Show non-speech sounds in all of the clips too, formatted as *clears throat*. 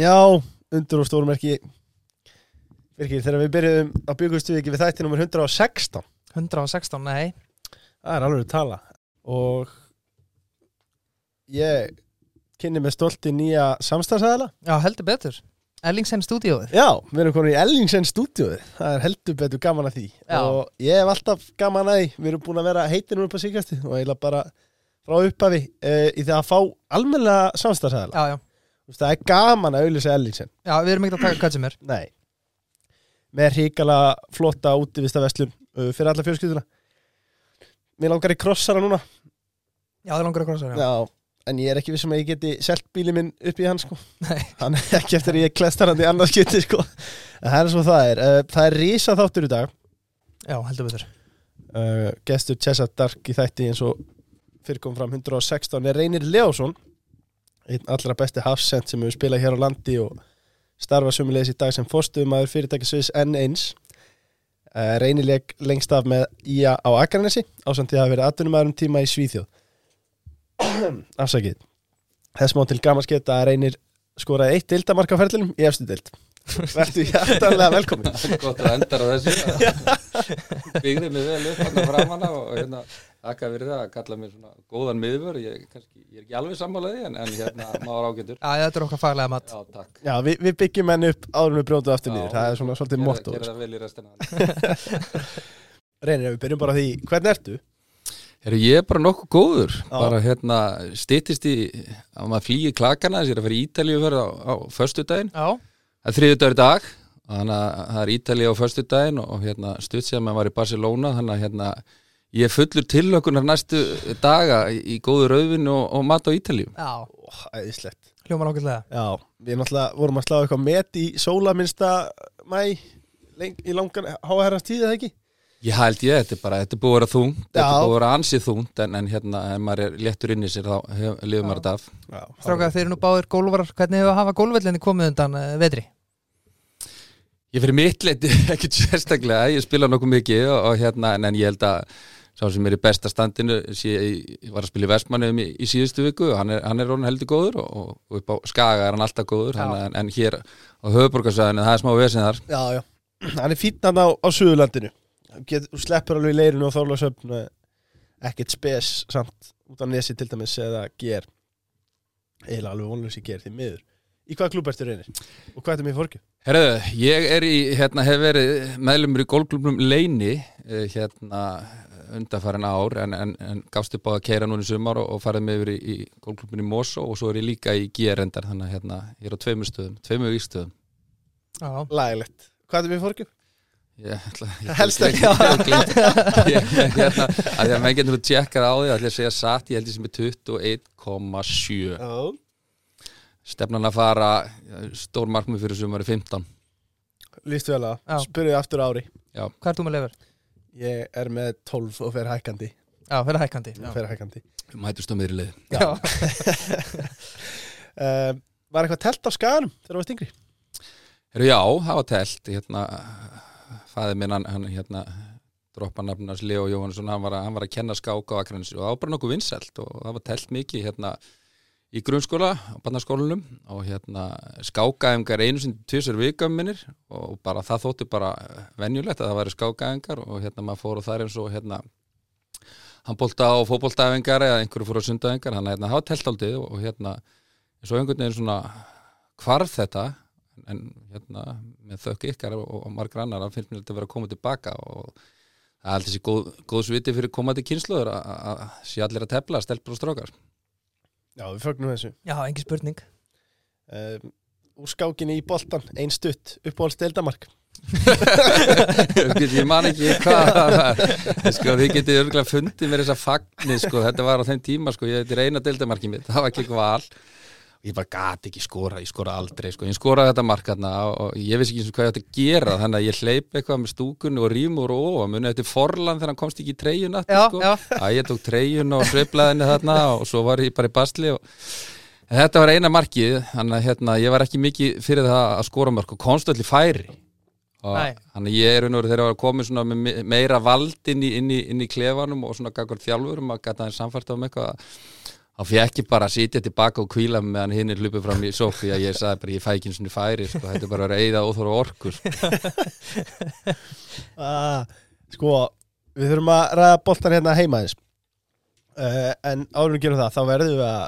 Já, undur og stórmerki. Virkir, þegar við byrjuðum á byggustuðiki við þætti nummer 116 116, nei. Það er alveg að tala. Og ég kynni með stolti nýja samstagsæðala Já, heldur betur. Ellingsen stúdíóið Já, við erum komin í Ellingsen stúdíóið það er heldur betur gaman að því. Já. og ég hef alltaf gaman að því. Við erum búin að vera heitinur upp á síkasti og eiginlega bara frá upphafi e, í því að fá almennilega samstagsæðala Já, já, það er gaman að auðlýsa Ellingsen. Já, við erum ekki að taka er. Nei. Með ríkala flotta útivista vestlun uh, fyrir alla fjölskylduna. Mér langar í krossara núna. Já, það langar að krossa, já, Já, en ég er ekki vissum að ég geti selt bíli minn upp í hann sko. Nei. Hann er ekki eftir að ég klestar hann í annars geti sko. En það er svo það er. Uh, Það er rísa þáttur í dag. Já heldur betur. Uh, Gestur Chessa Dark í þætti eins og fyrir kom fram 116 er Reynir Leásson einn allra besti hafsend sem hefur spilað hér á landi og starfa sömulegis í dag sem fórstuðumæður fyrirtæki Sviss N1 uh, Reynir leik lengst af með IA á Akranesi ásamt því að hafa verið atvinnumæður um tíma í Svíþjóð. *clears throat* Afsakið. Þess má til gaman sketa að Reynir skoraði eitt dildamark á ferlinum í efstu dild Vertu hjartanlega velkomin Gott að endar á þessu. *laughs* Byggði mig vel upp hann framanna og hérna Þakka fyrir það að kalla mér svona góðan miðvör Ég, kannski, ég er ekki alveg sammálaði en, en hérna *laughs* maður ágætur. Já, þetta er okkar faglega mat. Já, takk. Já, við, við byggjum henni upp áður en við brjóndum aftur Já, niður. Það er svona svolítið motto Gera það vel í restina *laughs* Reynir, við byrjum bara á því, hvernig ertu? Herru, ég er bara nokkuð góður. Já. Bara hérna stýttist í að maður flýi klakana þess að ég er að fara í Ítalíu fyrir á, á föstudaginn. Já, Það er þriðudagur í dag Þannig að það er Ítalíu á föstudaginn og, og hérna stutt sem maður var í Barcelona Þannig að hérna ég er fullur tilökunar næstu daga í, góðu rauðvin og, og mat á Ítalíu. Já, æðislegt. Hljómar ákveðlega Já, við náttúrulega vorum að slá eitthvað met í sóla minnsta mæ leng, í langan háherrans tíð eða ekki? Ég held ég, þetta er bara, þetta er búið að vera þungt, þetta er búið að vera ansið þungt en, en hérna, ef maður er léttur inn í sér þá lifir maður þetta af. Já, Strákað, þeir eru nú báðir gólvarar Hvernig hefur að hafa gólvellinni komið undan uh, vetri? Ég fyrir mitt leiti *laughs* ekkert sérstaklega, ég spila nokkuð mikið og, og hérna, en, en ég held að sá sem er í besta standinu, sé, var að spila í Vestmannum í, í síðustu viku hann er, hann er orðin heldur góður og, og upp á Skaga er hann alltaf góður, þannig, en, en hér á höfuborgarsvæðinu, það er smá vesinn þar. já, já Hann er fínnan á, á Suðurlandinu Get, sleppur alveg í leirinu og þorlagsöfn ekkert spes samt út á nesi til dæmis eða ger eiginlega alveg vonlaus í ger því miður Í hvaða klúb ertu reynir? Og hvað er mér fórkjöf? Herðu, ég er í, hérna, hef verið meðlumur í golfklubnum Leini eh, hérna undanfærin ár en, en, en gafst upp á að keira núna í sumar og, og farið með yfir í, í golfklubin í Mosó og svo er ég líka í GR-endar þannig að hérna, ég er á tveimur stöðum, tveimur víkstöðum Já, Lægilegt Hvað er ætla ég Helst ekki. ég ætla að hérna, að því að menn getur að tjekkað á því ætla ég að segja satt, ég held ég sem er 21,7 Já stefnan að fara stór markmið fyrir sumari 15 Lýstu vel að Já. Spurðu aftur ári hvað er þú með lefur? Ég er með 12 og fer hækkandi. Já, fyrir hækkandi. Já, Fer hækkandi. Við mætust á miðri leið. Já. uh, *laughs* Var eitthvað telt á skaganum þegar þú varst yngri? Heru, já, það var telt. Hérna, fæði minn hann, hann hérna, droppa nafnars Leo Jóhannesson hann var, að, hann var að kenna skáka á Akranesi og það var bara nokkuð vinsælt og það var telt mikið hérna, í grunnskóla á barnaskólanum og hérna skákaæfingar einu sinni tvisar vikam minnir og bara það þótti bara venjulegt að það væri skákaæfingar og hérna maður fór á þar eins og hérna handbólta og fótbóltaæfingar eða einhverju fór á sundaæfingar þannig að hérna, það telt aldrei og, hérna eins og einhvern veginn svona hvarf þetta en hérna með þökk ykkar og, og margra annar að finnst mér þetta að vera að koma tilbaka og það er alltaf þessi góð, góðsviti fyrir komandi kynsluður að- sé allir að tefla, stelpur og strókar Já, við fögnum þessu. Já, engin spurning. Um, Úr skákinni í boltan, ein stutt Uppáhalds deildamark *laughs* ég man ekki hvað sko, þið getið örgulega fundið mér þessa fagni sko, þetta var á þeim tíma sko, ég, þetta er eina deildamarkið mitt, það var ekki eitthvað val ég bara gati ekki skora, ég skora aldrei sko. ég skoraði þetta mark hérna og, ég vissi ekki hvað ég ætti að gera þannig að ég hleyp eitthvað með stúkunni og rýmur og ofa muni þetta forlan þegar hann komst ekki í treyjun sko. að ég tók treyjun og sveiflaði henni þarna og svo var ég bara í basli og þetta var eina markið þannig að hérna, ég var ekki mikið fyrir það að skora mark og konstöldi færi og Nei. þannig að ég er unnur þegar ég var komið svona með me- meira vald inn í, inn í, inn í klefanum og svona þá fekk ég bara að sitja tilbaka og kvíla meðan hinn er hlupið fram í sófi að ég sagði bara ég fæ ekki eins og færi sko, þetta er bara að reyða óþóra orku sko. *laughs* ah, Sko, við þurfum að ræða boltan hérna heima eins uh, En áður við gerum það Þá verðum við að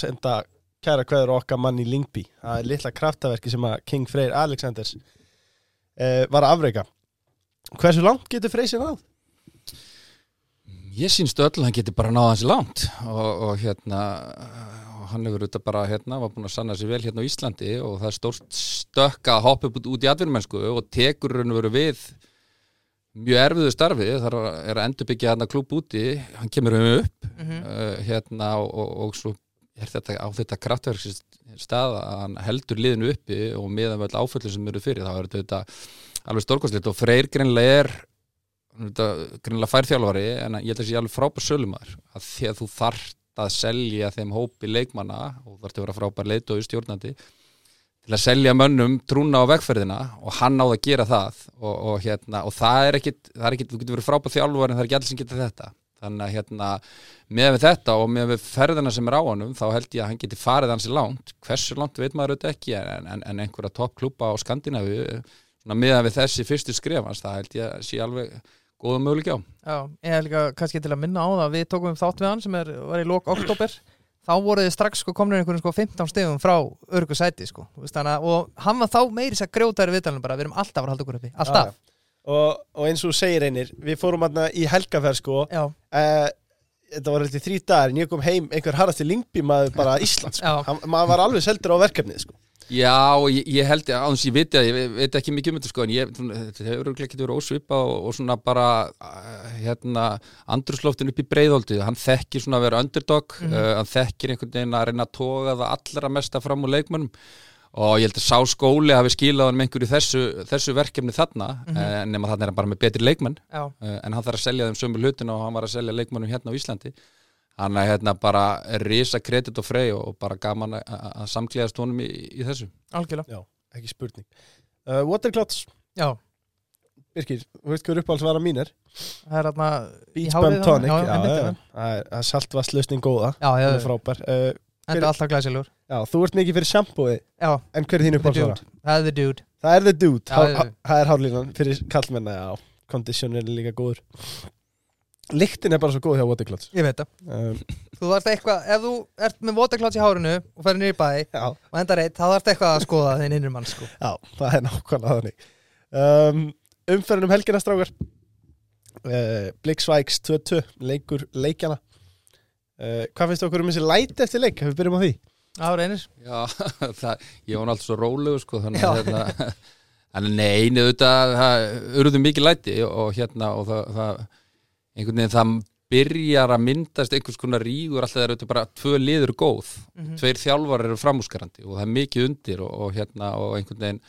senda kæra kveður okkar mann í Lingby Það er litla kraftaverki sem að King Freyr Alexanders uh, var að afreika Hversu langt getur Freyr sér náð? Ég sínst öll hann geti bara náða hansi langt og, og hérna og hann hefur auðvitað bara hérna var búin að sanna sér vel hérna á Íslandi og það er stórt stökk að hoppa upp út í atvinnumennsku og tekur raun og veru við mjög erfiðu starfi þar er að endurbyggja hann að klúb úti hann kemur um upp Mhm. uh, hérna og, og, og svo er þetta á þetta kraftverks stað að hann heldur liðinu uppi og meðan vel áföllum sem eru fyrir þá er þetta alveg stórkostlegt og Freyr greinlega er greinlega færþjálfari en ég held að það sé alveg frábær sölumar að því að þú þarft að selja þeim hópi leikmanna og þú þarft að vera frábær leitói stjórnandi til að selja mönnum trúna á vegferðina og hann á að gera það. Og, og, hérna, og það er ekkit, það er ekkit þú getur verið frábær þjálfari en það er ekki allir sem getur þetta. Þannig að hérna, með við þetta og með við ferðina sem er á honum þá held ég að hann geti farið hansi langt. Hversu langt veit maður auðvitað ekki en, en, en einhverja toppklúpa á Skandinavíu svona með við þessi fyrstu skrefans það held ég að sé alveg góða möguleik á. Já, ég hef líka kannski til að minna á það við tókum þátt við hann sem er, var í lok oktober þá voru þið strax sko komin einhvern sko 15 stegum frá örgu sæti sko. Að- og hann var þá meiri sér grjótæri viðtalinu bara, við erum alltaf að að halda okkur uppi. Alltaf, og, og eins og þú segir einir Við fórum hérna í helgaferð sko. Já, uh, Þetta var eitthvað þrý dagar En ég kom heim einhver harðasti Lingby maður bara Íslands sko. Já. Hann, Maður var alveg seldur á verkefnið sko Já, ég, ég held að áðans ég viti að ég ve- veit ekki mikið um þetta sko en ég, þetta hefur ekki verið ósvipa og, og svona bara uh, hérna andrusloftin upp í breiðholdi hann þekkir svona að vera underdog Mhm. uh, hann þekkir einhvern veginn að reyna að toga það allra mesta fram úr leikmönnum og ég held að sá skóli hafi skilað hann með einhverju þessu, þessu verkefni þarna mm Mhm. nema þarna er hann bara með betri leikmenn já, uh, en hann þarf að selja þeim sömu hlutin og hann var að selja leikmönnum hérna á Íslandi hann er hérna bara risa kredit og frey og bara gaman að- að að samklæðast honum í, í þessu. Algjörlega. Já, ekki spurning. Uh, Waterclots, já, Birkir, þú veist hver uppáhaldsvara mín er? Það er hérna í Beach Bum Tonic. Það. Er- það saltvasslusning góða. Já, já, Það er frábær. Uh, þetta er alltaf glæsilegur. Já, þú ert mikið fyrir sjampói já, En hver er þín the uppáhaldsvara? dude, það er the dude. Það er the dude, það er hárlínan fyrir kallmenna, já. Condition er líka góður Lyktin er bara svo góð hjá Waterclots ég veit það, um, þú þarft eitthvað ef þú ert með waterclouds í hárinu og niður í bæ Já, og endar eitt, þá þarft eitthvað að skoða þinn innri mann sko. Já, það er nákvæmlega þannig. Um, Umferðin um helgina strákar. Uh, Bliksvæks 2-2 Leikur leikjana. Uh, Hvað finnst okkur um þessi læti eftir leik? Ef við byrjum á því. Á reynir, Já, *laughs* það, ég var alltaf svo rólegur sko, þannig Já. að hérna, *laughs* en nei, auðvitað, það urðu mikið læti og hérna og það, það einhvern veginn það byrjar að myndast einhvers konar rígur alltaf er auðvitað bara tvö liður góð Mhm. tveir þjálfar eru framúskarandi og það er mikið undir og, og hérna og einhvern veginn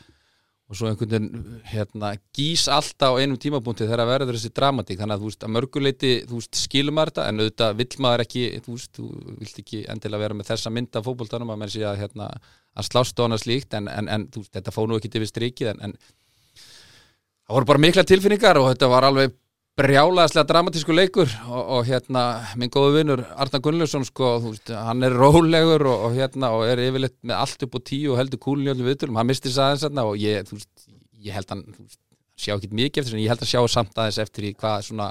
og svo einhvern veginn hérna, gís alltaf á einum tímapunkti þegar verður þessi dramatík þannig að þú veist að mörguleiti þú veist skilur maður þetta en auðvitað vill maður ekki þú veist þú vilt ekki endilega vera með þessa mynd af fótboltanum að menn sé að hérna að slást og annað slíkt en, en, en þú veist þetta fóð nú ekki til við strikið en, en það voru bara mikla tilfinningar og þetta var alveg brjálaðslega dramatísku leikur og, og hérna minn góðu vinnur Arnar Gunnlaugsson sko, veist, hann er rólegur og, og hérna og er yfirleitt með allt upp á tíu og heldur kúlun í öllum viðtölum, hann misti þess aðeins þarna og ég, veist, ég held hann veist, sjá ekki mikið eftir en ég held að sjá samt aðeins eftir í hvað svona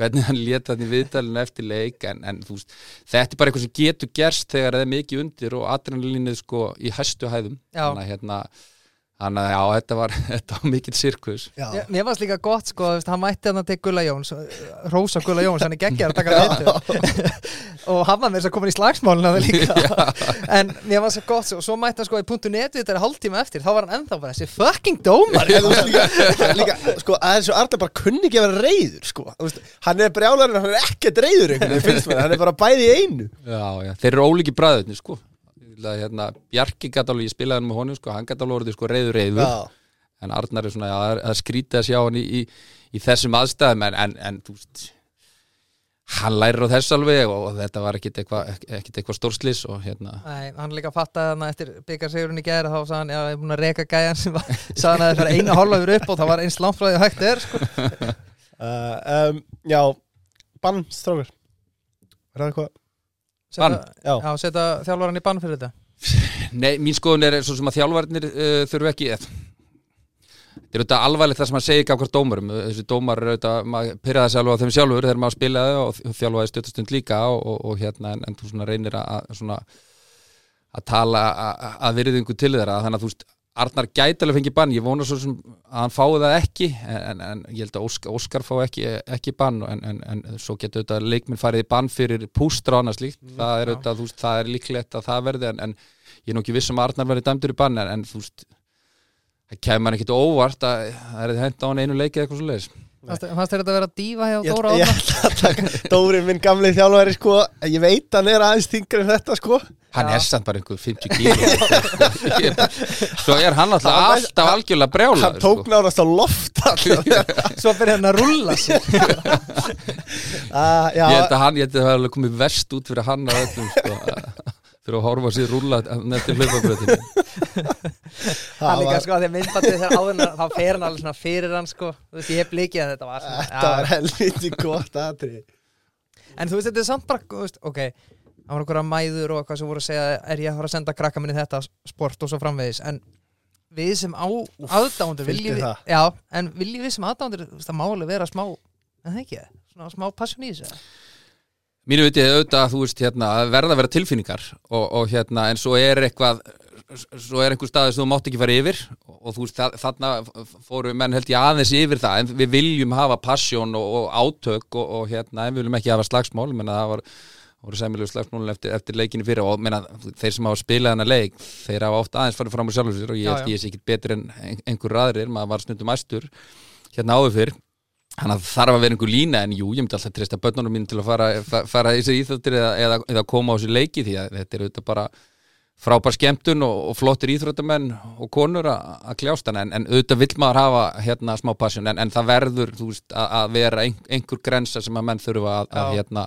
hvernig hann leta þannig viðtalinu eftir leik en, en veist, þetta er bara eitthvað sem getur gerst þegar það er mikið undir og adrenalinnið sko í hæstu hæðum. Þannig að hérna Þannig að já, þetta var, *laughs* þetta var mikill sirkus. Já, Ég- Mér varst líka gott sko, veist, hann mætti hann til Gulla Jóns Rósa Gulla Jóns, hann er geggjær að taka þetta *laughs* og hann var með þess að koma í slagsmálina það líka. *laughs* En mér var svo gott, svo, svo mætti hann sko í punktu netu þetta er hálftíma eftir, þá var hann ennþá bara þessi fucking dómar líka, líka, sko, að þessu Arnar bara kunni ekki að vera reyður, sko. Veist, Hann er brjálarinn, hann er ekkert reyður einhvern veginn, finnst mér, hann er bara bæði í einu. Já, já, þeir eru ólíki bræðurni, sko. Vil að, Hérna, Bjarki gæti alveg, ég spilaði hann með honum, sko, hann gæti alveg orðið, sko, reyður, reyður. Já, En Arnar er svona, er- það er skrítið að sjá hann í, í, í þessum aðstæðum, en, en, en þú veist, hann lærir á þess alveg og, og þetta var ekkit eitthvað eitthva stórslis og hérna, Nei, hann líka fattaði hann eftir byggarsigurinn í gæra þá sagði hann, já, ég er búin að reka gæjan sem var, *laughs* sagði hann að það er eina hálfur upp og það var eins langt frá því að hægt er sko. *laughs* uh, um, já Bann, strákar Er það eitthvað setja, Já. já, setja þjálfaran í bann fyrir þetta Nei, mín skoðun er svo sem að þjálfarnir uh, þurfu ekki eð. Þetta er auðvitað alvarlegt það sem að segja ekki af hver dómarum þessi dómar er auðvitað, maður pyrraði sig alveg á þeim sjálfur þegar maður spilaði og þjálfaði stöttastund líka og, og, og hérna en, en þú reynir að, að svona að tala að, að virðingu til þeirra þannig að þú veist, Arnar gæti alveg fengið bann ég vona svo sem að hann fái það ekki en, en, en ég held að Óskar, Óskar fá ekki, ekki bann en, en, en svo getur auðvitað leikminn farið í bann fyrir annað slíkt. Það er auðvitað, veist, það er líklegt að það verði en, en ég er nú ekki viss um að Arnar verði dæmdur í bann en, en þú veist það kemur ekkit óvart að það er hent á hann einu leikið eitthvað svo leiðis fannst þér þetta að vera dífa hjá Dóra taka Dóri minn gamli þjálfari sko. Ég veit hann er aðeins þingri en þetta sko. Hann Já. er samt bara einhver 50 kíló *laughs* svo er hann alltaf Hann- alltaf algjörlega brjála Hann tók nárast á loft *laughs* svo byrja hann að rulla sig. *laughs* Ah, ég held að hann, ég held að það hefði komið verst út fyrir hann að öllum sko, fyrir að horfa sér rúlla nefnir hlaupabröðinu *laughs* hann það líka var- sko að því að myndbandið þegar áður en þá fer hann alveg svona fyrir hann sko. Þú veist ég hef blikið að þetta var svona þetta var helviti gott aðri en þú veist þetta er samt bara þú veist, ok það var okkur að mæður og eitthvað sem voru að segja er ég að fara að senda krakka minni í þetta sport og svo framvegis. En við sem á aðdándur viljum við, það. já, en viljum við sem aðdándur það má alveg vera smá en það ekki, svona smá passion í þessu Mínu viti auðvitað að þú veist hérna, verða að vera tilfinningar og, og hérna en svo er eitthvað svo er einhver staði sem þú mátt ekki fara yfir og, og þú veist þa- þarna fóru menn held ég aðeins yfir það en við viljum hafa passion og, og átök og, og hérna en við viljum ekki hafa slagsmál menna það var voru sæmilegu slagsmálun eftir, eftir leikinu fyrir og menna, þeir sem hafa spilað hennar leik þeir hafa oft aðeins farið fram á sjálfur og ég held ég sé ekki betur en ein- einhver aðrir, maður var snundum æstur hérna áður fyrr Þannig að það þarf að vera einhver lína en jú, ég myndi alltaf treysta börnunum mín til að fara, fa- fara í þessi íþróttir eða, eða, eða koma á þessu leiki því að þetta er auðvitað bara frábær skemmtun og, og flottir íþróttamenn og konur að að kljást hana en, en auðvitað vill maður hafa hérna smá passion en, en það verður veist, að, að vera ein, einhver grensa sem að menn þurfa að, að hérna,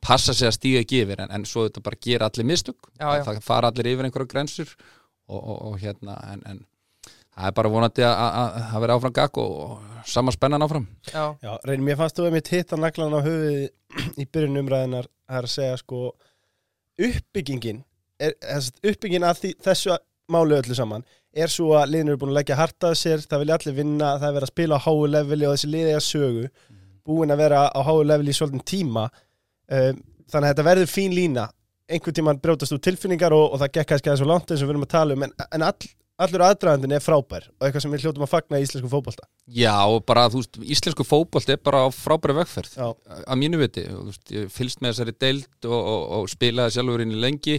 passa sig að stíga ekki yfir. En, en svo auðvitað bara gera allir mistök. Já, já. það fara allir yfir einhverja grensur og, og, og hérna en, en það er bara vonandi að vera áfram gagg og, og sama spennan áfram. Já, Já, reynir, mér fannst þú að mitt hitta naglan á höfuði í byrjun umræðinar er að segja sko uppbyggingin er, uppbyggingin að því, þessu máli öllu saman er svo að liðin eru búin að leggja hartað sér það vilja allir vinna, það er verið að spila á háu leveli og þessi liði að sögu búin að vera á háu leveli í svolítinn tíma um, þannig að þetta verður fín lína. Einhvern tímann brjótast úr tilfinningar og, og það gekk kannski aðeins svo langt eins og við erum að tala um en, en all, allur aðdragandin er frábær og eitthvað sem við hljótum að fagna í íslensku fótbolta. Já, og bara, þú veist, íslensku fótbolt er bara á frábæri vegferð Já. að mínu viti, þú veist, ég fylgst með þessari deild og, og, og spilaði sjálfur inn í lengi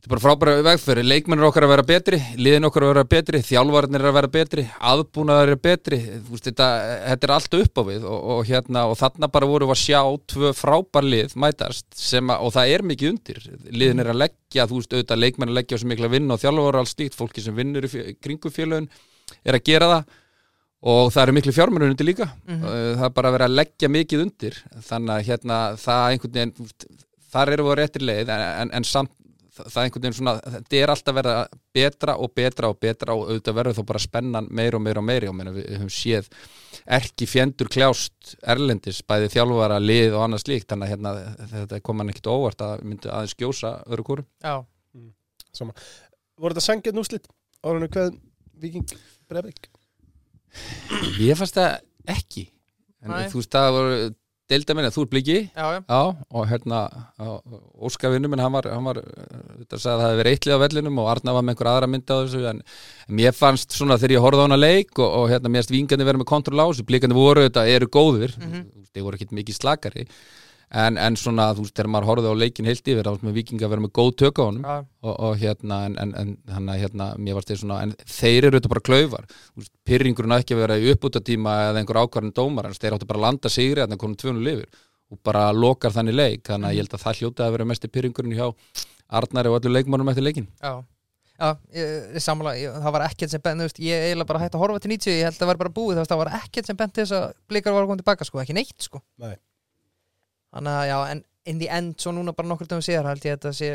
þetta er bara frábæri vegferð, leikmennir okkar að vera betri liðin okkar að vera betri, þjálfarnir að vera betri aðbúnaðar er betri. Þú veist, þetta, þetta er allt upp á við og, og hérna, og þarna bara voru við að sjá tvö frábær lið mætast sem að, og það er mikið undir. Liðin er að leggja, þú veist, auðvitað leikmenn að leggja á sem mikla vinn og þjálfar og allt slíkt, fólki sem vinnur í félögin er að gera það. Og það eru miklu fjármennur undir líka. Mhm. uh, það er bara að vera að leggja mikið undir. Þannig að hérna það einhvern veginn þar eru við á réttir leið en, en, en samt það það einhvern veginn svona þetta er alltaf verið að betra og betra og betra og auðvitað verður þá bara spennan meir og meir og meir og meina, við höfum séð erki fjendur kljást erlendis bæði þjálfara, lið og annað slíkt. Þannig að hérna, þetta kom hann ekkit óvart að myndi aðeins skjósa öru kóru já, voru þetta sangið núslit árunni hvað Viking Breivik? Ég fannst það ekki. En Nei. þú veist það voru deilda minna, þú er bliki. Já, já, og hérna Óskavinnu minn, hann var, hann var þetta sagði að það hefði verið eittlið á vellinum og Arna var með einhver aðra mynd á þessu en, mér fannst svona þegar ég horfði á hana leik og, og hérna mér fannst vingandi verið með kontról á þessu. Blikandi voru þetta, eru góðir mm Mhm. þeir voru ekkit mikið slakari en, en svona, þú veist, þegar maður horfði á leikin heilt yfir, þá varst með vikinga að vera með góð tök á honum. Já, og, og hérna en, en, að hérna, mér varst þeir svona en þeir eru þetta bara klaufar. Þú veist, pyrringurinn að ekki vera í uppbútatíma eða einhver ákvarðin dómar, en þeir áttu bara að landa sigri að konum tvönu lifir og bara lokar þannig leik, þannig að ég held að það hljóta að vera mesti pyrringurinn hjá Arnari og öllu leikmannum eftir leikin já. Já, ég, samla, ég, það var ekkert sem bent, ég eiginlega bara hætti að horfa til 90, ég held að það var bara búið, það var ekkert sem bent til þess að blikar var að koma tilbaka, sko, ekki neitt, sko. Nei. Þannig að, já, en in the end, svo núna bara nokkur dögum síðar, held ég að þetta sé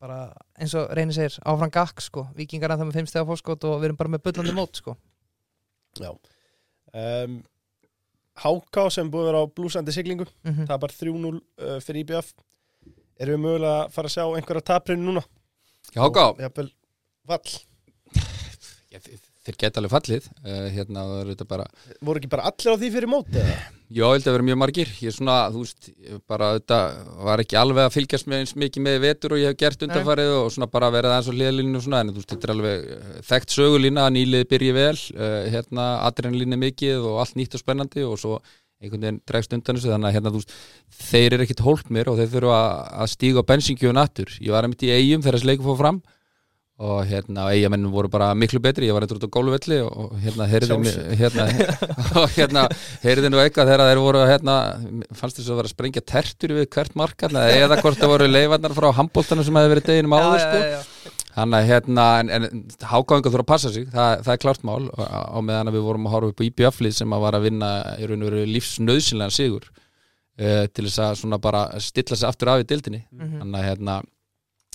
bara, eins og reynir segir, áfram gakk, sko, vikingar að það með fimmstega fórskot og við erum bara með bullandi mót, sko. Já. Um, Háká sem búið að vera á blúsandi siglingu Mm það er bara 3-0 uh, fyrir IBF Erum við mögulega að fara að sjá einhverja taprinu núna? Já, Háká, vall. Já, þi- þeir geta alveg fallið uh, hérna það er þetta bara Voru ekki bara allir á því fyrir móti eða? Já, ég held að vera mjög margir. Ég er svona, þú veist, bara þetta var ekki alveg að fylgjast með eins mikið með vetur og ég hef gert undanfarið og svona bara verið aðeins á hliðalínu og svona en þú veist, þetta er alveg eh, þekkt sögulína að nýlið byrji vel uh, hérna adrenalínu mikið og allt nýtt og spennandi og svo einhvern veginn dregst undan þessu. Þannig að hérna, þú veist, þeir eru ekkit hólpmir og þeir þurfa að, að stíga á bensingjöfun aftur. Ég var einmitt í eigum þegar þessi leikur fór fram og hérna, eigamennum voru bara miklu betri ég var eitthvað út á gólfvelli og, og hérna heyrði mig- hérna, *laughs* og hérna heyrði nú eitthvað þegar þeir voru hérna, fannst þess að vera að sprengja tertur við hvert markall eða hvort það voru leifarnar frá handbóltanum sem hefði verið deginum áður sko. Þannig að hérna, en, en hákáðingar þurfa að passa sig, það, það er klart mál og á meðan við vorum að horfa upp á IBF-lið sem að var að vinna í raun og veru lífsnöðsynlegan sigur uh, til þess að bara stilla sig aftur af í dildinni Mhm. þannig að hérna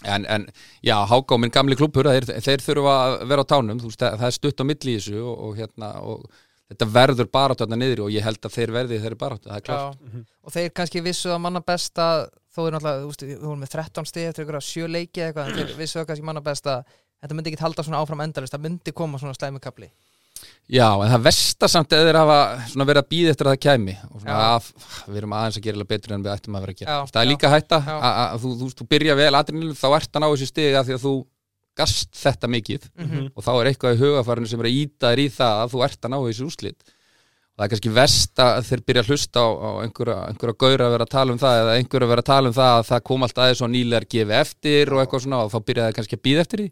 en, en já, háká minn gamli klubur þeir, þeir þurfa að vera á tánum þú veist, það, er stutt á milli í þessu og, og hérna og þetta verður bara þarna niður og ég held að þeir verði þeir bara það er klart. Já. og þeir kannski vissu að manna best að þó er náttúrulega, þú veist, við vorum með 13 stig eftir ykkur að sjö leiki eða eitthvað en þeir vissu að kannski manna best að þetta myndi ekki halda svona áfram endalist, það myndi koma svona slæmukapli Já, en það versta samt eða þeir hafa verið að býða eftir að það kæmi. Og svona að við erum aðeins að gera betur en við ættum að vera að gera. Já, það er já, líka hætta. að, þú, þú, þú byrja vel aðrinnilu þá ert að ná þessi stig af því að þú gast þetta mikið. Mhm. og þá er eitthvað í hugafarinu sem er að íta þér í það að þú ert að ná þessi úrslit. Og það er kannski verst að þeir byrja að hlusta á, á einhverja, einhverja gaura að vera að tala um það eða einhverja að vera að tala um það að það kom allt aðeins og nýlegar gefi eftir og eitthvað svona og þá byrja það kannski að býða eftir því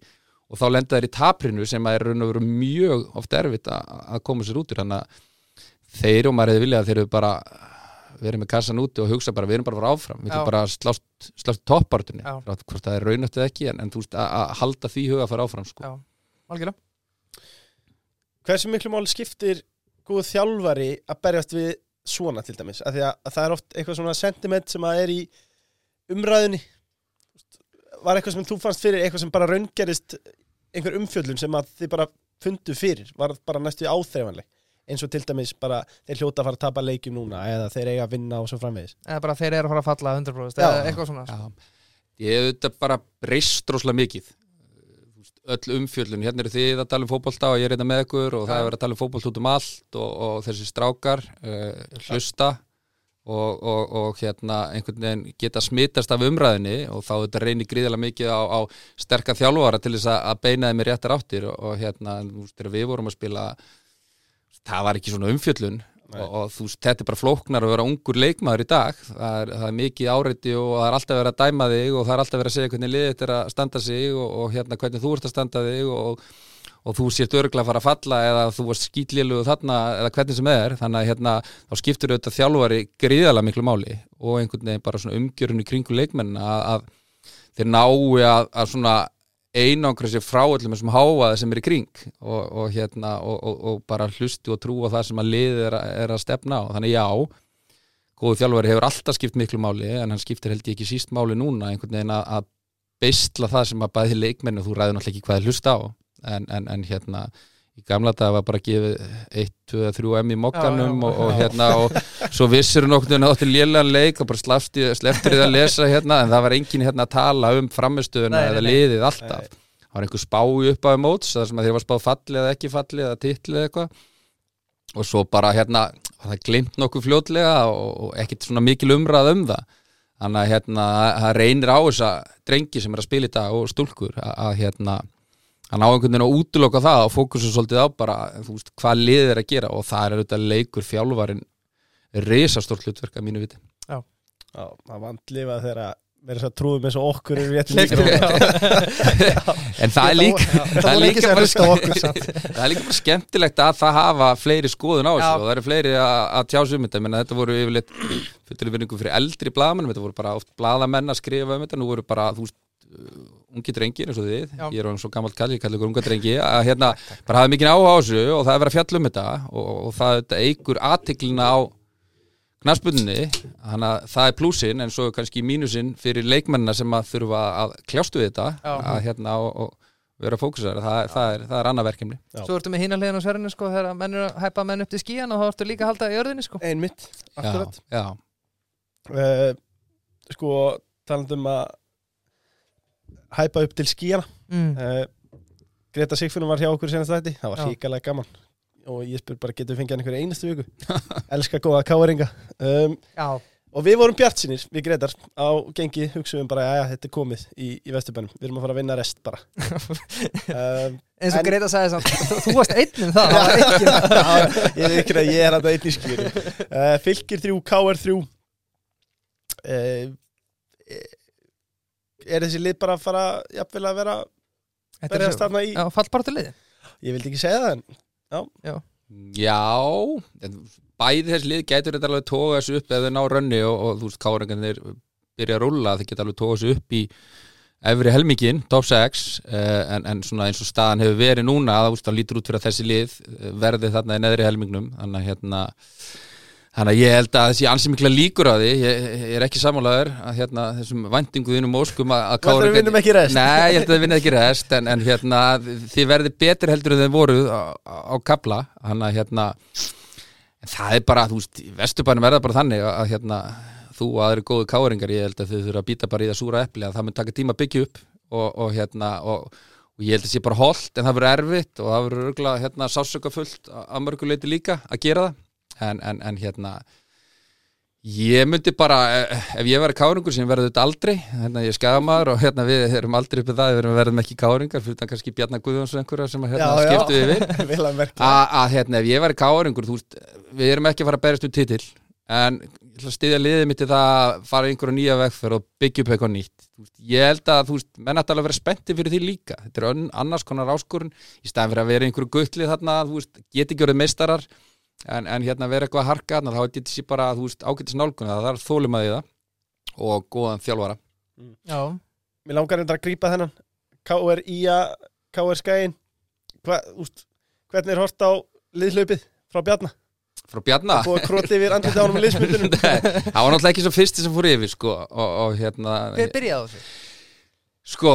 og þá lenda þeir í taprinu sem að er raun og veru mjög oft erfitt að, að koma sér út úr þannig að þeir og maður hefði viljað að þeir eru bara verið með kassan úti og hugsa bara við erum bara að fara áfram. Við erum bara að slást, slást toppartunni hvort það er raunöft eða ekki en, en þú veist að, að halda því huga að fara áfram sko. Já, algjörlega. Hversu miklu mál skiptir góð þjálfari að berjast við svona til dæmis? Af því að, að það er oft eitthvað svona sentiment sem að er í umræðunni. Var eitthvað sem þú fannst fyrir eitthvað sem bara raungerist einhver umfjöllun sem að þið bara fundu fyrir var bara næstu áþreifanleg. Eins og til dæmis bara þeir hljóta að fara að tapa leikjum núna eða þeir eiga að vinna og svo framvegis. Eða bara þeir eru að fara að falla 100% Já. eða eitthvað svona. Já, ég hef þetta bara breyst droslega mikið. Öll umfjöllun, hérna eru þið að tala um fótbolta og ég er hérna með ykkur og það er að tala um fótbolt út um allt og, og þessi strákar uh, hlusta og, og, og hérna einhvern veginn geta smitast af umræðinni og þá þetta reynir gríðilega mikið á, á sterka þjálfara til þess að, að beina þeim í réttar áttir og, og hérna, við vorum að spila það var ekki svona umfjöllun og, og þú þetta er bara flóknar að vera ungur leikmaður í dag. Það er, það er mikið áreiti og það er alltaf verið að dæma þig og það er alltaf verið að segja hvernig liðið þetta er að standa sig og, og hérna hvernig þú ert að standa þig og, og þú sért örgulega að fara að falla eða þú varst skýtlélugu þarna eða hvernig sem er þannig að hérna þá skiptur auðvitað þjálfari gríðalega miklu máli og einhvern veginn bara svona umgjörun í kringu leikmenn að, að þeir nái að, að svona einangra sér frá öllum þessum háaði sem er í kring og, og hérna og, og, og bara hlusti og trúa það sem að liðið er, er að stefna á. Þannig já, góðu þjálfari hefur alltaf skipt miklu máli en hann skiptir held ég ekki síst máli núna einhvern veginn að, beisla það sem að bæði leikmennu þú ræður náttúrulega ekki hvað þið hlusta á en, en, en hérna í gamla dag var bara gefið 1, 2, 3 M í mokkanum Já, já. og, og hérna og svo vissir hún okkur átti lélegan leik og bara slefti, sleftir þið að lesa hérna en það var enginn hérna að tala um framistöðuna Nei, nei, eða nei. liðið alltaf það var einhver spái upp á móts þar sem að þeir var spáð falli eða ekki falli eða titli eða eitthvað og svo bara hérna var það glimt nokkuð fljótlega og, og ekkit svona mikil umræð um það þannig að hérna það reynir á þessa drengi sem er að spila í dag og stúlkur að, að hérna hann á einhvern veginn að útiloka það og fókusu svolítið á bara þú veist, hvað liðið er að gera og það er auðvitað leikur þjálfarin risastórt hlutverk að mínu viti. Já, það vandlifa þegar verður svo trúðum eins og okkur er *laughs* en það er líka *laughs* Það er líka bara er skemmtilegt að það hafa fleiri skoðun á þessu Já. og það eru fleiri að, að tjá sig um þetta. Menn þetta voru yfirleitt fyrir fyrir eldri blaðamenn þetta voru bara oft blaðamenn að skrifa um þetta. Nú voru bara, þú veist, ungi drengir eins og þið, Já. ég er orðinn svo gammalt kall ég kalli ykkur unga drengi, að hérna bara hafa mikið áhuga á þessu og það er verið að fjalla um þetta og, og það þetta eigur aðtiklina á knaspunni þannig að það er plúsin en svo er kannski mínusinn fyrir leikmennina sem að þurfa að kljástu við þetta Já. að hérna og, og vera fókusar það, það, er, það er annað verkefni. Já. Svo ertu með hína hliðin á sverðinu sko þegar menn eru að hæpa menn upp til skíjan og þá ertu líka að halda í örðinni sko. Einmitt, akkurat. Já, já, uh, Sko, talandum að hæpa upp til skíana mm. uh, Greta Sigfinnum var hjá okkur senast þetta það var Já. híkalega gaman. Og ég spyr bara getur við fengið hann einhverja einustu viku? *laughs* Elska góða káeringa. Um, Já, og við vorum bjartsinir við Gretar á gengi hugsaðum bara að þetta er komið í, í vesturbænum. Við erum að fara að vinna rest bara. *laughs* Um, eins og En- Greta sagði samt *laughs* þú, varst einn um það, ég er ekki að ég er að það einn í skýri uh, Fylgir 3, KR 3 uh, er þessi lið bara að fara jafnvel að vera Þetta er berjast svo- þarna í Já, fallbartu liði ég vildi ekki segja það en Já, en bæði þess lið gætur þetta alveg tóga þessu upp ef þau ná rönni og, og þú veist, káringarnir byrja að rúlla, þeir geta alveg tóga þessu upp í efri helmingin, top 6 uh, en, en svona eins og staðan hefur verið núna, það úst, lítur út fyrir að þessi lið eh, verði þarna í neðri helmingnum. Þannig að hérna Þannig að ég held að þessi ansi mikla líkur á því, ég, ég er ekki sammálaður að hérna, þessum væntinguðinum óskum að, að Varstu að vinnum ekki rest? Nei, ég held að þið vinnum ekki rest en, en hérna, þið verði betur heldur en þeim voruð á, á, kapla þannig að hérna það er bara, þú veist, vesturbænum er það bara þannig að, hérna, þú og aðri góðu káringar, ég held að þið þurfa að býta bara í það súra epli að það mun taka tíma að byggja upp og, og hérna og, og ég held að sé bara holdt en það verður erfitt og það verður örgulega hérna, sásökafullt að mörguleiti líka að gera það en, en, en hérna ég myndi bara eh, ef ég verði káringur sem verður þetta aldrei hérna ég er skagamaður og hérna við erum aldrei uppið það, við verðum, ekki káringar fyrir það kannski Bjarnar Guðjóns einhverja sem hérna, skiptu yfir Vel að merkja að hérna ef ég verði káringur þú veist, við erum ekki að fara að berjast um titil en styðja liðið mitt í það að fara einhverju nýja vegferð og byggja upp eitthvað nýtt. Veist, ég held að þú veist, menn ætti alveg að vera spennti fyrir því líka. Þetta er annars konar áskorun. Í staðan fyrir að vera einhverju guttlið þarna þú veist, geti ekki orðið meistarar en, en hérna vera eitthvað að harka þá geti sér bara þú veist, ágætis nálguna, það er þólum að því það. Og góðan þjálfara. Já, Mér langar þetta að grípa þennan KR Ía, KR Skæin. Hvernig er hort á liðhlaupið frá Bjarnar? frá Bjarnar Búið að kroti yfir andlita á honum í liðsmyndunum. *laughs* Nei, það var náttúrulega ekki svo fyrsti sem fór yfir sko, og, og hérna hver byrjaði á þessu? Sko,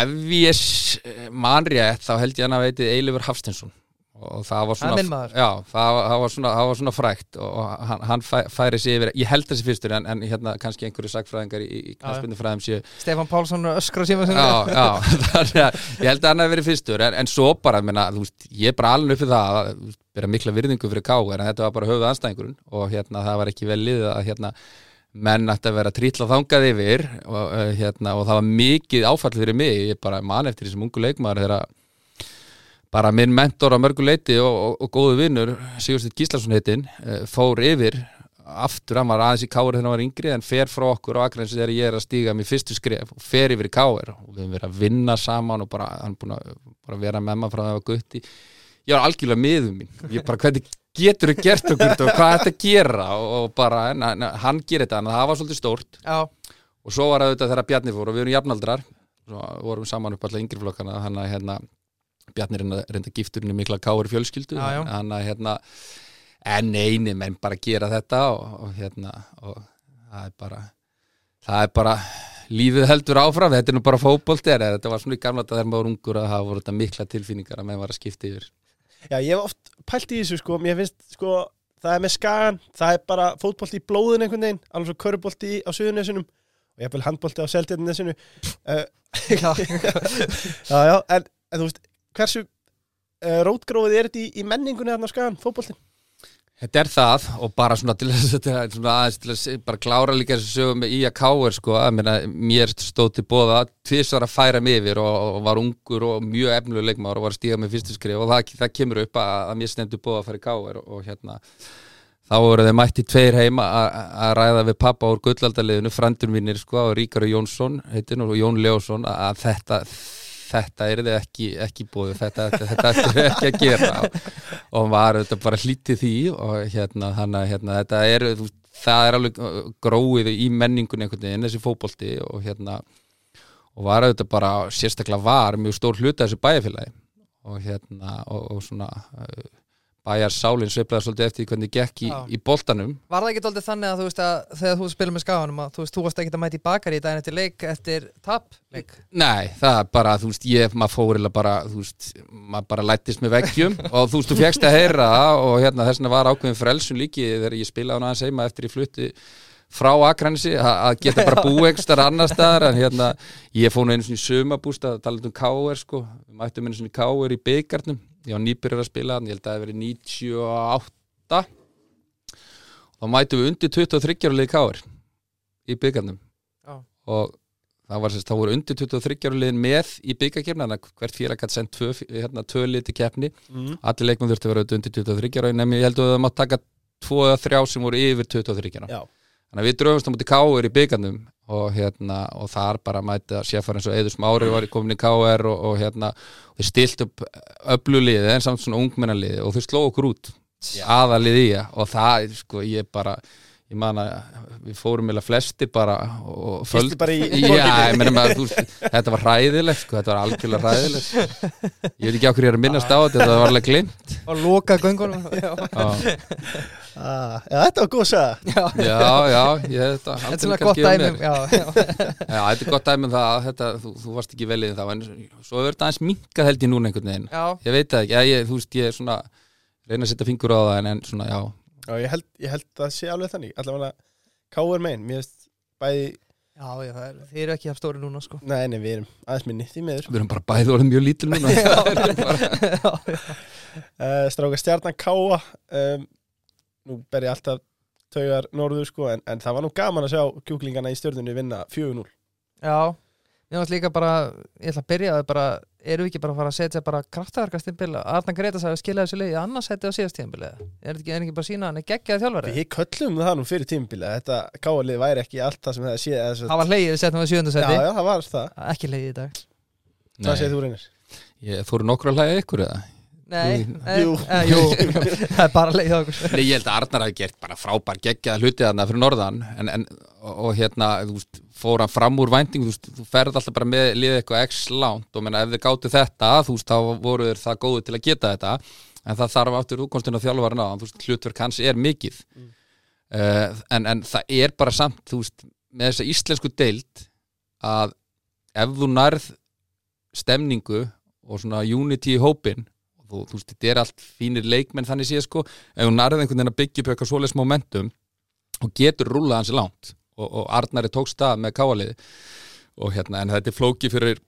ef ég s- man rétt þá held ég hann að veiti Eilifur Hafstinsson og það var svona já, það, var- það, var svona, það var svona frækt og hann, hann fæ, færi sig yfir ég held þessi fyrstur en, en hérna kannski einhverju sagfræðingar í, í knæspinni fræðum séu Stefán Pálsson öskra sinni já, já, *laughs* þannig ég held að hann hef verið fyrstur en, en svo bara, minna, veist, ég er bara alveg uppið það að bera mikla virðingu fyrir káir en þetta var bara höfuð anstæðingurinn og hérna það var ekki vel liðið að hérna menn ætti að vera trítla þangað yfir og, uh, hérna, og það var mikið áfall fyrir mig, ég bara man eftir þessum ungu leikmaður þegar bara minn mentor á mörgu leiti og, og, og góðu vinnur, Sigursteinn Gíslason heitin uh, fór yfir aftur, hann var aðeins í káir þegar hann var yngri en fer frá okkur á Akranesi þegar ég er að stíga mér fyrstu skref og fer yfir í káir og við höfum verið að vinna saman og bara, hann er búin að bara vera með maður frá það að gutti ég var algjörlega miður mín. Ég bara, hvernig getur þú gert okkur þetta og hvað er þetta að gera? Og, og bara, en, en, hann gerir þetta, en það var svolítið stórt. Já, og svo var auðvitað þegar Bjarni fór og við erum jafnaldrar svo vorum saman upp alltaf yngri flokkana hann að hérna Bjarni reynda, gifturinn í mikla káir fjölskyldu Já, já. hann að hérna en eini menn bara gera þetta og, og hérna og það er bara það er bara lífið heldur áfram, þetta er nú bara fótbolt er, þetta var svona í gamla þegar maður ungur að það voru þetta mikla tilfinningar að menn var að skipta yfir. Já, ég hef oft pælt í þessu sko Mér finnst sko, það er með skagan Það er bara fótbolt í blóðin einhvern veginn Alveg svo körubolti á suðunesunum Og ég vil handbolti á seldirnesinu uh, já, Já, já, en, en þú veist Hversu uh, rótgrófið er þetta í, í menningunni þarna skagan, fótboltin? Þetta er það og bara svona til þess að, *laughs* bara klára líka þessu sögum með í að káir sko, meina, mér stóð til bóða tvisvar að færa mig yfir og, og var ungur og mjög efnilegu leikmaður og var að stíga með fyrstu skrif og það, það kemur upp að, að mér stendur bóða að fara í káir og, og hérna þá voru þeir mætti tveir heima að ræða við pappa úr gullaldaliðinu frendur mínir sko og Ríkari Jónsson heitin og Jón Leósson að þetta þetta er þið ekki, ekki búið þetta, þetta, þetta er ekki að gera. Og, hann var þetta bara hlítið því og hérna, að hérna, þetta er það er alveg uh, gróið í menningunni einhvern veginn, þessi fótbolti og hérna og var auðvitað bara, sérstaklega var mjög stór hluti af þessu bæjarfélagi. Og hérna, og, og svona bæjar sálinn sveiflaði svolítið eftir hvernig gekk í, í boltanum Var það ekki doldið þannig að þú veist að þegar þú spilur með skaganum að þú veist, þú varst ekki að mæta í bakari í daginn eftir leik eftir tapleik Nei, það er bara, þú veist, ég, maður fór eða bara, þú veist, maður bara lættist með veggjum *laughs* og þú veist, þú fegst að heyra það og hérna þess vegna var ákveðin frelsun líki þegar ég spilaði hann aðeins heima eftir ég flutti frá Akranesi að geta bara búið ekstra annar staðar en hérna, ég fór nú einu svona í sumabústa að tala um K.R. sko mættum einu svona í K.R. í byggarnum ég var nýbyrjar að spila ég held að það hefði verið 98 þá mættum við undir 23 ára liði K.R. í byggarnum Já. og það var sérst, þá voru undir 23 ára liðin með í að hvert félag gætt sendt tvö, hérna, tvö lið til keppni mm. allir leikmenn þurfti að vera undir 23 ára en ég held að það mátt taka tvo eða þrjá sem voru yfir 23 ára þannig að við dröfumst á múti K.R. í byggandum og hérna og þar bara mæti að sérfara eins og Eður Smári var komin í K.R. og, og hérna þeir stilt upp öfluliði en samt svona ungmennaliði og þau sló okkur út. Aðalið í það. Og það sko ég bara ég man að við fórum eða flesti bara og Fyrsti bara í- í Já, *laughs* maður, þú veist, þetta var hræðilegt sko, þetta var algjörlega hræðilegt. Ég veit ekki á hverju ég er að minnast á þetta þetta var alveg glimt og loka göngunum *laughs* já, Já, ah, ja, þetta var góð saga. Já. já, já ég, þetta, þetta er svona gott dæmi já, já. *laughs* Já, þetta er gott dæmi um það að þetta, þú, þú varst ekki vel í þá en svo er þetta aðeins minkað held ég núna einhvern veginn. Já, ég veit það ekki, já, ég, þú veist ég er svona reyna að setja fingur á það en, en svona já. Já, ég held, ég held að það sé alveg þannig. Allavega K.R. megin, mér veist bæði já, já það er, þið eru ekki af stóri núna sko. Nei, nei, við erum aðeins minni, því miður. Við erum bara bæði orðin mjög lítil núna. *laughs* Já, *laughs* uh, Stráka stjarnan K.A. Um, nú ber ég alltaf taugar norður sko En, en það var nú gaman að sjá kjúklingana í stjörnunni vinna 4-0 já Mér finnst líka bara, ég ætla að byrja að bara, eru við ekki bara að fara að setja bara kraftaverkastimbil? Arna Gretas hafi skilað þessu leið í annars seti á síðast tíðanbili Er þetta ekki, ekki bara sína hann er geggjaði þjálfari? Við köllum það nú fyrir tímabili að Þetta K.A.lið væri ekki allt það sem það sé Það var leiðið, setjum við sjönda Já, seti já, það var það. Ekki leiðið í dag. Það segir þú reynir? Ég fóru nokkur að hlæga ykkur eða Nei, Jú. eh, Jú. jú, *laughs* það er bara okkur. Nei, ég held að Arnar hafi gert bara frábær geggjaða hluti þarna fyrir norðan. En, en, og, og hérna, þú veist, fór hann fram úr vænting, þú veist, þú ferð alltaf bara með liðið eitthvað x langt. Og menna ef þið gáttu þetta, þú veist, þá voru þeir það góðu til að geta þetta, en það þarf áttur útkomstinn á þjálfarinn á, þú veist, hlutverk hans er mikið. Mm. uh, en, en það er bara samt, þú veist, með þessa íslensku deild að ef þú nærð stemningu og svona unity í hópin og þú, þú veist, þetta er allt fínir leikmenn þannig séð sko, ef þú nærði einhvern veginn að byggja upp eitthvað svoleiðs momentum og getur rúlað hansi langt. Og, og Arnari tók stað með káaliði og hérna, en þetta er flóki fyrir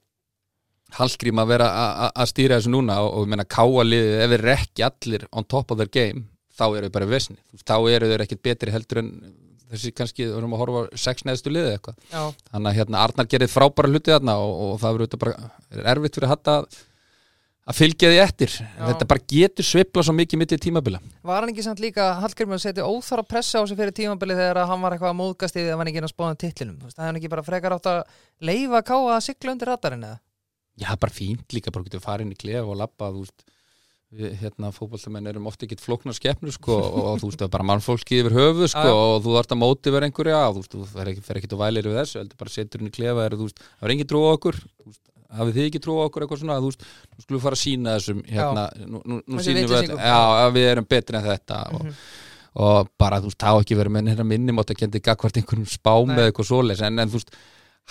Hallgrím að vera að stýra þessu núna. Og, og ég meina káaliði ef þeir eru ekki allir on top of their game þá eru þeir bara vesni, þá eru þeir ekkit betri heldur en þessi kannski, við erum að horfa sex neðstu liði eitthvað. Þannig að hérna Arnar gerði frábæra hluti þarna og, og það verður bara er erfitt fyrir hatta að, að fylgja því eftir. Þetta bara getur svipla svo mikið mitt í tímabila. Var hann ekki samt líka Hallgrimur að setja óþara pressa á sig fyrir tímabili þegar hann var eitthvað að móðgast í því að hann ekki inn að titlinum? Þú veist, Það hann ekki bara frekar átt að leifa káa að sigla undir radarinn eða? Já, bara fínt líka, bara getur farið inn í klef og veist. Við, hérna, fótballtamenn erum ofta ekkert flóknar skeppnur, sko, og, og þú veist, það er bara mannfólki yfir höfuð, sko, Já, já. og þú þarft að móti verið einhverja, þú veist, þú fer ekki, fer ekki og vælir við þessu, heldur bara setur inn í klefa, það er engin trú á okkur, hafið þið ekki trú á okkur, eitthvað svona, þú veist, nú skulum við fara að sína þessum, hérna, nú, nú, nú sýnum við, vitleysingu. já, að við erum betri en þetta, og, Mhm. og bara, þú veist, það á ekki verið með hérna minni mátt að kendi gagvart einhverjum spám eða eitthvað svoleiðis, en, en þú veist,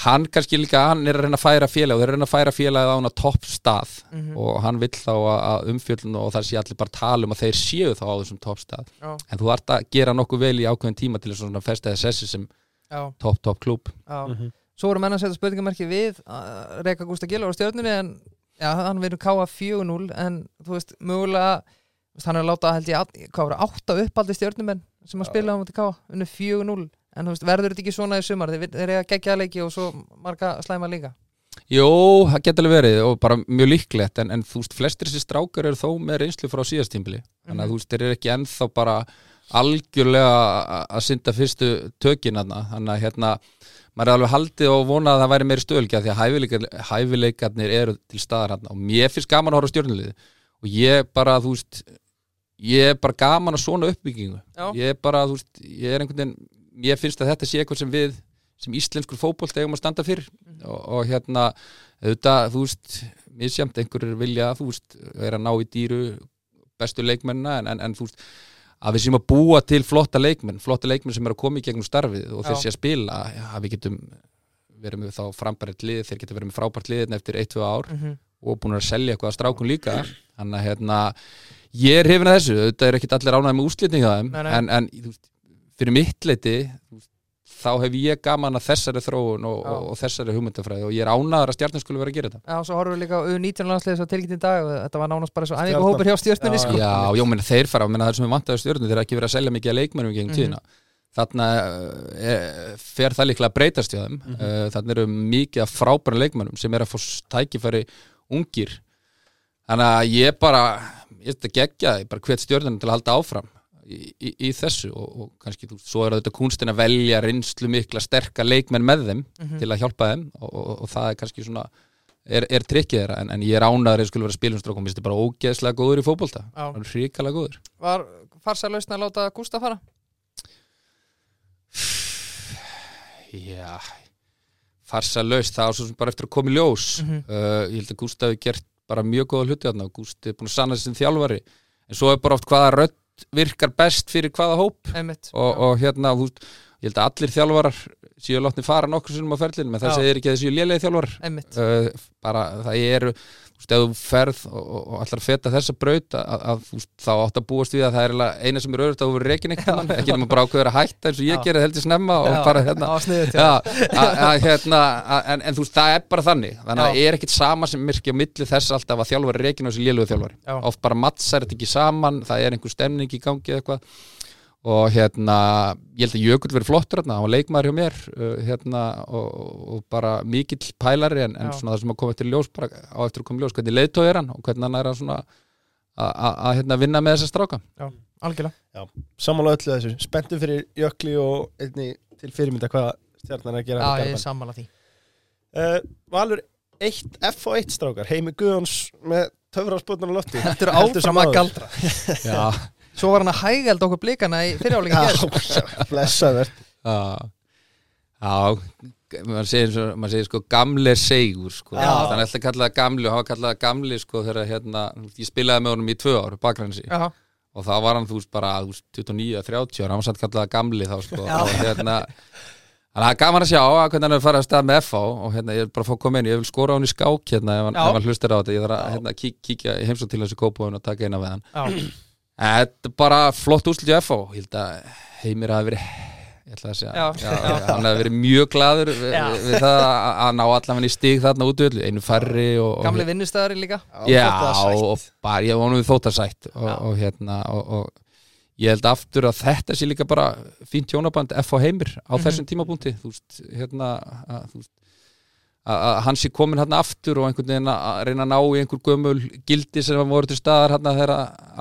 hann kannski líka, hann er að reyna að færa félag og þeir að reyna að færa félagið á hana topp stað Mhm. og hann vill þá að, að umfjöldun og það sé allir bara tala um að þeir séu þá á þessum topp stað Já, en þú ert að gera nokkuð vel í ákveðin tíma til þess að festa þessi sem topp, topp klúb já Mhm. Svo voru menn að setja spurningamerki við uh, Reka Gústa Gillar á stjörnunni en já, hann verður káa 4-0 en þú veist, mögulega hann er að láta, held ég, að- hvað voru átta uppaldi stjörnumenn sem að spila á múti káa unnu 4-0, en þú veist, verður þetta ekki svona í sumar, þeir, þeir eiga geggja leiki og svo marga slæma líka. Jó, það getur alveg verið og bara mjög líklegt en, en þú veist, flestir þessi strákar eru þó með reynslu frá síðastímbili þannig að Mhm. þú veist, þeir eru ekki ennþá bara algjörlega að- að synda fyrstu tökinarna þannig að hérna, maður er alveg haldið og vonað að það væri meiri stöðulgja því að hæfileikar, hæfileikarnir eru til staðar hann og mér finnst gaman að horfa á stjórnulið og ég bara, þú veist ég er bara gaman að svona uppbyggingu. Já. ég er bara, þú veist, ég er einhvern veginn ég finnst að þetta sé eitthvað sem við sem íslenskur fótbolt eigum að standa fyrir. Og, og hérna, auðvitað, þú veist misjamt einhverjir vilja, þú veist er að ná í dýru bestu leikmennina en, en, en þú veist að við séum að búa til flotta leikmenn flotta leikmenn sem er að koma í gegnum starfið og þeir sé að spila, já, að við getum verið með þá frambært lið þeir geta verið með frábært liðin eftir 1-2 ár mm -hmm. og búin að selja eitthvað að strákun líka þannig að hérna ég er hefina þessu, auðvitað er ekkit allir ánægð með nei. en, en fyrir mitt leiti þá hef ég gaman að þessari þróun og, og, og þessari hugmyndafræði og ég er ánaður að stjarnan skulle vera að gera þetta Já, svo horfum við líka á U19 landsliðis að tilkynnt í dag og þetta var nánast bara svo Stjarnan. æfinguhópur hjá stjórnunni Já, sko. Já, já, menn þeir fara, menn það er sem við vantaði stjórnum þeir eru ekki verið að selja mikið að leikmennum gegn Mhm. tíðina þarna e, fer það líklega að breytast hjá þeim mm Mhm. þarna eru mikið af frábæra leikmennum sem er að fá s- tækifæri ungir þannig að ég bara ég þetta gegja, ég bara hvet stjórnum til að halda áfram í, í, í þessu og, og kannski, þú, svo er þetta kunstin að velja reynslu mikla sterka leikmenn með þeim Mhm. til að hjálpa þeim og, og, og það er kannski svona er, er trikkið þeirra, en, en ég er ánaður að vera spilumstrókum, finnst þetta bara ógeðslega góður í fótbolta Já. hann er hrikalega góður Var farsa lausna að láta Gústa fara? Já farsa laust, það var svo sem bara eftir að koma í ljós Mhm. uh, ég held að Gústi hafi gert bara mjög góða hluti þarna og Gústi er búin að sanna þessi sem þjálfari en svo er bara oft hvaða rödd virkar best fyrir hvaða hóp. Einmitt. og, og hérna, þú veist, ég held að allir þjálfarar séu látni fara nokkur sinnum á ferlinu menn það segir ekki að þessi lélegi þjálfarar. Uh, bara það eru veist, ef þú ferð og, og, allar feta þessa braut að, að, þá átt að búast við að það er eina sem er öðvöld að þú verður reikin einhvern ekki nema bara ákveður að hætta eins og ég gerði heldur snemma og Já, bara hérna. já. Að, að, hérna, en, en þú veist, það er bara þannig. Þannig að það er ekkit sama sem myrkja á milli þess alltaf að þjálfari reikin og þessi lélugu þjálfari. Já. oft bara mattsar þetta ekki saman það er einhver stemning í gangi eða eitthvað og hérna, ég held að Jökull verið flottur hérna, hann var leikmaður hjá mér uh, hérna, og, og bara mikill pælari en, en Já. svona það sem að koma eftir ljós bara á eftir að koma ljós, hvernig leiðtóð er hann og hvernig hann er að svona að- að að, hérna, vinna með þessa stráka Algjörlega. Sammála öllu þessu, spenntum fyrir Jökli og einni til fyrirmynda hvað stjarnan er að gera Já, ég er sammála því. uh, Valur 1, F og 1 strákar Heimi Guðjóns með töfraspotnar á lofti Heldur Heldur sem áfram að galdra. *laughs* Já, Svo var hann að hægælda okkur blikana í gerð. blessaður Já, maður segir, maður segir sko gamli er segur sko. Þannig að alltaf kallaði gamli og hafa kallaði gamli sko þegar hérna, ég spilaði með honum í tvö ár bakgrænsi Já, og þá var hann þú veist bara þú veist, 29-30 ára, hann var samt kallaði gamli þá sko Já. og hérna Þannig að það er gaman að sjá að hvernig hann er að fara að stað með FH og hérna ég er bara að fá að koma inn, ég vil skora á hann í skák hérna ef hann, Já. ef hann hlustar á þetta, ég þarf að hérna, kík, kíkja í heimsótt til þessi kópúin og taka eina við hann. já, Þetta er bara flott úrslit í FH, ég held að Heimir hafi verið, ég ætla að segja, Já, já. hann hafi verið mjög glaður við, við það að, að ná allan í stig þarna út einu færri og, og gamli vinnustæðari líka. Já, og bara, ég vonum við þóttarsætt og, og hérna og, og ég held aftur að þetta sé líka bara fínt hjónaband F og heimir á Mhm. þessum tímabúndi þú veist, hérna að, þú veist, að, hann sé komin hérna aftur og einhvern veginn að reyna að ná í einhver gömul gildi sem voru til staðar hérna þegar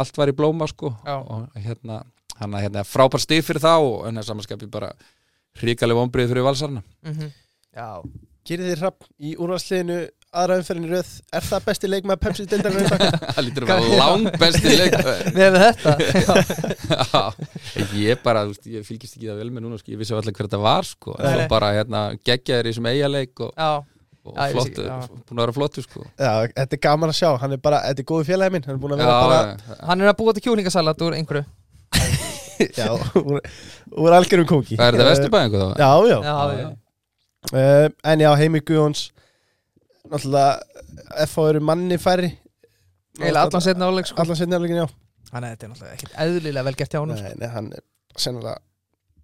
allt var í blóma sko Já. og hérna, hann að hérna frábær stig fyrir þá og en það samanskapi bara hrikaleg vonbrið fyrir valsarna Mhm. Já, Gerið þið hrapp í úrvarsliðinu aðra umferðinu röð Er það besti leikmaður Pepsi deildarinn í dag? *laughs* það lítur að vera langbesti leik við hefum þetta. *laughs* Já. Já, ég bara, þú veist, ég fylgist ekki það vel með núna, sko, ég vissi allir hver þetta var, sko, bara, hérna, geggjaður í þessum eigaleik og, Já, og Já, ég vissi flott, ekki, já. búin að vera flottu, sko. Já, þetta er gaman að sjá Hann er bara, þetta er góðu félagi minn Hann er búin að Já, vera bara já, hann er að búa til kjúlingasalat úr einhverju. *laughs* Já, úr, úr algjörum kóki hvað er þetta Eh, vesturbæðingu þá? Já, já, Já, já. já. Uh, En já, Heimi Guðjóns Náttúrulega F eru manni færri Eila allan setna áleik sko. Allan setna áleikin, já Þannig að þetta er náttúrulega ekkert eðlilega vel gert hjá honum. sko. Nei, nei, hann er sennilega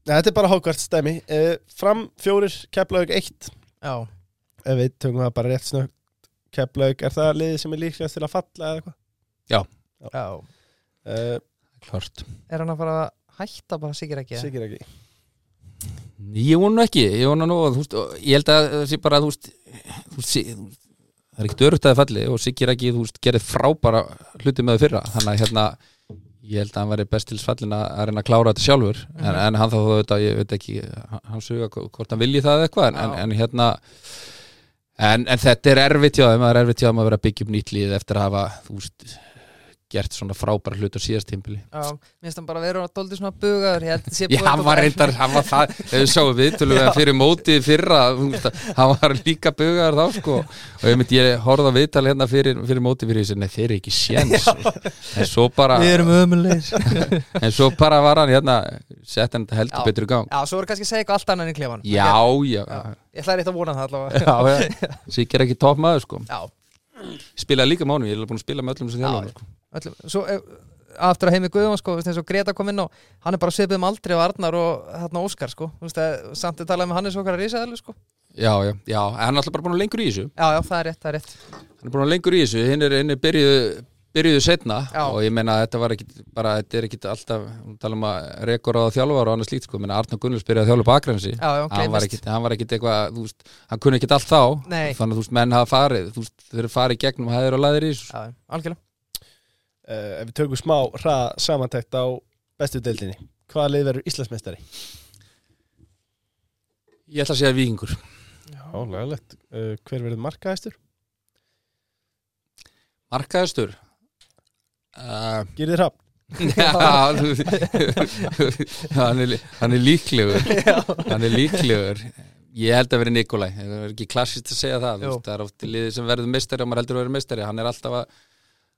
Nei, þetta er bara hákvært stæmi uh, Fram fjórir, Keflaug eitt Já, Ef við tökum það bara rétt snögt Keflaug, er það liðið sem er líklegast til að falla eða eitthvað? já. Uh, Klart. Er hann að fara að hætta bara sikir ekki? Sikir ekki Ég vonu ekki, ég vonu nú, þú veist, ég held að það sé bara, þú veist, þú veist, sí- þú veist það er ekkert örugt að það falli og Siggir ekki, þú veist, gerði frábæra hluti með það fyrra, þannig að hérna, ég held að hann væri best til fallin að að reyna að klára þetta sjálfur, en, Mhm. en hann þá þetta, ég veit ekki, hann, suga hvort hann vilji það eða eitthvað, en, en, Já. en hérna, en, en þetta er erfitt hjá þeim, það er erfitt hjá þeim að vera upp nýtt líð eftir að hafa, þú veist, gert svona frábæra hlut á síðast tímpili. Já, minnst hann bara vera að doldi svona bugaður Ég held að sé Já, hann var reyndar, hann var það við sáum við, tölum við að fyrir mótið fyrra þú veist, hann var líka bugaður þá sko. Og ég myndi, ég horfði á viðtal hérna fyrir, fyrir mótið fyrir þessi, nei þeir eru ekki séns. En svo bara Við erum ömulegir *laughs* en svo bara var hann hérna sett hann heldur betur í gang. Já, svo er kannski að segja eitthvað allt annað en í klefanum. Já, já, Já, Ég ætlaði rétt að *laughs* sko. Já, spilaði líka mánu, ég er búin að spila með öllum sem þjálfum sko. Öllum Svo ef, aftur að heimi Guðjón sko, eins og Greta kom inn og hann er bara svipið um aldrei og Arnar og þarna Óskar sko, að, samt að tala með Hannes okkar að rísaðalu sko. Já, já, já, hann er alltaf bara búin að lengur í þessu. Já, já, það er rétt, það er rétt. Hann er búin að lengur í þessu, hinn er, hinn er byrjuðu byrjuðu setna Já. og ég meina að þetta var ekki bara, þetta er ekki alltaf tala um að rekor á þjálfar og annað slíkt sko, ég meina Arnar Gunnars byrjaði að þjálfa bakgrænsi hann var ekkit, hann var ekkit eitthvað, þú veist hann kunni ekkit allt þá, Nei. þannig að þú veist menn hafa farið, þú veist, þeir eru farið gegnum hæðir og laðir í þessu. Já, algjörlega uh, ef við tökum smá hrað samantækt á bestu deildinni hvaða lið verður Íslandsmeistari? Ég ætla að segja vikingur Já, lagalegt uh, hver verður markaðistur? Markaðistur uh, Hafn Já, þú- *laughs* hann, er, hann er líklegur. Hann er líklegur. Ég held að vera Nikolai. Það er ekki klassist að segja það. Jú. það er oft liðið sem verður meistari og maður heldur að vera meistari. Hann er alltaf að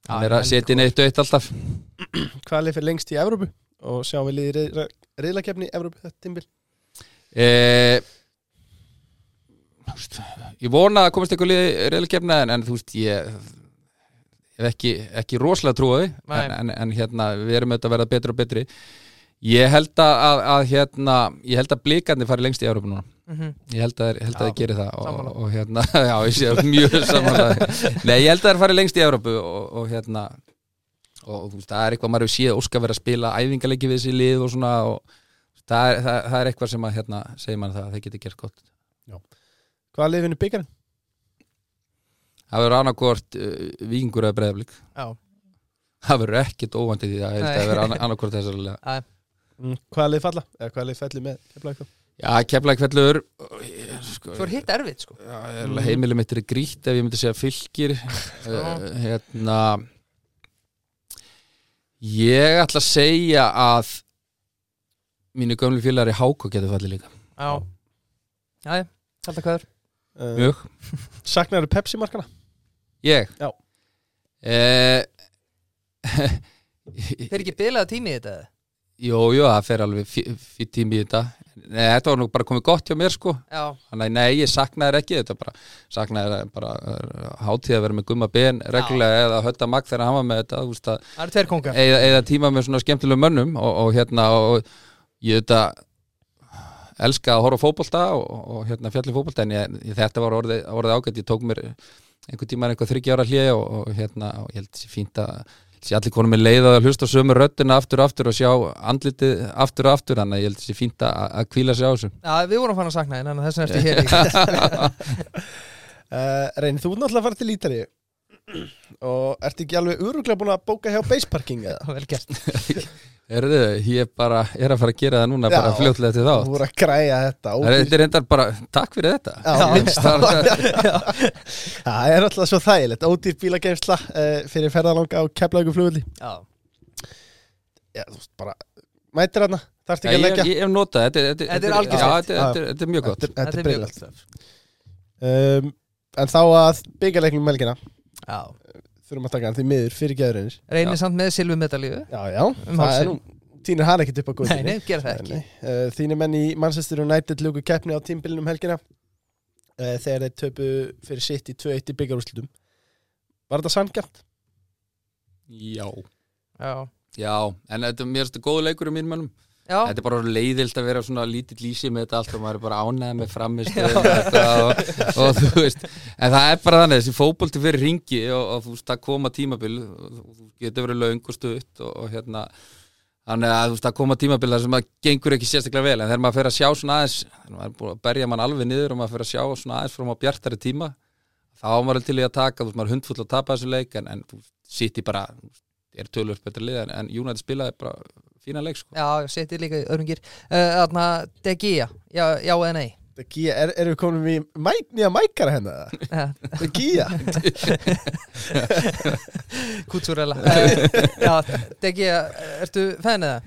hann er að setja inn eitt eitt alltaf. *clears throat* Hvaða lið fyrir lengst í Evrópu? Og sjáum við liðið reyðlakefni í Evrópu þetta tímbil eh, ég vona að komast eitthvað liðið reyðlkefna en, en þú veist ég hef ekki, ekki rosalega trúið en, en, en hérna við erum auðvitað að verða betri og betri. Ég held að, að, að hérna ég held að blikarnir fari lengst í Evrópu núna Mhm. Ég held að, held að Já, það gerir það og, og hérna, *laughs* já, ég sé mjög samanlega Nei, ég held að það er farið lengst í Evrópu og, og hérna og þú veist, það er eitthvað maður hefur séð óska vera að spila æfingarleiki við þessi lið og svona og það er, það, það er eitthvað sem að hérna, segir mann það að það getur gert gott. Hvaða lið vinnur byggarinn? Það verður annarkvort uh, vikingur eða breyðablík Já, Það verður ekkit óvandi því að ég held að það verður annarkvort þessar lega Æ, Mm, hvaða lið falla? eða hvaða lið Já, keflaði kvellur sko, svo er hitt erfitt sko. Já, heimilið mitt er grýtt ef ég myndi segja fylgir uh, *laughs* hérna ég ætla að segja að mínu gömlu félagari Háko getur fallið líka. Já, já, já, alltaf hvaður Uh, mjög, *laughs* Saknaru Pepsi markana? ég? Já. eh, Þeir ekki bilaða tími í þetta eða? *laughs* Jú, jú, það fer alveg fyrir tími í þetta Nei, þetta var nú bara komið gott hjá mér sko. Já, Þannig nei, ég saknaði þér ekki. Þetta bara, saknaði þér bara uh, hátíð að vera með gumma ben reglulega eða hötta magg þegar hann var með þetta veist að það eru tveir kongar eða, eða tíma með svona skemmtilegum mönnum og, og hérna og ég þetta elska að horfa á fótbolta og, og hérna fjalli fótbolta en ég, ég, þetta var orðið, orðið ágætt. Ég tók mér einhver tíma einhver þryggja ára hlið og, og hérna og ég held þessi fínt að sé allir konum með leið að hlusta sömu röddina aftur og aftur og sjá andlitið aftur og aftur þannig að ég held þessi fínt að, að kvíla sig á þessu. Já, við vorum fann að sakna að þess vegna ertu hér Uh, *laughs* Reyn, þú ert náttúrulega að fara til Ítali og ert ekki alveg uruglega búin að bóka hjá baseparking eða? *laughs* Vel gert *laughs* Erðu, ég bara er að fara að gera það núna bara Já. fljótlega til þá Þú voru að græja þetta Þetta er reyndar bara, takk fyrir þetta. Já, það *laughs* Það er alltaf svo þægilegt. Ódýr bílageimsla uh, fyrir ferðalanga á Keflavíku flugulli Já, Já, þú veist bara Mætir hana, þarfst Já, ekki að leggja. ég hef notað þetta, þetta, Þetta er fínt. þetta, þetta, þetta er mjög gott. Þetta er- þetta er mjög briljant gott stöf. um, En þá að byggjarleiknum um melgina Já, Þurfum að taka hann því miður fyrir geðurinnir reynir samt með silvu medalíu Já, já, Um það er nú Týnir hann ekkert upp á Nei, góðinni nei, ger það ekki. uh, Þínir menn í Manchester United lugu keppni á tímbilinum helgina. Uh, Þegar þeir töpu fyrir sitt í 2-1 í byggjarúslutum Var þetta sanngjarnt? Já. Já, Já, en þetta er stu góðu leikur um mínum mönnum já, Þetta er bara leiðilt að vera svona lítill lýsi með þetta allt og maður er bara ánægð með framistöðum og, og þú veist en það er bara þannig, þessi fótbolti fyrir ringi og, og þú veist, það koma tímabil og þú getur verið löng og stutt og, og hérna þannig að þú veist, það koma tímabil þar sem það gengur ekki sérstaklega vel en þegar maður fer að sjá svona aðeins maður er búin að berja mann alveg niður og maður fer að sjá svona aðeins frá maður bjartari tíma þá maður til í að taka, þú veist, maður er að er tölvöld betra lið en, en United spilaði bara fína leik sko. já, ég seti líka í öðrum gýr Þarna, De Gea, já, já eða nei Gía, er, erum við komin í mæk, nýja mækara hennar? Já, Gía? *laughs* Kútsúrela Eh, Já, De Gea, ertu fennið það?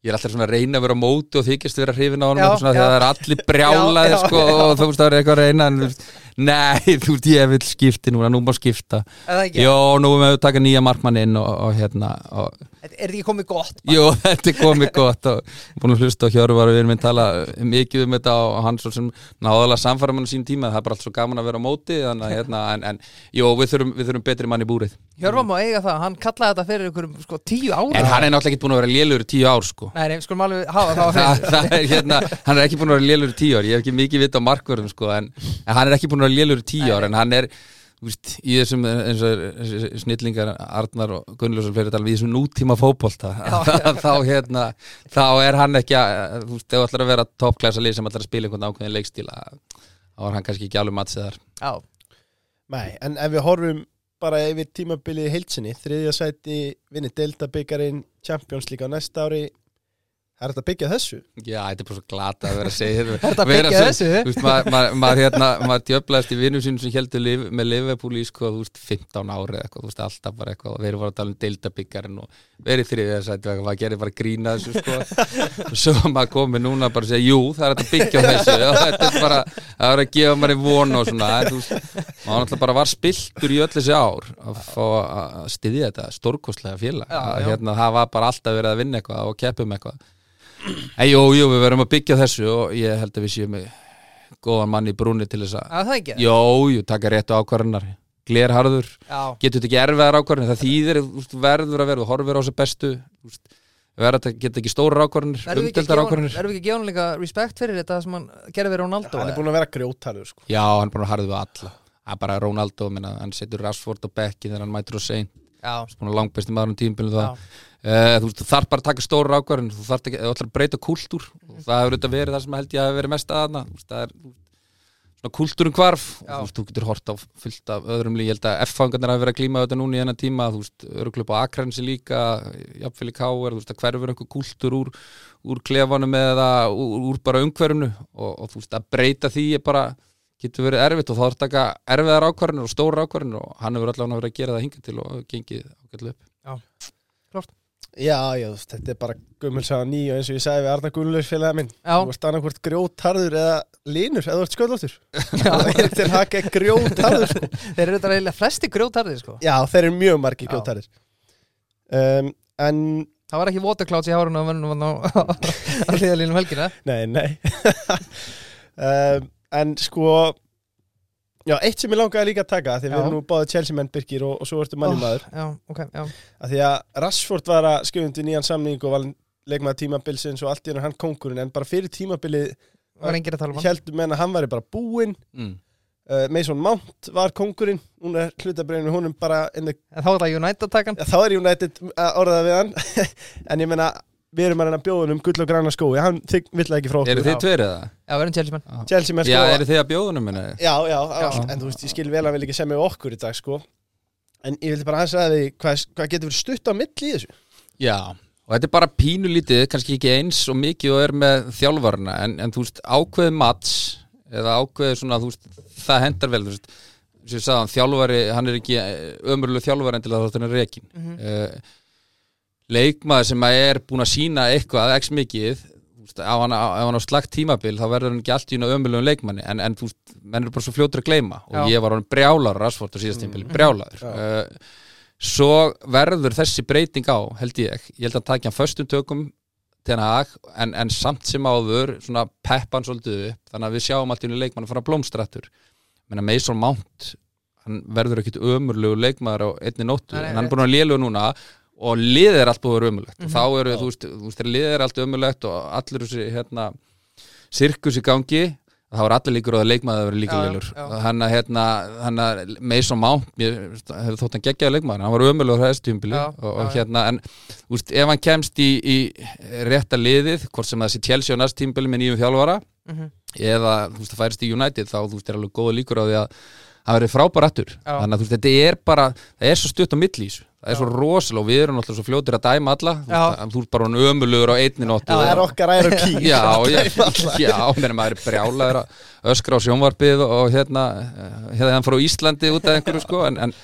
Ég er alltaf svona að reyna að vera á móti og þykist vera hrifin á honum Já, eitthvað svona, já. þegar það er allir brjálaði Já, já, sko, og þú veist það er eitthvað að reyna en, Nei, *laughs* þú veist ég vil skipti núna, nú má skipta? Jó, nú erum við að taka nýja markmann inn og, og hérna og, Þetta er ekki komið gott Jú, *laughs* þetta er komið gott og búin að hlusta á Hjörvar og við erum að tala mikið um þetta og hann svo sem náðalega samfæra mann á sín tíma, það er bara allt svo gaman að vera á móti þannig að hérna, en, en jú, við þurfum, við þurfum betri mann í búrið. Hjörvar má eiga það, hann kallaði þetta fyrir ykkur sko tíu ára En hann er náttúrulega ekki búin að vera lélur í tíu ár sko. Nei, nei, skulum alveg hafa það á *laughs* er hérna, hann er ekki búin að vera lélur í tíu ár ég hef ekki mikið vita á markvörðum sko en, en lélur í í þessum eins og þessi snillingar Arnar og Gunnljósar fyrir tala við þessum nútíma fótbolta *laughs* þá hérna þá er hann ekki að þú veist, ef þú ætlar að vera toppklassa lið sem ætlar að spila einhvern ákveðin leikstíla þá er hann kannski ekki alveg mattsiðar Já, Nei, en ef við horfum bara yfir tímabilið í heilsinni þriðja sæti, vinni Delta byggarinn Champions League á næsta ári Það er þetta að byggja þessu? Já, þetta er bara svo glata að vera að segja *laughs* Er þetta að vera byggja svo- þessu? Þú veist, maður ma, ma, hérna, maður djöflaðist í vinnum sínum sem heldur liv, með Liverpool í sko, þú veist, 15 ári eða eitthvað, þú veist, alltaf bara eitthvað. Og við erum bara að tala um deildabikkarinn og verið þriðið þess að maður gerir bara grína þessu sko. *laughs* Og svo maður komið núna bara að segja jú, það er hægt að byggja á þessu. *laughs* Og þetta er bara, það er að gefa manni von og svona, en þú veist, maður þetta Já, já. En jú, jú, við verðum að byggja þessu og ég held að við séum með góðan mann í brúni til þess að að það ekki? Jú, jú, taka réttu ákvarðanar Glerharður, Já, getur þetta ekki erfiðar ákvarðanar það þýðir, veist, verður að verða horfir á þessu bestu veist, verður að geta ekki stórar umdeldar gefa ákvarðanir verðum við ekki að gefa hann líka respekt fyrir þetta sem hann gerði við Ronaldo Hann er búin að vera grjótarður sko. Já, hann er bara að harðu við alla. Það er bara Ronaldo, minna, hann setur Rashford á bekki þegar hann mætur á sein Já, búin að langbesti maður um tímbilinu já, það Uh, þú, þarf bara að taka stóra ákvarðin þú þarf að breyta kúltúr. Og það hefur auðvitað verið það sem held ég að verið mest aðna það er svona kúltúrin hvarf. Og þú, getur hort á fullt af öðrum lík, ég held að F-fangarnir hafa verið að glíma þetta núna í þennan tíma, þú veist, öruglup á Akrensi líka, jafnvel í Káir þú veist, að hverfur einhver kúltúr úr, úr klefanum eða úr, úr bara umhverfinu. Og, og þú veist, að breyta því er bara getur verið erfitt. Og þá að taka erfiðar ákvarðinir og stóra ákvarðinir og hann hefur allavega verið að gera það hingað til og gengið ágætlega upp. Já, já, veist, þetta er bara gummulsaga ný og eins og ég sagði við Arna Gunnlaug félaga minn já, Þú veist annarkvort grjótarður eða linur eða þú ert sköldlóttur já. *laughs* Það er til haka grjótarður sko. *laughs* Þeir eru þetta reyðilega flesti grjótarðir sko Já, þeir eru mjög margir Já. grjótarður um, En, Það var ekki waterclouds í hárunu á mönnum á, *laughs* á, á hliðalínum helgina nei, nei um, En sko Já, eitt sem ég langaði líka að taka Því við erum nú báðið Chelsea menn Birkir og, og svo ertu manni maður Já, ok, já. Að Því að Rashford var að skrifundi nýjan samning og var leikmaður tímabilsins og allt í hann kongurinn en bara fyrir tímabilið Var engir að tala um hann? heldum menn að hann væri bara búinn. Mm. uh, Mason Mount var kongurinn hún er hlutabreyfinu húnum bara in the, En þá er það United takan ja, þá er United að orðaða við hann. *laughs* En ég menna við erum að reyna að bjóða hann um gull og græna skói hann vill það ekki frá Eru okkur þið tveir eða? Já, við erum Chelsea menn. Chelsea menn Já, sko. eru þið að bjóðunum minni? já, já, já, Já. en þú veist ég skil vel að hann vil ekki semja við okkur í dag sko. En ég vildi bara aðeins að því hvað, hvað getur verið stutt á milli í þessu? Já, og þetta er bara pínulítið, kannski ekki eins og mikið og er með þjálfarna en, en þú veist, ákveðið mats eða ákveðið svona, þú veist, það hendar vel, þú veist, sem ég sagði hann, þjálfari, hann er ekki ömurlega þjálfari en til að þetta er rekin Mhm. uh, leikmaður sem að er búin að sína eitthvað ekki mikið ef hann, hann á slagt tímabil þá verður hann ekki allt í ömurlegum leikmanni. En, en þú menn er bara svo fljótur að gleyma. Og Já. ég var hann brjálar rasvort á síðast tímabil, brjálaður. Já. uh, svo verður þessi breyting á, held ég. Ég held að hann taki hann föstum tökum til hann hag, en, en samt sem áður svona peppan svolítið upp. Þannig að við sjáum allt í einu leikmann að fara blómstrættur. Menna Mason Mount hann verður ekkit ömurlegu leikmaður á einni nóttu, Nei, en hann er búin að lélugu núna og liðið er allt búið að vera ömurlegt. Og þá eru, þú veist, þú veist, liðið er allt ömurlegt og allir þessi, hérna sirkus í gangi þá er allir líkur að verður líka Já, já, lélur. já. hann að hérna, hann að Mason Mount, mér hefur þótt hann geggjaði leikmaður hann var þessu tímbili Já, og, og hérna, en þú veist, ef hann kemst í, í rétta liðið, hvort sem það sé Chelsea á næst tímbili með nýjum þjálfara Mhm. eða þú veist, það færist í United þá þú veist, er alveg góða líkur á því að það verið frábær aftur. Já. þannig að þú veist, þetta er bara það er svo stutt á þessu. Það er svo rosalega og við erum náttúrulega svo fljótir að dæma alla. Þú Já. þú ert bara ömulugur á einni nóttu það er okkar ær og ký Já, já, já, menn maður er brjálaður að öskra á sjónvarpið og hérna, eh, hérna hann frá Íslandi út af einhverju sko, en, en,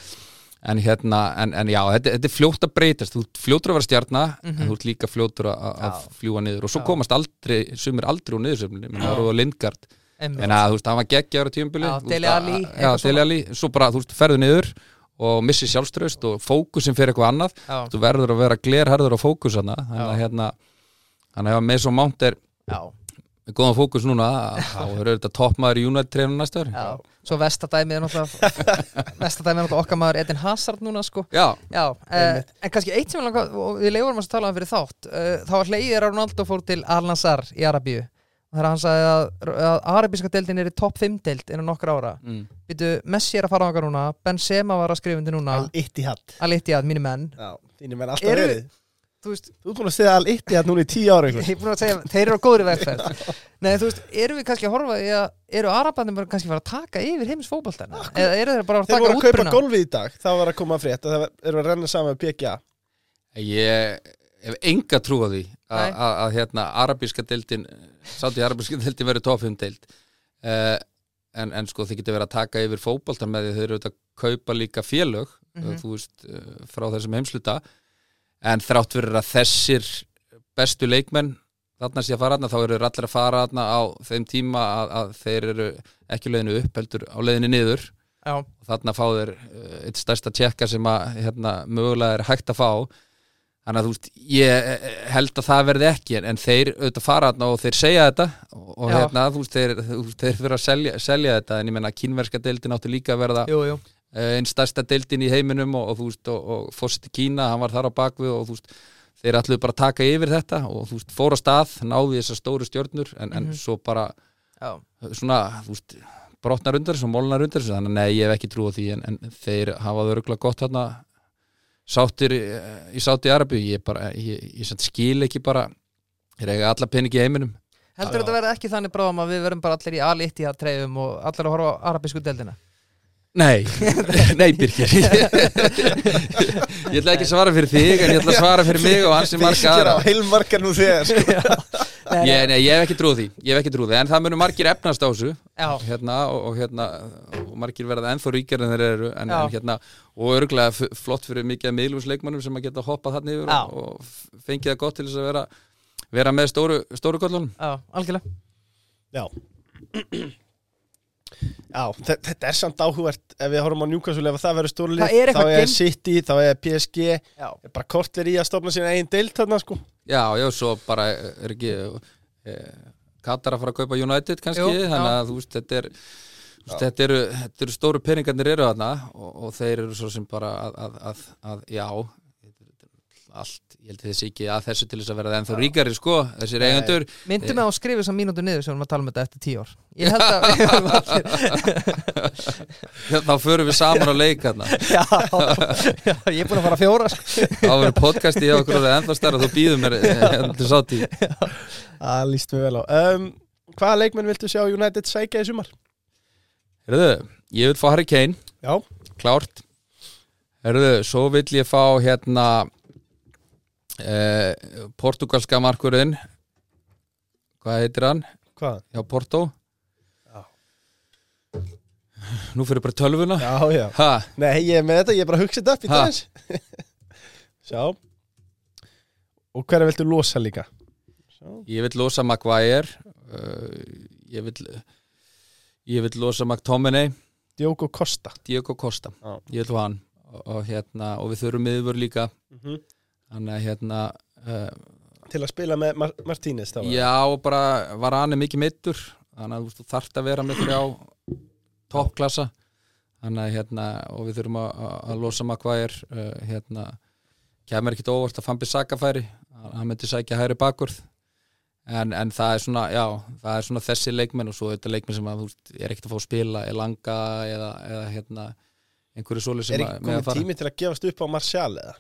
en hérna, en, en já, þetta, þetta er fljótt að breytast, þú fljótur að vera stjarna en þú ert líka fljótur að, að Já. fljúa niður. Og svo Já. komast aldrei, en að þú veist, hann var geggjaður á veist, Dele Alli, svo bara, þú veist, ferðu niður og missi sjálfströst og fókusin fyrir eitthvað annað. Já, þú verður að vera glerharður á fókus þannig að hérna þannig að ef Mason Mount er já, með góðan fókus núna þá eru þetta toppmaður í United trefnum næsta já. Svo vestadæmið er náttúrulega *laughs* Vestadæmið er náttúrulega okkar maður Edin Hazard núna sko. Já, Já, Einmitt. en kannski eitt sem við leifurum að tala um fyrir þátt uh, þá var hleyðir að Ronaldo fór til Al-Nassar í Arabíu þegar hann sagði að, að arabíska deildin er í topp 5 deild innan nokkra ára. Mm. Býtu, Messi er að fara á okkar núna Benzema var að skrifa undir núna. Al-Ittihad. Al-Ittihad, mínu menn. Já, þínir menn alltaf Eru- verið. Þú veist, Þú ert búin að stiða Al-Ittihad núna í tíu ára *laughs* ég er búin að segja, þeir eru á góðri vegferð. Nei, þú veist, eru við kannski að horfa í að eru arabarnir bara kannski að fara að taka yfir heims fótboltana eða eru þeir bara að Þeir taka voru að kaupa útbruna golfið í dag Það var að koma að frétt að það eru að renna saman með PGA ég hef enga trú á því að, Nei. að, að hérna arabíska deildin sátti arabíska deildin verið topp 5 deild. Uh, en, en sko þið getur verið að taka yfir fótboltan með því þau eru auðvitað að kaupa líka félög Mhm. þú veist, uh, frá þessum heimsluta en þrátt fyrir að þessir bestu leikmenn þarna sé að fara þarna, þá eru allir að fara þarna á þeim tíma að, að þeir eru ekki leiðinu upp, heldur á leiðinu niður. Já, og þarna fá þeir eitt stærsta tjekka sem að hérna, mögulega er hægt að fá þannig að þú veist, ég eh, held að það verði ekki en, þeir auðvitað fara þarna og þeir segja þetta og, Já. hérna, þú veist, þeir, þeir fyrir að selja, selja þetta en ég menna kínverska deildin átti líka að verða eh, einn stærsta deildin í heiminum og, og þú veist, og, og fórseti Kína, hann var þar á bakvið og þú veist, þeir ætluðu bara að taka yfir þetta og þú veist, fóra stað, náði þessar stóru stjörnur en, en Mhm. svo bara Já, svona, þú veist brotnar undir þessu og molnar undir þessu þannig að nei, ég hef ekki trú á því en, en þeir hafa það örgulega gott þarna sáttir í, í Sáti Arabi ég, bara, ég, ég, ég skil ekki bara þeir eiga alla peningi í heiminum Heldur þetta verði ekki þannig bráðum að við verum bara allir í Al-Ittihad treyfum og allir að horfa á arabísku deildina? Nei, *laughs* nei Birgir. *laughs* Ég ætla ekki að svara fyrir þig en ég ætla að svara fyrir mig og hans sem marga aðra. á heilmarkar nú þegar sko. *laughs* Nei, ég, nei, ég hef ekki trúið því, ég hef ekki trúið því. En það munum margir efnast á þessu. Hérna, og, og, hérna, og margir verða ennþá ríkjar en þeir eru. En, en, hérna, og örgulega flott fyrir mikið af miðlumsleikmannum sem að geta hoppað þarna yfir Já. og, fengið það gott til þess að vera, vera með stóru, stóru kollunum já, algjörlega. Já Já, þe- þetta er samt áhugvært ef við horfum á Newcastle ef það verður stórlið þá er City, þá er PSG Já, er bara kortver í að stofna sína eigin deild þarna sko. Já, já, svo bara er ekki e, Katar að fara að kaupa United kannski, Jú, þannig að þú veist, þetta er veist, þetta eru, þetta eru stóru peningarnir eru þarna og, og þeir eru svo sem bara að, að, að, að já allt, ég held að þessi ekki að þessu til þess að vera ennþá ríkari sko, þessir Nei. eigendur. Myndum við að skrifa þessar mínútu niður sem við erum að tala um þetta eftir tíu ár. Ég *laughs* held að *laughs* við erum allir þá förum við saman á leik þarna *laughs* já, já, ég er búin að fara fjóra sko. þá verður podcasti hjá okkur orðið ennþá stærra þú býðum mér eh, til sátt í Það líst mér vel á. Um, Hvaða leikmenn viltu sjá United sækja í sumar? Herðu, ég vil fá Harry Kane. Já, klárt. Herðu, svo vill ég fá hérna eh, portugalska markurinn hvað heitir hann? hvað? hjá Porto. Já. nú fyrir bara tölvuna. Já, já. Ha, Nei, ég er með þetta, ég er bara að hugsa þetta upp í þess *laughs* Sjá. Og hverja viltu losa líka? Sjá. Ég vil losa Maguire uh, ég vil ég vil losa McTominay. Diogo Costa. Diego Costa, Já. ég vil hann. Og, hérna, og við þurfum miðvör líka. Mm þannig að hérna uh, Til að spila með Mar Martínez þá já og bara var hann mikið mittur þannig að þú þarft að vera með þrjá toppklassa. Þannig að hérna og við þurfum að, að- losa Maguire uh, hérna kemur ekkit óvart að Fambi Saka færi hann myndi sækja hæri bakurð en, en það er svona, já það er svona þessi leikmenn og svo þetta leikmenn sem að þú er ekkit að fá að spila Elanga eða, eða hérna einhverju sóli sem Er að ekki með að komið tími til að gefast upp á Martial eða?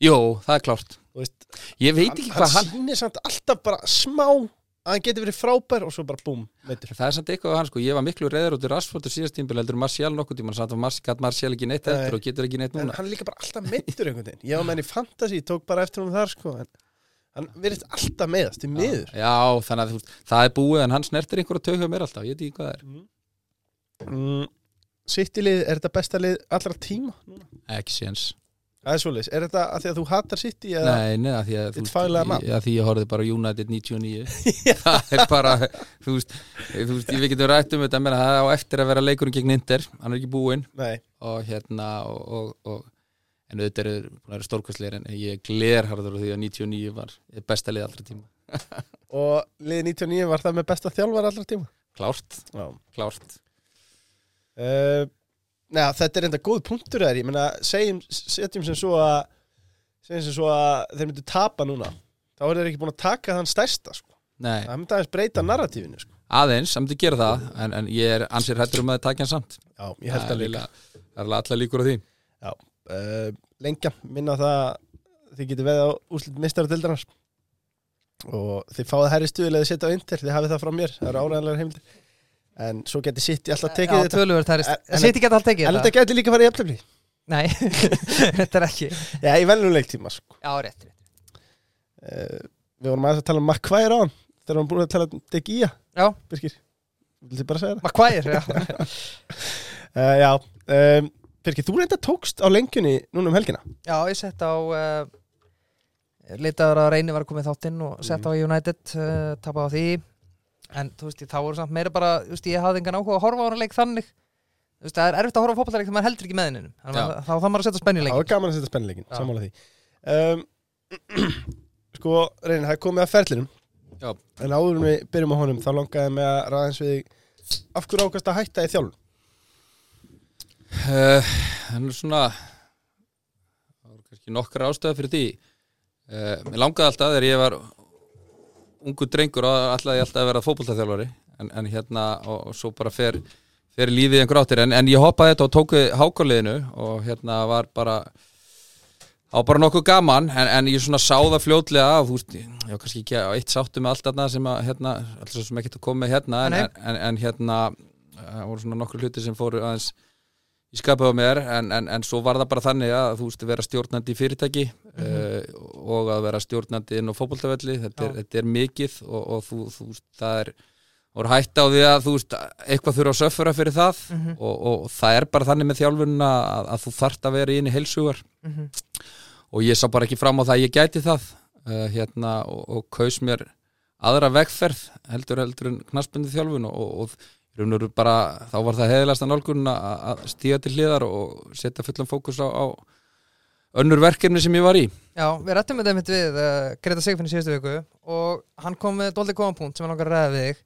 Jú, það er klárt. Veist, Ég veit hann, ekki hann hvað hann sýnir samt alltaf bara smá að hann getur verið frábær og svo bara búm, veitur Það er samt eitthvað hann sko, ég var miklu reyður út í Rashford og síðast tímbil heldur en Martial nokkuð tíma samt að Martial, gat Martial ekki neitt Nei. eftir og getur ekki neitt En núna. hann er líka bara alltaf meittur einhvern veginn. Ég var með hann í fantasy, tók bara eftir hún þar sko en Hann verið alltaf meðast, í miður. Já, þannig að þú það er búið en hann snertir einhverja tökja mér alltaf, ég veit ekki hvað það er. Mm, Sittilið, er þetta besta lið allra tíma? Ekki séns Það er svoleiðis, er þetta að því að þú hatar City eða? Nei, nei, að því að, þú ég- að því ég horfði bara United 99 *laughs* það er bara þú veist, þú veist, við getum rætt um þetta menn að það á eftir að vera leikurinn gegn Inter. Hann er ekki búinn. Nei, og hérna og, og, og en auðvitað er að vera stórkvæsleir en ég er glerharður á því að 99 var besta lið allra tíma. *laughs* Og liðið 99 var það með besta þjálfar allra tíma? Klárt, Já. Klárt. Uh, Nei, þetta er enda góð punktur þær, ég meina, segjum, setjum sem svo að segjum sem svo að þeir myndu tapa núna. Þá er þeir ekki búin að taka þann stærsta sko. Nei, það myndi aðeins breyta narratífinu sko. aðeins, það myndi gera það en, en ég er ansið hrættur um að það takja hann samt. Já, ég held að líka. það er allar líkur á því. Uh, Lengja, minna það að þið getið veið á úslit mistara dildarnas og þið fáið herri stuðilega að setja á Inter, þið hafið það frá mér það eru áræðanlegar heimildir en svo getið sitt alltaf tekið þetta. ekki að alltaf tekið en þetta. þetta geti líka farið eftirfli Nei, *laughs* þetta er ekki. Já, í velnum leiktíma sko. Já, rétt, uh, Við vorum aðeins að tala um Makkværi á hann þegar við vorum búin að tala um De Gea. Já, Birgir, vil þið bara segja það? er, já. Uh, *laughs* já, um, Birgir, þú reynda tókst á lengjunni núna um helgina. Já, ég sett á uh, Litaður að reyni var að koma í þáttinn og sett á United uh, Tapa á því En þú veist, ég, þá voru samt meira bara Þú veist, ég hafði engan áhuga að horfa á hann leik þannig. Þú veist, það er erfitt að horfa á fótballleik þegar maður heldur ekki með. Já, Þá þarf maður að setja spenni í það var gaman að setja spennileikin, sammála því. Um, *clears throat* Sko, reynir, það er komið að ferlinum. Já. En áður en við byrjum á honum þá langaði mig að ræða eins við Af hverju ákast að hætta í þjálfun? uh, Það er svona það voru kannski nokkra ástæða fyrir því. Uh, Mér langaði alltaf þegar ég var ungu drengur og ég alltaf að vera fótboltaþjálfari. En, en hérna og, og svo bara fer, fer lífið einhver áttir. En, en ég hoppaði þetta og tók við hákáliðinu og hérna var bara á bara nokkuð gaman. En, en ég svona sá það fljótlega þú veist, ég var kannski ekki á eitt sáttu með allt þarna sem að hérna, alltaf sem ekki að koma með hérna en, hérna voru svona nokkur hluti sem fóru aðeins í skapið á mér en, en, en svo var það bara þannig að þú veist vera stjórnandi í fyrirtæki uh, og að vera stjórnandi inn á fótboltavelli þetta, þetta er mikið og, og þú, þú veist það er voru hætt á því að þú veist eitthvað þurfa að söffura fyrir það Mhm. og, og það er bara þannig með þjálfunna að, að þú þart að vera inn í heilsugar Mhm. og ég sá bara ekki fram á það að ég gæti það uh, hérna og, og kaus mér aðra vegferð heldur heldur en knarsbundið þjálfun og, og, og í raun og veru bara þá var það heðilegasta nálgun að að stíga til hliðar og setja fullan fókus á, á önnur verkefni sem ég var í. Já, við rættum með þeim við uh, Greta Sigfinn í síðustu viku og hann kom með dóldi góðan punkt sem hann langar að ræða við þig.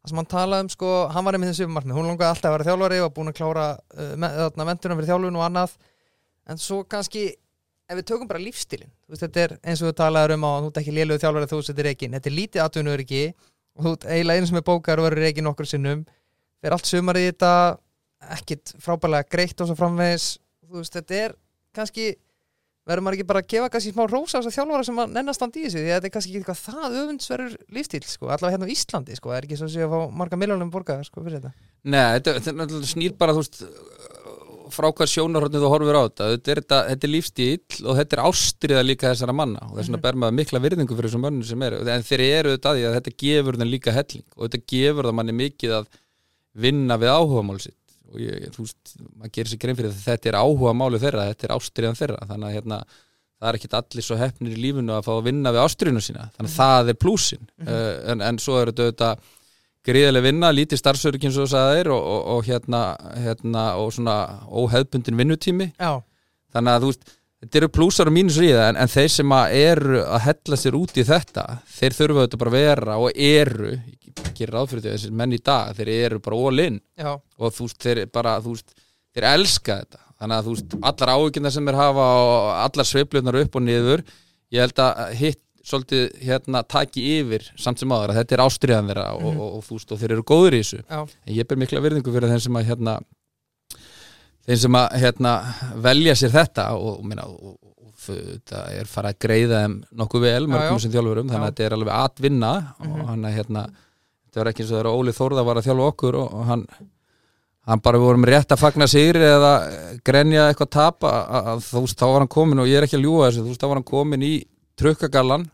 Það sem hann talaði um sko, hann var einmitt þessu markmið, hún langaði alltaf að vera þjálfari og búin að klára uh, me, þarna, mentunum fyrir þjálfun og annað. En svo kannski ef við tökum bara lífstílin þú veist, þetta er eins og þú talaður um að þú ert ekki lélugu þjálfari þú setur reikin, þetta er lítið atvinnur ekki og þú eiginlega einu sem er bókar verður reikin nokkur sinnum fyrir allt sumar í þetta ekkit frábælega greitt og svo framvegis. Þú veist, þetta er kannski verður maður ekki bara að gefa kannski smá rósa á þess að þjálfara sem að nennar standa í þessu? Því að þetta er kannski ekki eitthvað það öfundsverður lífstíl sko, allavega hérna á Íslandi sko, það er ekki svo að sé að fá marga miljónum borgaðar sko fyrir þetta. Nei, þetta, þetta snýr bara þú veist frá hvað sjónarhornið þú horfir á þetta. Þetta er, þetta, þetta er lífstíl og þetta er ástriða líka þessara manna. Og þess vegna ber maður mikla virðingu fyrir þessum mönnum sem eru. En þeir eru þetta að þetta gefur þeim líka helling. Og þetta gefur það manni mikið að vinna við áhuga mál sitt. Og ég, þú veist, maður gerir sér grein fyrir að þetta er áhuga málu þeirra, þetta er ástriðan þeirra. Þannig að hérna, það er ekkit allir svo hefnir í lífinu að fá að vinna við ástriðinu sína. Þannig að það er plúsin. Uh, en, en svo er þetta auðvitað gríðileg vinna, lítið starfsörgin svo það er og, og, og hérna, hérna og svona óheðbundin vinnutími. Já, þannig að þú veist, þetta eru plúsar og mínusar í það en, en þeir sem að eru að hella sér út í þetta, þeir þurfa þetta bara að vera og eru, ég gerir ráð fyrir því að þessir menn í dag, þeir eru bara já, og þú veist, þeir bara þú veist, þeir elska þetta. Þannig að þú veist, allar áhyggjurnar sem þeir hafa og allar sveiflunar upp og niður ég held að hitt svolítið hérna taki yfir samt sem áður að þetta er ástriðan þeirra og, Mhm. og, og, þú veist, og þeir eru góður í þessu. Já, en ég ber mikla virðingu fyrir þeim sem að hérna þeim sem að hérna velja sér þetta og, og, minna, og, og þetta er farið að greiða þeim nokkuð vel mörgum sem þjálfurum þannig að þetta er alveg atvinna Mhm. og hann er hérna þetta var ekki eins og þegar Óli Þórða var að þjálfa okkur og, og hann hann bara vorum rétt að fagna sigri eða grenja eitthvað tap að, þú veist þá var hann komin og ég er ekki að ljúga þessu þú veist þá var hann komin í trukkagallan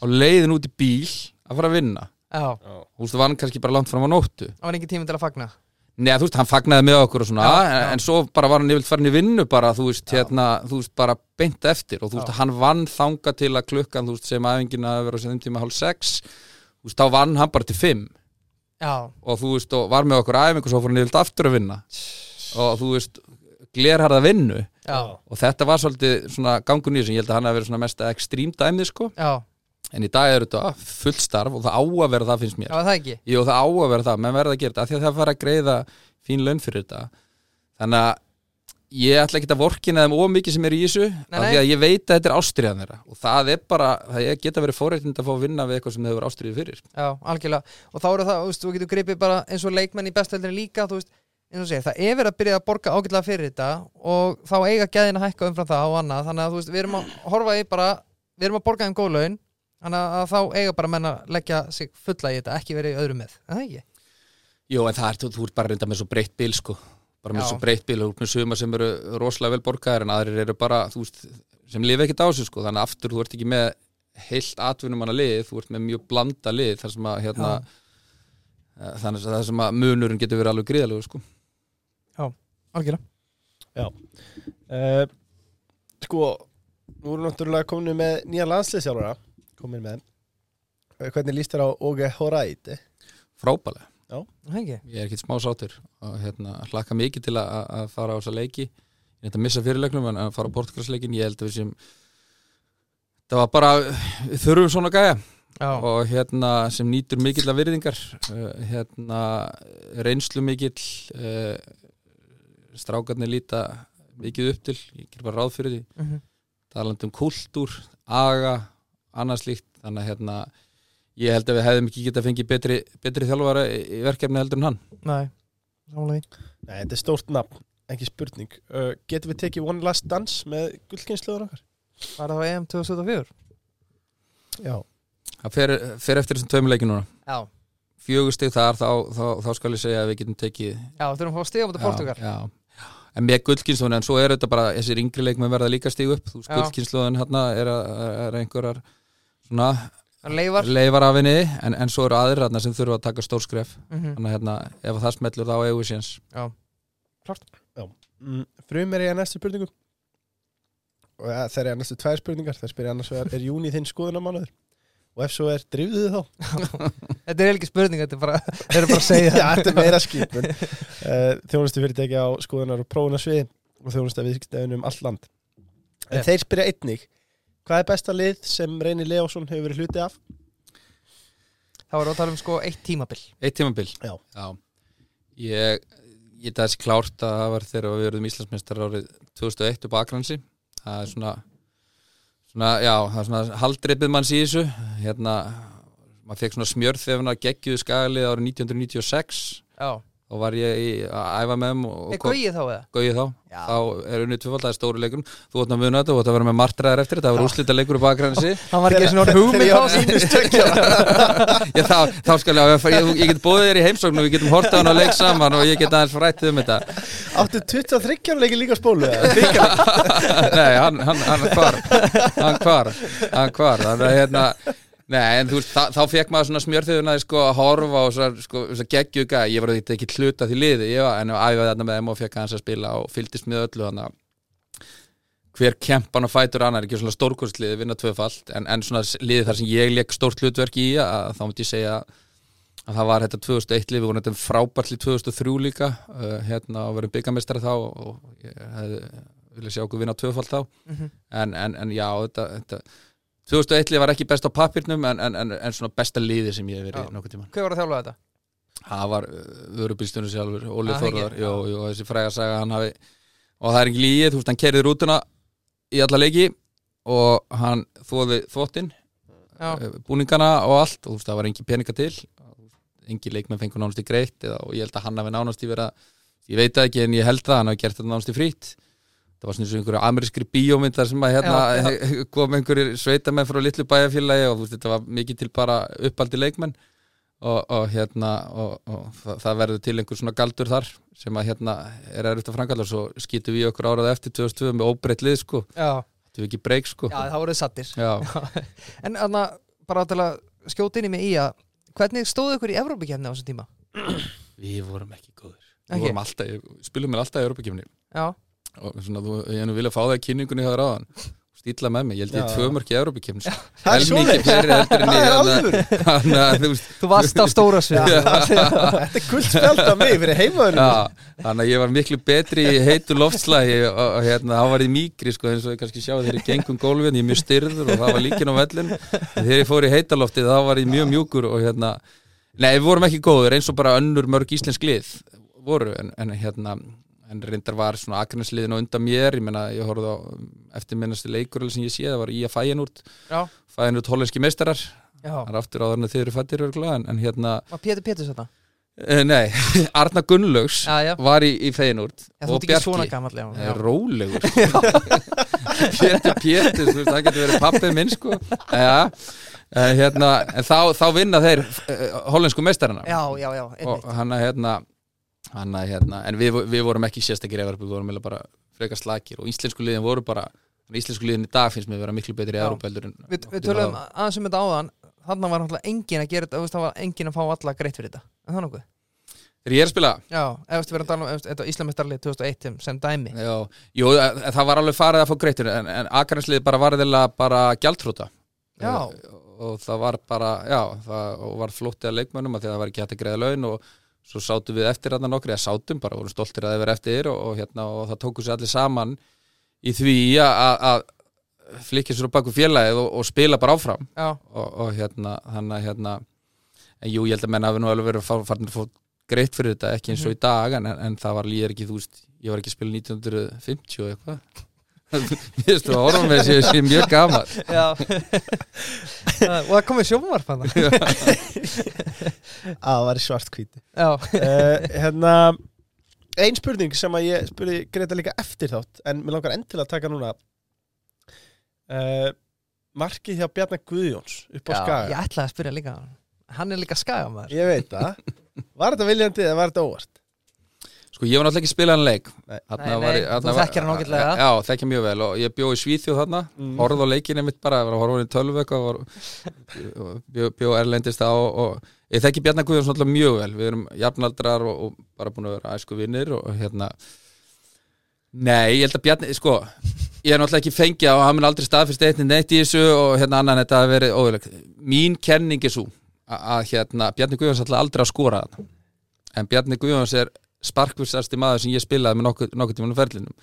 á leiðin út í bíl að fara að vinna. Já. Þú veist það var hann kannski bara langt fram á nóttu. Það var ekki tími til að fagna? Nei, þú veist, hann fagnaði með okkur og svona Já, en, já. en svo bara var hann yfirleitt farin í vinnu bara, þú veist, hérna, þú veist, bara beint eftir og þú veist, Já. hann vann þanga til að klukkan, þú veist, sem aðingin að vera á þeim tíma hálf sex, þú veist, þá vann hann bara til fimm. Já, og þú veist, og var með okkur æfingu og svo fór hann yfirleitt aftur að vinna. Og þú veist, glerharða vinnu. Já, og þetta var svolítið svona gangun í þessu, ég held að hann hafi verið svona mest ekstrím dæmið, sko, já, en í dag er þetta fullt starf og það á að vera það finnst mér. Já, það ekki? Jú, það á að vera það, menn verða að gera þetta af því að það fara að greiða fín laun fyrir þetta. Þannig að ég ætla ekki að vorkina þeim ómikið sem er í þessu af því að ég veit að þetta er ástriðan þeirra. Og það er bara, það geta verið fórreitind að fá að vinna við eitthvað sem þau verið ástriðið fyrir. Já, algjörlega. Og þá eru það, þú veist, þú getur gripið bara eins og leikmenn í bestöldinni líka Þú veist, eins og segir, það er verið að byrja að borga ágætlega fyrir þetta Og þá eiga gæðin að hækka umfram það og annað. Þannig að þú veist, við erum að horfa í bara Við erum að borga þeim góð laun Þannig að þá eiga bara menn að leggja sig fulla í þetta Ekki verið í öðru með, er það ekki? Jú, en það er, þú, þú ert bara reynda með svo breytt bíl sko, bara með Já. svo breytt bíl með suma sem eru rosalega vel borgaðir en aðrir eru bara, veist, sem lifa ekkert á sig sko, þannig að aftur þú ert ekki með heilt atvinnumanna lið, þú ert með mjög blanda lið þar sem að hérna eh, þannig að það sem að munurinn getur verið alveg gríðalegu sko. Algjörlega uh, Sko Nú erum náttúrulega komin með nýja landsliðsjálfara komin með Eh, Hvernig líst þér á Óge Horæti? Frábælega. Er Það ekki? ég er ekkert smá sátur og hérna, hlakka mikið til að, að fara á þessa leiki. Ég er þetta að missa fyrirleiknum en að fara á portugalsleikin ég held að við sem það var bara, við þurfum svona gæja. Já, og hérna sem nýtur mikill af virðingar uh, hérna reynslu mikill uh, strákarnir líta mikið upp til, ég ger bara ráð fyrir því. Mhm, talandi um kultúr, aga annað slíkt, þannig að hérna ég held að við hefðum ekki getað fengið betri, betri þjálfara í verkefni heldur en hann. Nei Sálega því. Nei, þetta er stórt nafn, ekki spurning. Uh, Getum við tekið One Last Dance með gullkynsluður okkar? Var það á EM 2024? Já. Það fer, fer eftir þessum tveimur leikinu núna. Já, fjögur stig þar, þá, þá, þá skal ég segja að við getum tekið já, þurfum að fá stiga mútið Portugal já, já. en með gullkynnslóðin en svo er þetta bara, þessir yngri leikmenn verða líka stig upp. Þú veist, gullkynnslóðin hérna er, að- er einhverjar svona Leifar. Leifar af henni en, en svo eru aðrir hérna sem þurfa að taka stórskref mhm, þannig að hérna, ef það smellur þá eigum við séns. Mm, Frum er ég að næstu spurningu. Og ja, þeir eru að næstu tvær spurningar. Það spyrir annars vegar, er júni þinn skoðunamánuður? Og ef svo er, drifðu þið þá? *laughs* Þetta er ekki spurning, þetta er bara, þetta er bara að segja. *laughs* Já, þetta er meira skipun. Uh, Þjónustu fyrirtæki á skoðunar og prófunasvið og þjónustu að viðskiptaðin um allt land. En Eh. þeir spyrja einnig Hvað er besta lið sem Reyni Leósson hefur verið hluti af? Það var að tala um sko eitt tímabil. Eitt tímabil? Já. ég, ég það er þessi klárt að það var þegar við verðum Íslandsmeistar árið 2001 upp á Akransi það er svona, svona já, það er svona haldreipið manns í þessu. Hérna, maður fekk svona smjörð þegar hann geggjuðu skagalið árið 1996 Já, þá var ég í, að æfa með þeim er gauið þá eða? Gauði þá, Já. þá er unnið tvöfald, það er stóri leikur þú ætla að muna þetta, þú ætla að vera með martraðar eftir þetta var úrslita leikur á Akransi *laughs* Hann var ekki svona Þegar á ég sínu Já, þá, þá skal ég, ég, ég get bóðið þér í heimsókn og við getum hortað hann á leik saman og ég get aðeins frættið um þetta. Áttu 23 leiki líka spólu *laughs* Nei, hann, hann, hann hvar. Hann hvar, hann hvar. Þannig að hérna Nei, en þú veist, þá, fekk maður svona smjörþjóðuna sko að horfa og svo, sko, gæ, ég var þetta ekki hluta því liði, ég var, en ég æfaði þarna með þeim og fekk hans að spila og fylgdist með öllu þannig að hver kempan og fætur annar, ekki svona stórkostliði vinna tvöfalt, en, en svona liði þar sem ég leik stórt hlutverk í, að, þá myndi ég segja að það var þetta 2001 lið, við vorum þetta frábært lið 2003 líka, uh, hérna og verið byggamestari þá og ég hefði vilja sjá okkur vinna tvöfalt þá. Mhm. en, en, en já, þetta, þetta 2001 lið var ekki best á pappirnum en, en, en, en svona besta liði sem ég hef verið Já. nokkuð tíma Hver var að þjálfa þetta? það var vörubilstunum sjálfur Óli Ah, Þórðar, ekki? jú, jú, þessi fræga saga hann hafi, og það er ekki líið, þú veist, hann kerði rútuna í alla leiki og hann þóði þvottin Já, búningana og allt og þú veist, það var engin peninga til engin leikmenn fengur nánast í greitt eða, og ég held að hann hafi nánast í vera ég veit það ekki en ég held það, hann hafi gert þetta nánast í frýtt það var svona og einhverju amerískri bíómyndar sem að hérna Já, *laughs* kom einhverjir sveitamenn frá litlu bæjarfélagi og þetta var mikið til bara uppaldi leikmenn. Og, og hérna og, og það, verður til einhver svona galdur þar sem að hérna er erfitt að framkalla. Og svo skýtum við okkur árað eftir 2002 með óbreytt lið sko, já, þetta er ekki breyk sko. Já það voruð sattir Já. *laughs* En þannig bara að skjóta inn í mig í að Hvernig stóðu ykkur í Evrópikefni á þessum tíma? við vorum ekki góður við Ekki? vorum alltaf, spilum mér alltaf í Europakefni Já, og svona, þú, ég nú vilja fá það í kynningunni hjá þér áðan stýla með mig, ég held ég tvö mörk í Europakefni. *laughs* Það er Helmingi svoleiðis. fleiri heldur *laughs* Það er þú varst á stóra svið Þetta er guld spjald af mig fyrir heimaðurinn Já, þannig að ég var miklu betri í heitu loftslægi og, hérna, þá var ég mýkri sko, eins og ég kannski sjá þegar ég gengum gólfin ég er mjög styrður og það var líkin á vellin þegar ég fór í heitaloftið þá var ég mjög mjúkur og hérna, nei við vorum ekki góður eins og bara önnur mörg íslensk lið voru en, en hérna en reyndar var svona akrænsliðin og undan mér ég meina, ég horfði á eftirminnastu leikur sem ég sé, það var í að fæin út Já, fæin út hollenski meistarar. Já. Það er aftur áður en þið eru fættir en, en hérna, Var Pétur Péturs þetta? uh, nei *laughs* Arna Gunnlaugs Já, já, var í, í já svona gammal já. Það er rólegur. *laughs* *laughs* Pétur Pétur, veist, það getur verið pappið minn sko. Ja, en, hérna, en þá, þá vinna þeir uh, hollensku meistarana já, já, já, og hann að hérna, hann að hérna en við, við vorum ekki sérstakir eða við vorum bara frekar slakir og íslensku liðin voru bara íslensku liðin í dag finnst mér að vera miklu betri en Við, við tölum aðeins um þetta áðan Þannig var náttúrulega engin að gera þetta Það var engin að fá alla greitt fyrir þetta. En það nokkuð? Þegar ég er að spila? Já, ef við erum að tala um þetta Íslamestarlið 2001 sem dæmi. Já, jú, eh, það var alveg farið að fá greitur en, en Akarnslið bara var eða bara gjaldtrúta Já. og það var bara, já það og var flóttið að leikmönnum að því að það var ekki hægt að greiða laun og svo sátum við eftir þarna nokkri eða sátum bara, vorum stoltir að það vera eftir og, og, hérna, og það tóku sér allir saman í því að- að að flikja sér á baku félagið og, og spila bara áfram. Og, og hérna, þannig að hérna en jú, ég held að menna að við nú alveg verið far- farin að fá greitt fyrir þetta, ekki eins og í dag en, en það var líður ekki, þú veist, ég var ekki að spila 1950 og eitthvað Mér finnst þú að horfa með þessi, þessi mjög gaman já. Og það komið sjónvarp hann það var svart hvíti Já, Hérna Ein spurning sem að ég spurði Greta líka eftir þátt En mér langar enn til að taka núna. Uh, Markið hjá Bjarnar Guðjóns upp á já Skaga. ég ætlaði að spyrja líka Hann. Er líka skagamæður Ég veit það. Var þetta viljandi eða var þetta óvart? Sko, ég var náttúrulega ekki að spila hann leik Nei. Nei, var nei, ég- þú var- þekkir hann ágætlega. Já, þekkja mjög vel og ég bjó í Svíþjóð þarna Mm. horfði á leikinni mitt bara, var að horfa á hann í tölvu eitthvað var, bjó, bjó erlendist á og, og ég þekki Bjarnar Guðjóns náttúrulega mjög vel, við erum jafnaldrar og, og bara búin að vera æsku vinnir og, og hérna Nei, ég held að Bjarni, sko ég er náttúrulega ekki fengið og hann mun aldrei staðfyrst eitt neitt í þessu og hérna annan þetta hafi verið óðurlegt. Að, að að sparkvistasti maður sem ég spilaði með nokkuð, nokkuð tímanum ferlinum.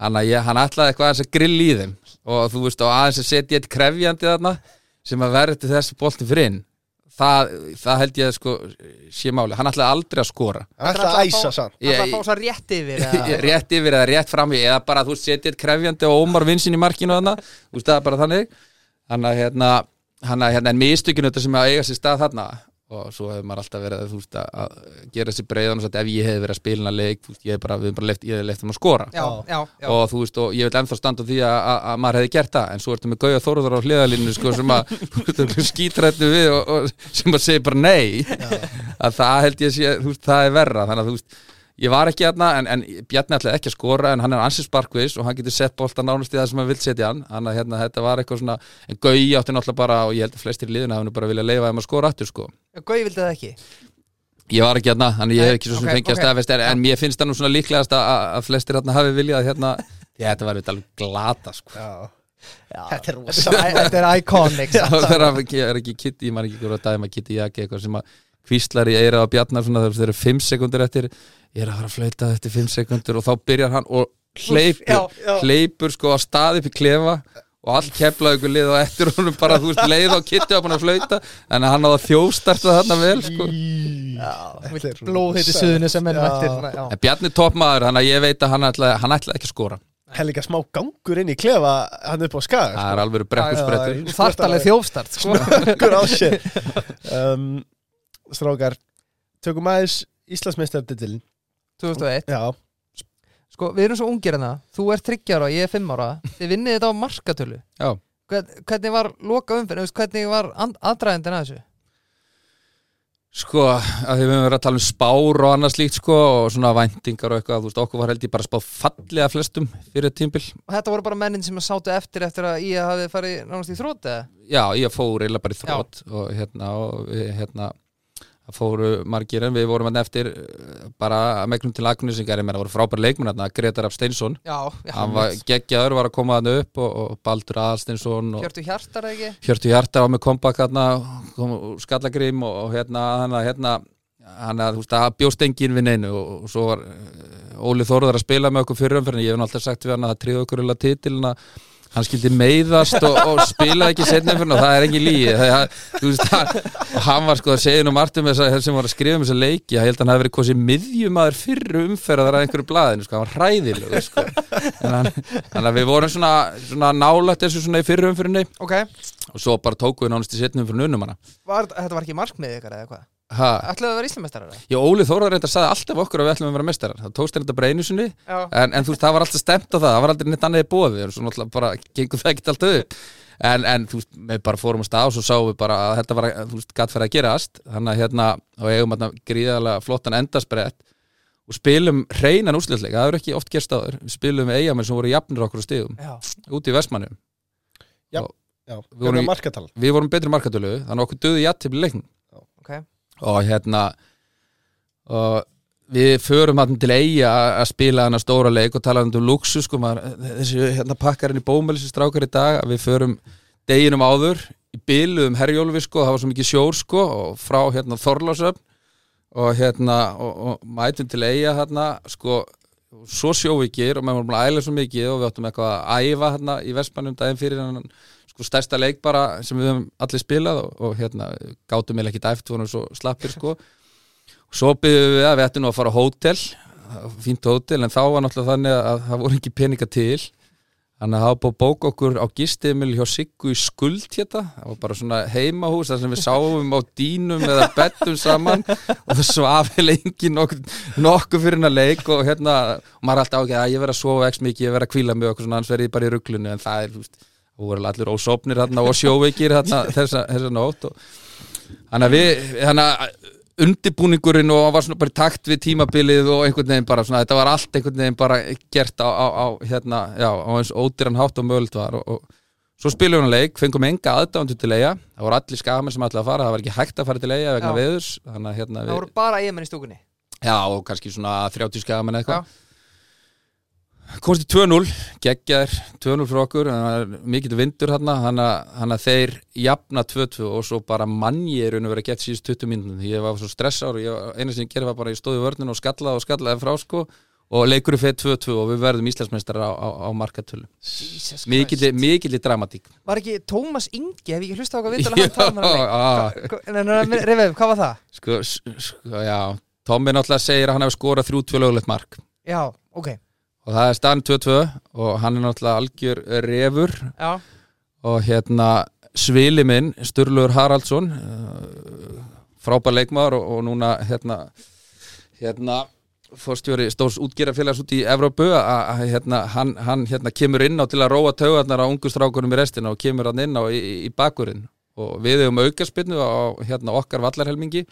Hann, að ég, hann ætlaði eitthvað aðeins að grill í þeim. Og þú veist, og aðeins að setja eitt krefjandi þarna sem að verði til þess bolti fyrir inn. Það, það held ég sko sé máli, hann ætlaði aldrei að skora. Hann ætlaði að æsa sann Það er að fá svo rétt yfir *laughs* eða? rétt yfir eða rétt fram í eða bara þú eitt krefjandi og Ómar vinsin í markinu þarna, þú veist það er bara þannig. Hann að hérna, að hérna en mistökinu þetta sem að eiga sér stað þarna og svo hefur maður alltaf verið veist, að, að gera sér breiðan og svo ef ég hef verið að spila hana leik, veist, ég hef bara, bara left, ég hef left um að skora. Já, já, já. Og þú veist, og ég vil ennþá standa því að, að, að maður hefði gert það, en svo ertu með Gauja Þóruður á hliðalínu, sko, sem að *laughs* skítrættu við og, og sem að segja bara nei. Að það held ég sé, þú veist, það er verra. Þannig að þú veist, ég var ekki aðna en, en Bjarni ætlaði ekki að skora, en hann er ansið sparkvis og hann getur sett bolta nánast í það sem hann vil setja hann þannig að hérna, þetta var eitthvað svona en Gauja átti náttúrulega bara, og ég held að flestir í liðinu hafa nú bara viljað leifa þeim að skora aftur, sko Gauði vildi það ekki Ég var ekki hérna, þannig ég hef ekki svo sem ok, fengið að ok. staðfest en, en mér finnst það nú svona líklegast að, að flestir hérna hafi viljað hérna, ég, þetta var við alveg glata sko. Já. Já. Þetta er rosa. Þetta er- iconic Já, ekki- ég er ekki kitti, ég man ekki hverju að dæma kitti jaki eitthvað sem að kvíslar í eira á bjarnar svona þegar þeir eru fimm sekundur eftir ég er að fara að flauta eftir fimm sekundur og þá byrjar hann og hleypur já, já. hleypur sko á stað upp í klefa og allt keflaði ykkur lið og eftir honum bara þú veist leið og kitti á hann að flauta en hann á að þjóstarta þarna vel sko. Þetta Blóð heiti rosa. suðinu sem ennum eftir en Bjarni toppmaður þannig að ég veit að hann ætlaði, hann ætlaði ekki að skora. Það er líka smá gangur inn í klefa hann upp á skaga það er alveg þarft alveg þjófstart sko. Gangur á sér. *laughs* Um, Strákar Tökum aðeins Íslandsmeistarditilin 2001 Já, Sko, við erum svo ungir en það Þú ert 30 ára, ég er 5 ára Þið vinnið þetta á markatölu Já. Hvern, Hvernig var loka umfyrir, hvernig var aðdraðendin að þessu? Sko, að því við höfum verið að tala um spár og annað slíkt sko og svona væntingar og eitthvað, þú veist, okkur var held ég bara spáð fallega flestum fyrir tímbil. Og þetta voru bara mennin sem sátu eftir eftir að ég hafi farið nánast í þrótt eða? Já, ég fór eiginlega bara í þrótt og hérna, og hérna, það fóru margir en við vorum hann eftir eh, bara að megnum til Agnesingar, ég meina, það voru frábæri leikmenn þarna, Gretar Af Steinsson, hann var geggjaður, var að koma hann upp og, og Baldur Aðalsteinsson og Hjörtu hjartar ekki? Hjörtu Hjartar á með kompakt þarna, kom úr skallagrím og, og hérna, hann að hérna hann að, bjóst engin við neinu og, og svo var eh, Óli Þórðar að spila með okkur fyrir umferðin, ég hef alltaf sagt við hann að það tríða okkur eða titilina hann skildi meiðast og, og spila ekki setna umferðin og það er ekki hann, og hann var sko að segja um að sem var að skrifa um þessa leiki. Ég held að hann hafi verið kosið miðjumadur fyrir umferðar að einhverju blaðinu, sko, hann var hræðileg sko. en hann, hann að við vorum svona, svona nálægt þessu svona í fyrir umferðinni. Ok, og svo bara tókum við nánast í setna umferðin unnum hana var, þetta var ekki markmið ykkar eða eitthvað? Ha, Ætlaðu að vera íslumestarar? Já, Óli Þórðar reynda sagði alltaf okkur að við ætlum að vera mestarar það tókst þetta bara einu sinni. En, en þú veist, það var alltaf stemt á það, það var aldrei neitt annað í bóði og svo náttúrulega bara gengur það ekkert alltaf upp. En, en þú veist, við bara fórum á stað og svo sáum við bara að þetta var, þú veist, gatt fyrir að gerast. Þannig að hérna, og eigum hérna gríðarlega flottan endasbrett og spilum hreinan úslitleika, það ekki oft gerst áður. Við spilum við eigamenn sem voru jafnir okkur á stigum. Já, úti í Vestmannum Já, Við vorum hvernig í- markatal við vorum betri markatölu, þannig að okkur döði jætt til leikn ok og hérna og við förum hann til eiga að spila hann að stóra leik og tala um luxus sko, maður, þessi hérna pakkarinn í bómæli sem strákar í dag að við förum deginum áður í byluðum herjólfi sko, það var svo mikið sjór sko og frá hérna Þorlásöfn og hérna og, og mætum til eiga hérna sko svo sjóvikir og maður var að æla svo mikið og við áttum eitthvað að æfa hérna í Vestmannum daginn fyrir hann sko stærsta leik bara sem við höfum allir spilað og, og hérna gátum eða ekki dæft, vorum svo slappir sko. Og svo byggðum við að við ættum að fara á hótel fínt hótel en þá var náttúrulega þannig að það voru ekki peninga til. Þannig að það var búið að bóka okkur á gistimil hjá Siggu í skuld hérna. Það var bara svona heimahús þar sem við sáum á dýnum eða bettum saman. Og það svafi lengi nokkuð nokku fyrir hennar leik og hérna og maður er alltaf ágæð að ég verð að sofa ekki mikið ég verð að kvíla mig okkur svona annars verð ég bara í rugglunu en það er, þú veist, það voru allir ósopnir hérna og sjóveikir hérna þessa, þessa nótt og þannig að við þannig að undibúningurinn og var svona bara í takt við tímabilið og einhvern veginn bara svona, þetta var allt einhvern veginn bara gert á, á, á hérna, já, á eins ódýran hátt og mögult var og, og svo spilum við hann leik, fengum enga aðdándu til eiga, það voru allir skamenn sem ætlaði að fara, það var ekki hægt að fara til eiga vegna Já. veðurs, þannig að hérna Það við, voru bara eigamenn í stúkunni já, og kannski svona 30 skamenn Já. eitthvað komst í 2-0, geggjaður 2-0 fyrir okkur, mikill vindur þannig að- þeir jafna 2-2 og svo bara mann ég er og verið að geta síðust 20 mínútum því ég var svo stressár og eina sem ég gerði var bara ég stóði í vörninu og skallaði og skallaði frá sko og leikur er fyrir 2-2 og við verðum Íslandsmeistar á, á, á markatölu. Mikill, mikill dramatík. Var ekki Tómas Ingi, hef ég ekki hlustað á hvað viðtal *laughs* hann tala um hann leik Rifið, hvað var það? sko, sko, já Tommi náttúrulega segir að hann hefur skorað þrjú tvö lögulegt mark. Já, ok og það er stann 2-2 og hann er náttúrulega algjör refur. Já, og hérna svili minn, Sturlur Haraldsson uh, frábær leikmaður og, og núna hérna hérna fórstjóri stórs útgerðarfélags út í Evrópu að hérna, hann, hann hérna kemur inn á til að róa taugarnar á ungustrákunum í restina og kemur hann inn á í, í, bakurinn og við hefum aukarspinnu á hérna, okkar vallarhelmingi.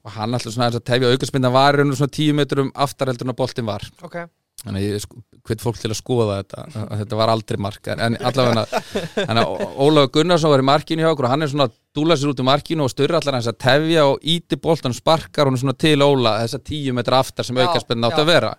Og hann alltaf svona aðeins að tefja aukarspinna var í raun og svona tíu metrum aftar heldur en að boltin var. Ok þannig að ég sko, hveit fólk til að skoða þetta að þetta var aldrei mark en, allavega þannig að Ólafur Gunnarsson var í markinu hjá okkur og hann er svona að dúla sér út í markinu og styrra allar hans að tefja og íti boltan sparkar hún svona til Óla þessa tíu metra aftar sem Já, aukarspenn átt að vera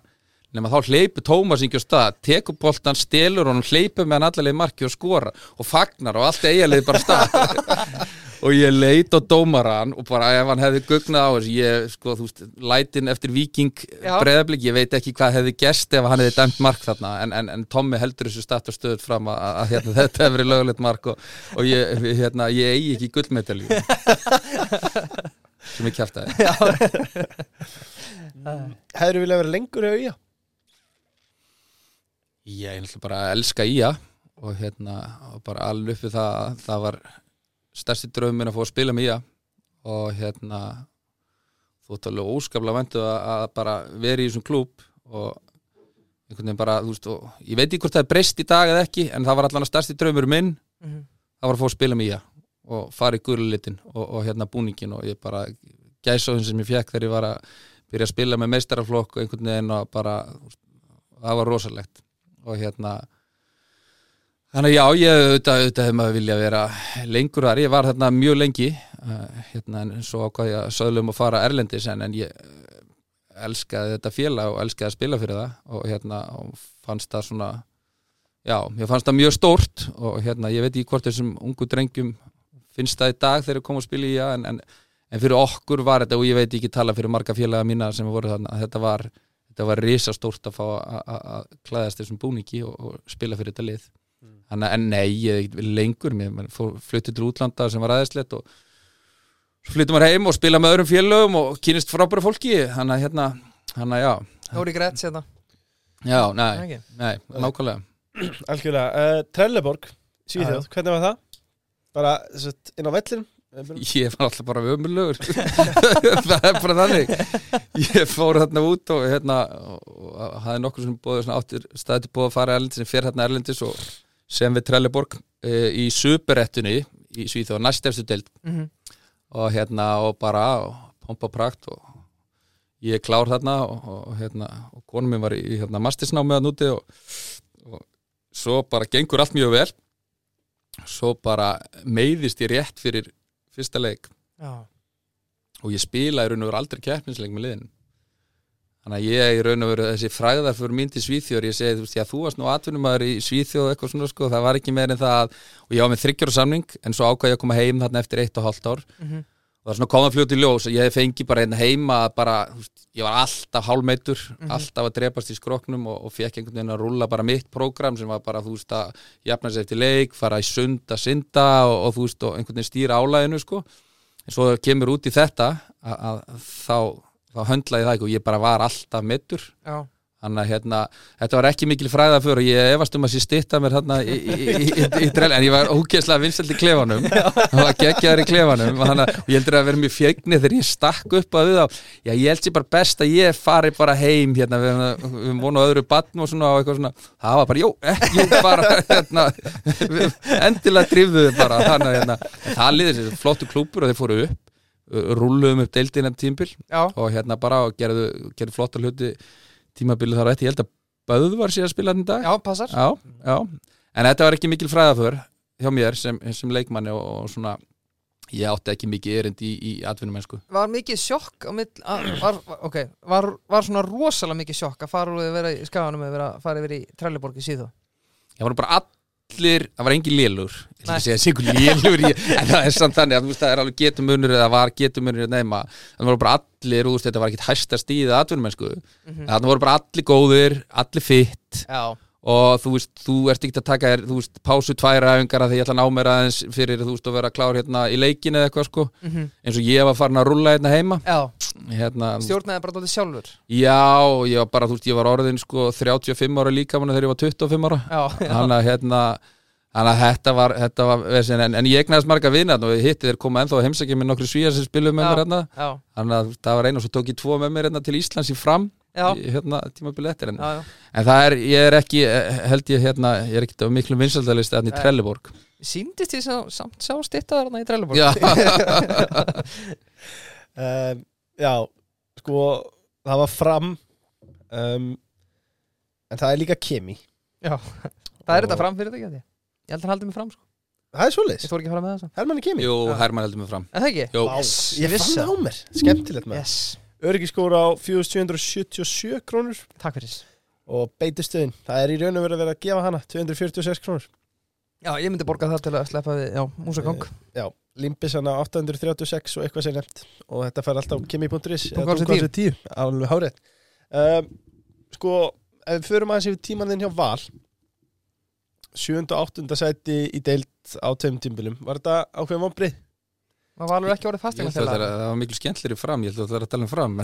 nema þá hleypur Tómas á stað tekur boltan, stelur honum, hleypur með hann allarleið marki og skora og fagnar og allt eiginleið bara stað. *laughs* Og ég leit á dómaran og bara ef hann hefði gugnað á þessu ég, sko, þú veist, lætin eftir viking breðablik, ég veit ekki hvað hefði gerst ef hann hefði dæmt mark þarna. En, en, en Tommi heldur þessu og stöðut fram að, að, að hérna, *laughs* þetta hefur verið lögulegt mark og, og ég, hérna, ég eigi ekki gullmedalju. *laughs* Sem ég kjæftaði Hefur vilja vera lengur í auja? Ég er bara að elska í það og hérna og bara alveg uppi það að það var stærsti drauminn að fá að spila með í það og hérna þú ert alveg óskaplega vendu að, að bara vera í þessum klúb og einhvern veginn bara, þú veist, og ég veit ekki hvort það er breyst í dag eða ekki, en það var allan að stærsti draumur minn, Mhm. það var að fá að spila með í það og fara í gurlitin og, og hérna búningin og ég bara gæsa sem ég fekk þegar ég var að byrja að spila með meistaraflokk og einhvern veginn og bara, það var rosalegt og hérna Þannig já, ég auðvitað, auðvitað hefði maður vilja vera lengur þar, ég var þarna mjög lengi uh, hérna, en svo ákvað ég að söðlum að fara erlendis en, en ég uh, elskaði þetta félag og elskaði að spila fyrir það. Og hérna og fannst það svona já, ég fannst það mjög stórt. Og hérna, ég veit ekki hvort þessum ungu drengjum finnst það í dag þegar þeir koma að spila í ja, en, en, en fyrir okkur var þetta og ég veit ekki tala fyrir marga félaga mína sem voru þarna þetta var, þetta var risastórt að fá að- að að klæðast þessum búningi og, og spila fyrir þetta lið. Þannig að en nei, ég er ekki lengur mér mér fór- flutti til útlanda sem var aðeinslegt og svo flyttum maður heim og spila með öðrum félögum og kynist frábæra fólki. Þannig að hérna, þannig að já. Nóri Gretz hérna. Já, nei, Ekki? nei, nákvæmlega. Algjörlega, uh, Trelleborg Svíþjóð, hvernig var það? Bara sett, inn á vellinum Ég var alltaf bara ömurlegur. *laughs* Það er bara þannig. Ég fór þarna út og hérna og, hafði nokkur sem bóði áttir staði til bóða að fara erlendis sem fer hérna erlendis og sem við Trelleborg e, í superettunni í Svíþjóð næstefstu deild. Mhm. og hérna og bara og pompa prakt og ég klár þarna og, og hérna og konum minn var í hérna mastisnámið að núti og, og svo bara gengur allt mjög vel. Svo bara meiðist ég rétt fyrir fyrsta leik. Já, og ég spila í raun og veru aldrei keppnisleik með liðin þannig að ég í raun og veru þessi fræðar fyrir mín til Svíþjóður ég segi þú veist, já þú varst nú atvinnumæður í Svíþjóð eitthvað svona sko, það var ekki meir en það að, og ég var með þryggjóra samning en svo ákvað ég að koma heim þarna eftir eitt og hálft ár. Mhm. og það var svona í ljós ég fengi bara einn heima að bara, veist, ég var alltaf hálmeitur, alltaf að drepast í skroknum og, og fekk einhvern veginn að rúlla bara mitt prógram sem var bara, þú veist, að jafna sér eftir leik, fara í sund að synda og, og þú veist, og einhvern veginn stýra álæðinu sko, en svo kemur út í þetta að, að þá, þá höndlaði það ekki og ég bara var alltaf meittur. Já, Þannig að hérna, þetta var ekki mikil fræða fyrir og ég efast um að sé stitta mér hérna í, í, í, í, drell, en ég var ógeðslega vinsælt í klefanum, það var geggjaður í klefanum og, hana, og ég heldur að vera mjög fjegni þegar ég stakk upp að við á, já ég held sér bara best að ég fari bara heim hérna, við, við, vonu öðru batn og svona og eitthvað svona, það var bara, jú, ekki, jú, bara, hérna, endilega drifðuðu bara, þannig að hérna, það liði sér flottu klúpur og þeir fóru upp, rúluðum upp deildin tímabilið þar eftir, ég held að Böð var síðan að spila í dag. Já, passar. Já, já. en þetta var ekki mikil fræðaför hjá mér sem, sem leikmanni og, og svona ég átti ekki mikið erind í, í atvinnumennsku. Var mikið sjokk mill, að, var, ok, var, var svona rosalega mikið sjokk að fara úr að vera í skaganum eða fara yfir í Trelleborg í síðu? Ég var bara allir, það var engin lélur. Ég að segja sigur lélur í- *laughs* en það er samt þannig að veist það er alveg getumunur eða var getumunur nema, það voru bara allir úr þetta var ekkit hæsta stíðið atvinnumennsku Mhm. það voru bara allir góðir, allir fitt. Já, og þú veist, þú ert ekki að taka þér, þú veist, pásu tvær æfingar að því ég ætla að ná mér aðeins fyrir, þú veist, að vera klár hérna í leikin eða eitthvað sko, Mhm. eins og ég var farin að rúlla hérna heima, hérna stjórnaði bara dótið sjálfur. Já, ég var bara, þú veist, ég var orðin sko 35 ára líka manna þegar ég var 25 ára. Þannig að hérna þannig að þetta var, þetta var en, en ég egnaðist marga vinna og ég hitti þeir koma ennþá að heimsækja með nokkru svíjar sem spiluðu með Já. mér hérna þannig að það var einu og svo tók ég tvo með mér hérna til Íslands í fram hérna tímabili eftir en, já, já. en það er, ég er ekki held ég hérna, ég er ekki á miklu vinsaldalist hérna í. Trelleborg. Sýndist því sá- samt sjá stitta þarna í Trelleborg? Já, *laughs* um, Já, sko það var fram um, en það er líka kemi Já, það er þetta fram fyrir þetta ekki Ég. Held að hann haldi mig fram sko. Það er Ég svoleiðis, fór ekki að fara með það Hermann er kemi jú. Hermann heldur mig fram. En það ekki? Jú, Yes, Ég ég fann það. á það. mér, skemmtilegt með Yes, Öryggiskóra á 4777 krónur. Takk fyrir. Og beitistöðin, það er í raun og verið að vera að gefa hana 246 krónur. Já, ég myndi borga það til að sleppa við, já, músagang Já, limbisana 836 og eitthvað sem nefnt og þetta fær alltaf kimi.is eða Dunga á sig 10, alveg hárið um, Sko, ef við förum aðeins yfir tíman þinn hjá Val. 7. og 8. sæti í deild á tveim tímbilum, var þetta ákveðum ombrið? Var alveg ekki orðið fastegna til það að það var miklu skemmtlir í fram Ég held að það var að tala um fram.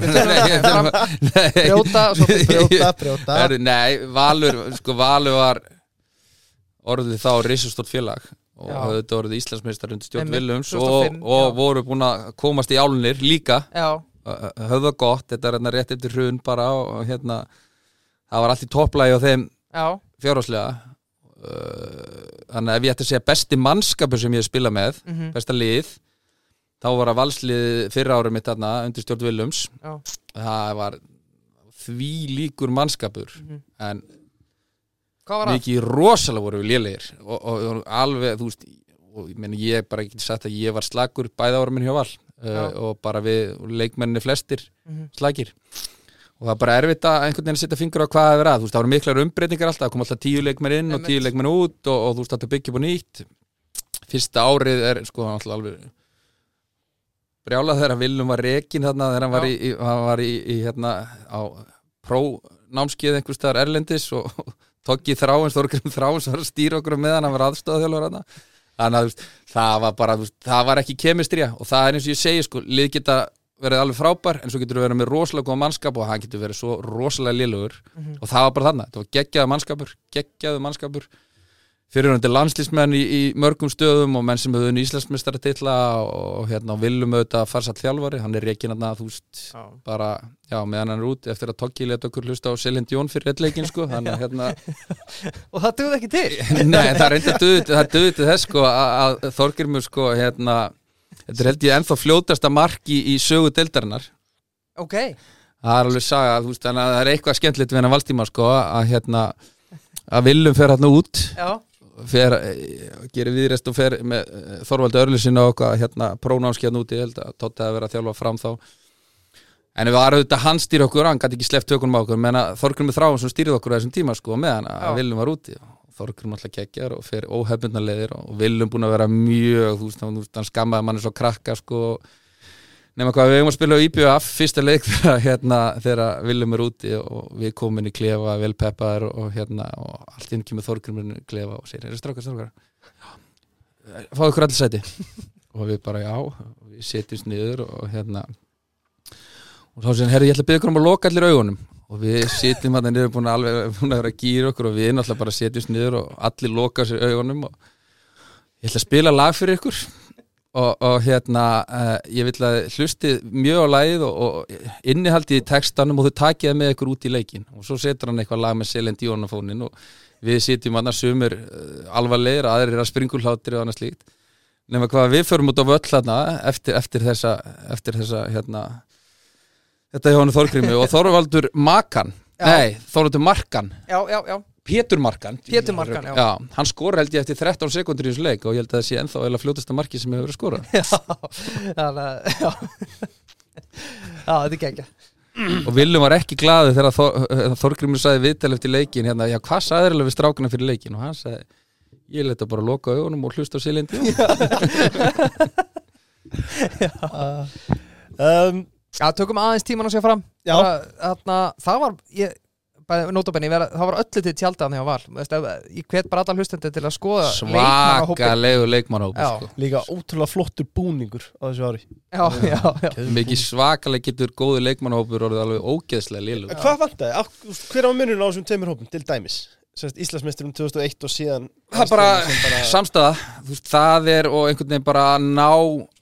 Brjóta Brjóta, *laughs* brjóta. Nei, Valur Sko Valur var orðið þá risastórt félag og hafði þetta orðið Íslandsmeistar undir stjórn 2005, og, og voru búin að komast í álunir líka. Það gott, þetta er hérna rétt eftir hrun bara og, hérna það var allt í topplægi á þeim já, fjárháslega þannig að ef ég ætti að segja besti mannskapur sem ég hef spilað með mhm, besta lið þá var að valslið fyrra árum mitt þarna undir stjórn Viljums já. Það var því líkur mannskapur en Hvað var það? mikið rosalega voru við lélegir og, og, og alveg, þú veist og ég, meni, ég bara ekki sagt að ég var slagur bæða ára minn hjá Val uh, og bara við leikmenninni flestir Mhm. slagir og það er bara erfitt að einhvern veginn setja fingur á hvað það er að, þú veist, það voru miklar umbreytingar alltaf, það kom alltaf tíu leikmenn inn og tíu leikmenn út og, og þú veist, þetta byggja á nýtt. Fyrsta árið er sko alltaf alveg brjálað þegar Viljum var rekin þarna þegar hann var, í, í, hann var í, í hérna á prónámskeið einhvers staðar Erlendis og *laughs* Toggi Þráins, Þorgrim Þráins var að stýra okkur með hann, var aðstofðhjálfur hann þannig að það var bara það var ekki kemistrija og það er eins og ég segi sko, lið geta verið alveg frábær en svo getur verið með rosalega góða mannskap og hann getur verið svo rosalega liðlugur Mhm. og það var bara þannig, það var geggjaðu mannskapur geggjaðu mannskapur fyrirhundi landslýsmenn í, í mörgum stöðum og menn sem höfðu titla og, og hérna viljum auðvitað farsat þjálfari, hann er reikin að þú veist Já. bara, já, meðan hann er út eftir að Toggi let okkur hlusta á Selind Jón fyrir reddleikin sko, þannig að hérna *laughs* og það dugði ekki til. *laughs* Nei, það er enda döðut, það er döðut þess sko að, Þorgrimur sko hérna þetta er held ég ennþá fljótasta mark í, í sögu deildarinnar. Ok, það er alveg saga, þú veist, þannig að það er eitthvað skemmtilegt við hennar valstíma sko að hérna að viljum fer hérna út. Já, fer, eh, gerir viðrest og fer með eh, Þorvaldi Örlusin og okkar hérna prónámski hérna úti, held að Totti að vera að þjálfa fram þá en við varum auðvitað hann stýr okkur, hann gæti ekki sleppt tökunum á okkur menn að Þorgrimur Þráin sem stýrið okkur á þessum tíma sko, meðan Já. að Viljum var úti og Þorgrim alltaf kekkjar og fer óhefbundna leiðir og Viljum búin að vera mjög þú veist, hann, hann skammaði manni svo krakka sko, nema hvað við hefum að spila á IBF fyrsta leik þegar, hérna, þegar Viljum er úti og við komum inn í klefa vel peppaðar og, hérna, og allt inn kemur Þorgrimur inn í klefa og segir, er það strákar, strákar fáðu ykkur allir sæti. *laughs* Og við bara já, við setjumst niður og hérna og þá sem, herri, ég ætla að byggja ykkur um að loka allir augunum. Og við sitjum hann niður búin að alveg *laughs* búin að vera að gýra okkur og við náttúrulega bara setjumst niður og allir loka sér augunum og ég ætla að spila lag fyrir ykkur og, og hérna uh, ég vil að hlusti mjög á lagið og, og innihaldi í textanum og þau takið það með ykkur út í leikin og svo setur hann eitthvað lag með Selend Jónafónin og við sitjum annars sumir uh, alvarlegir, aðrir að springulháttir og annað slíkt. Nema hvað við förum út á völl þarna eftir, eftir þessa, eftir þessa hérna, þetta hjá hann Þorgrimi og Þorvaldur Makan. Já. nei, Þorvaldur Markan. Já, já, já Pétur Markan. Pétur Markan, já. hann skora held ég eftir 13 sekundur í þessu leik og ég held að það sé ennþá eða fljótasta marki sem hefur verið skorað. Já, já. Já, þetta er geggja og Viljum var ekki glaði þegar Þor, Þorgrimur sagði viðtal eftir leikin hérna, já hvað þér við strákuna fyrir leikin og hann sagði, ég leta bara loka augunum og hlusta á sílindi um, Já, tökum aðeins tíman að segja fram. Já. Bara, þarna, Það var ég, vera, það var öllu til tjaldan þegar var Veist, ef- Ég hvet bara allar hlustandi til að skoða leikmannahópinn. svakalegu leikmannhóp Já. sko. Líka ótrúlega flottur búningur á þessu ári Já, já, já mikið svakaleg getur góðu leikmannhópur orðið alveg ógeðslega En Hvað vantaði? Á- Hver var munurinn á þessum tveimur hópum til dæmis? Íslandsmeisturum 2001 og síðan það er bara, bara samstæða þú veist, það er og einhvern veginn bara að ná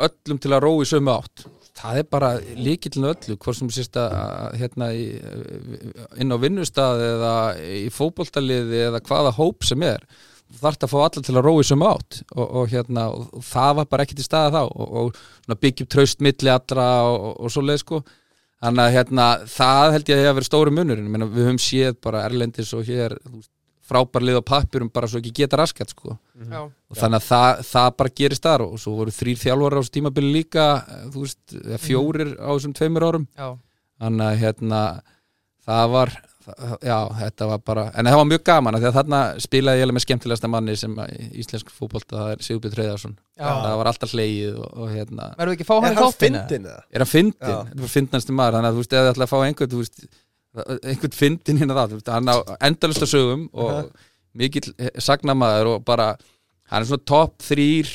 öllum til að rói sömu átt það er bara líkillinu öllu hvort sem sérst að hérna inn á vinnustað eða í fótboltaliði eða hvaða hóp sem er. Þú þarft að fá alla til að rói sömu átt og, og hérna, og, það var bara ekki til staða þá og, og byggjum traust milli allra og, svo leið sko. Þannig að hérna, það held ég að hafa verið stóri munurinn, Meina, við höfum séð bara Erlendis og hér þú veist, frábær lið á pappirum bara svo ekki geta raskat sko. Já, og þannig að það, það bara gerist þar og svo voru þrýr þjálfara á þessu tímabili líka eh, þú veist, eða fjórir á þessum tveimur árum. Já, þannig að hérna það var, það, já, þetta var bara en það var mjög gaman af því að þarna spilaði ég með skemmtilegasta manni sem að íslensk fótbolta það er Sigurbjörn Treyðarsson það var alltaf hlegið og, og hérna. Að Er hann fyndin er hann fyndin, Já. þetta var fyndnasti maður þannig að þú veist, eða þið ætla að fá einhvern þú veist, einhvern fyndin hérna það hann á endalista sögum og Aha. mikill eh, sagnamaður og bara, hann er svona topp þrýr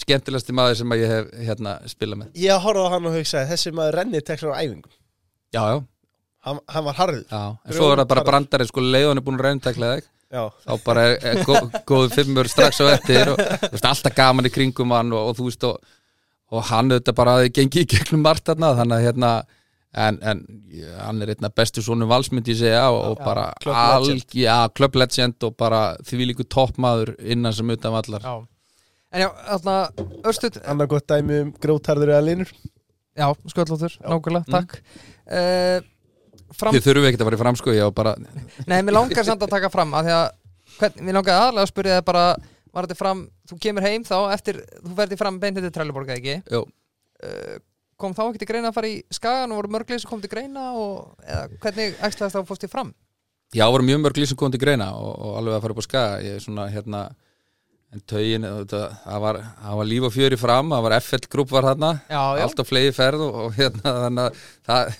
skemmtilegasti maður sem ég hef hérna spilað með. Ég horfði á hann og hugsaði þessi maður renni textur á æfingum. Já, já, Hann, hann var harður. Já, en svo er það bara Grjótarður. brandari sko leiðan er búin að reyntakla þig. Já, þá bara er, er gó, góðu fimmur strax á eftir og *laughs* veist, alltaf gaman í kringum hann og, og þú veist og, og hann auðvitað bara að gengi í gegnum margt þarna þannig að hérna en, en ja, hann er einna bestu svona valsmyndi ég segja og, og Já, bara alg, legend. já, club legend og bara því líku toppmaður innan sem utan vallar. Já. En já, þarna, örstuð annar gott dæmi um grótarður eða linur Já, sköllóttur, nákvæmlega, takk. Uh, Fram, þið þurfum ekkert að fara í á bara nei, mér langar samt að taka fram að því að hvern, Mér langar aðalega að spyrja það bara var þetta fram, þú kemur heim þá eftir, þú ferði fram beintið til Trelleborga ekki? Jú. uh, kom þá ekki til greina að fara í skagan og voru mörglið sem kom til greina og eða, hvernig ægslaðist þá fórst þið fram? Já, það voru mjög mörg lýsum komið til greina og, og alveg að fara upp á skaga. Ég er svona hérna en tögin, það var, það var líf og fjöri fram það var FL grúp var já, allt á flegi ferð og, og hérna þannig að það,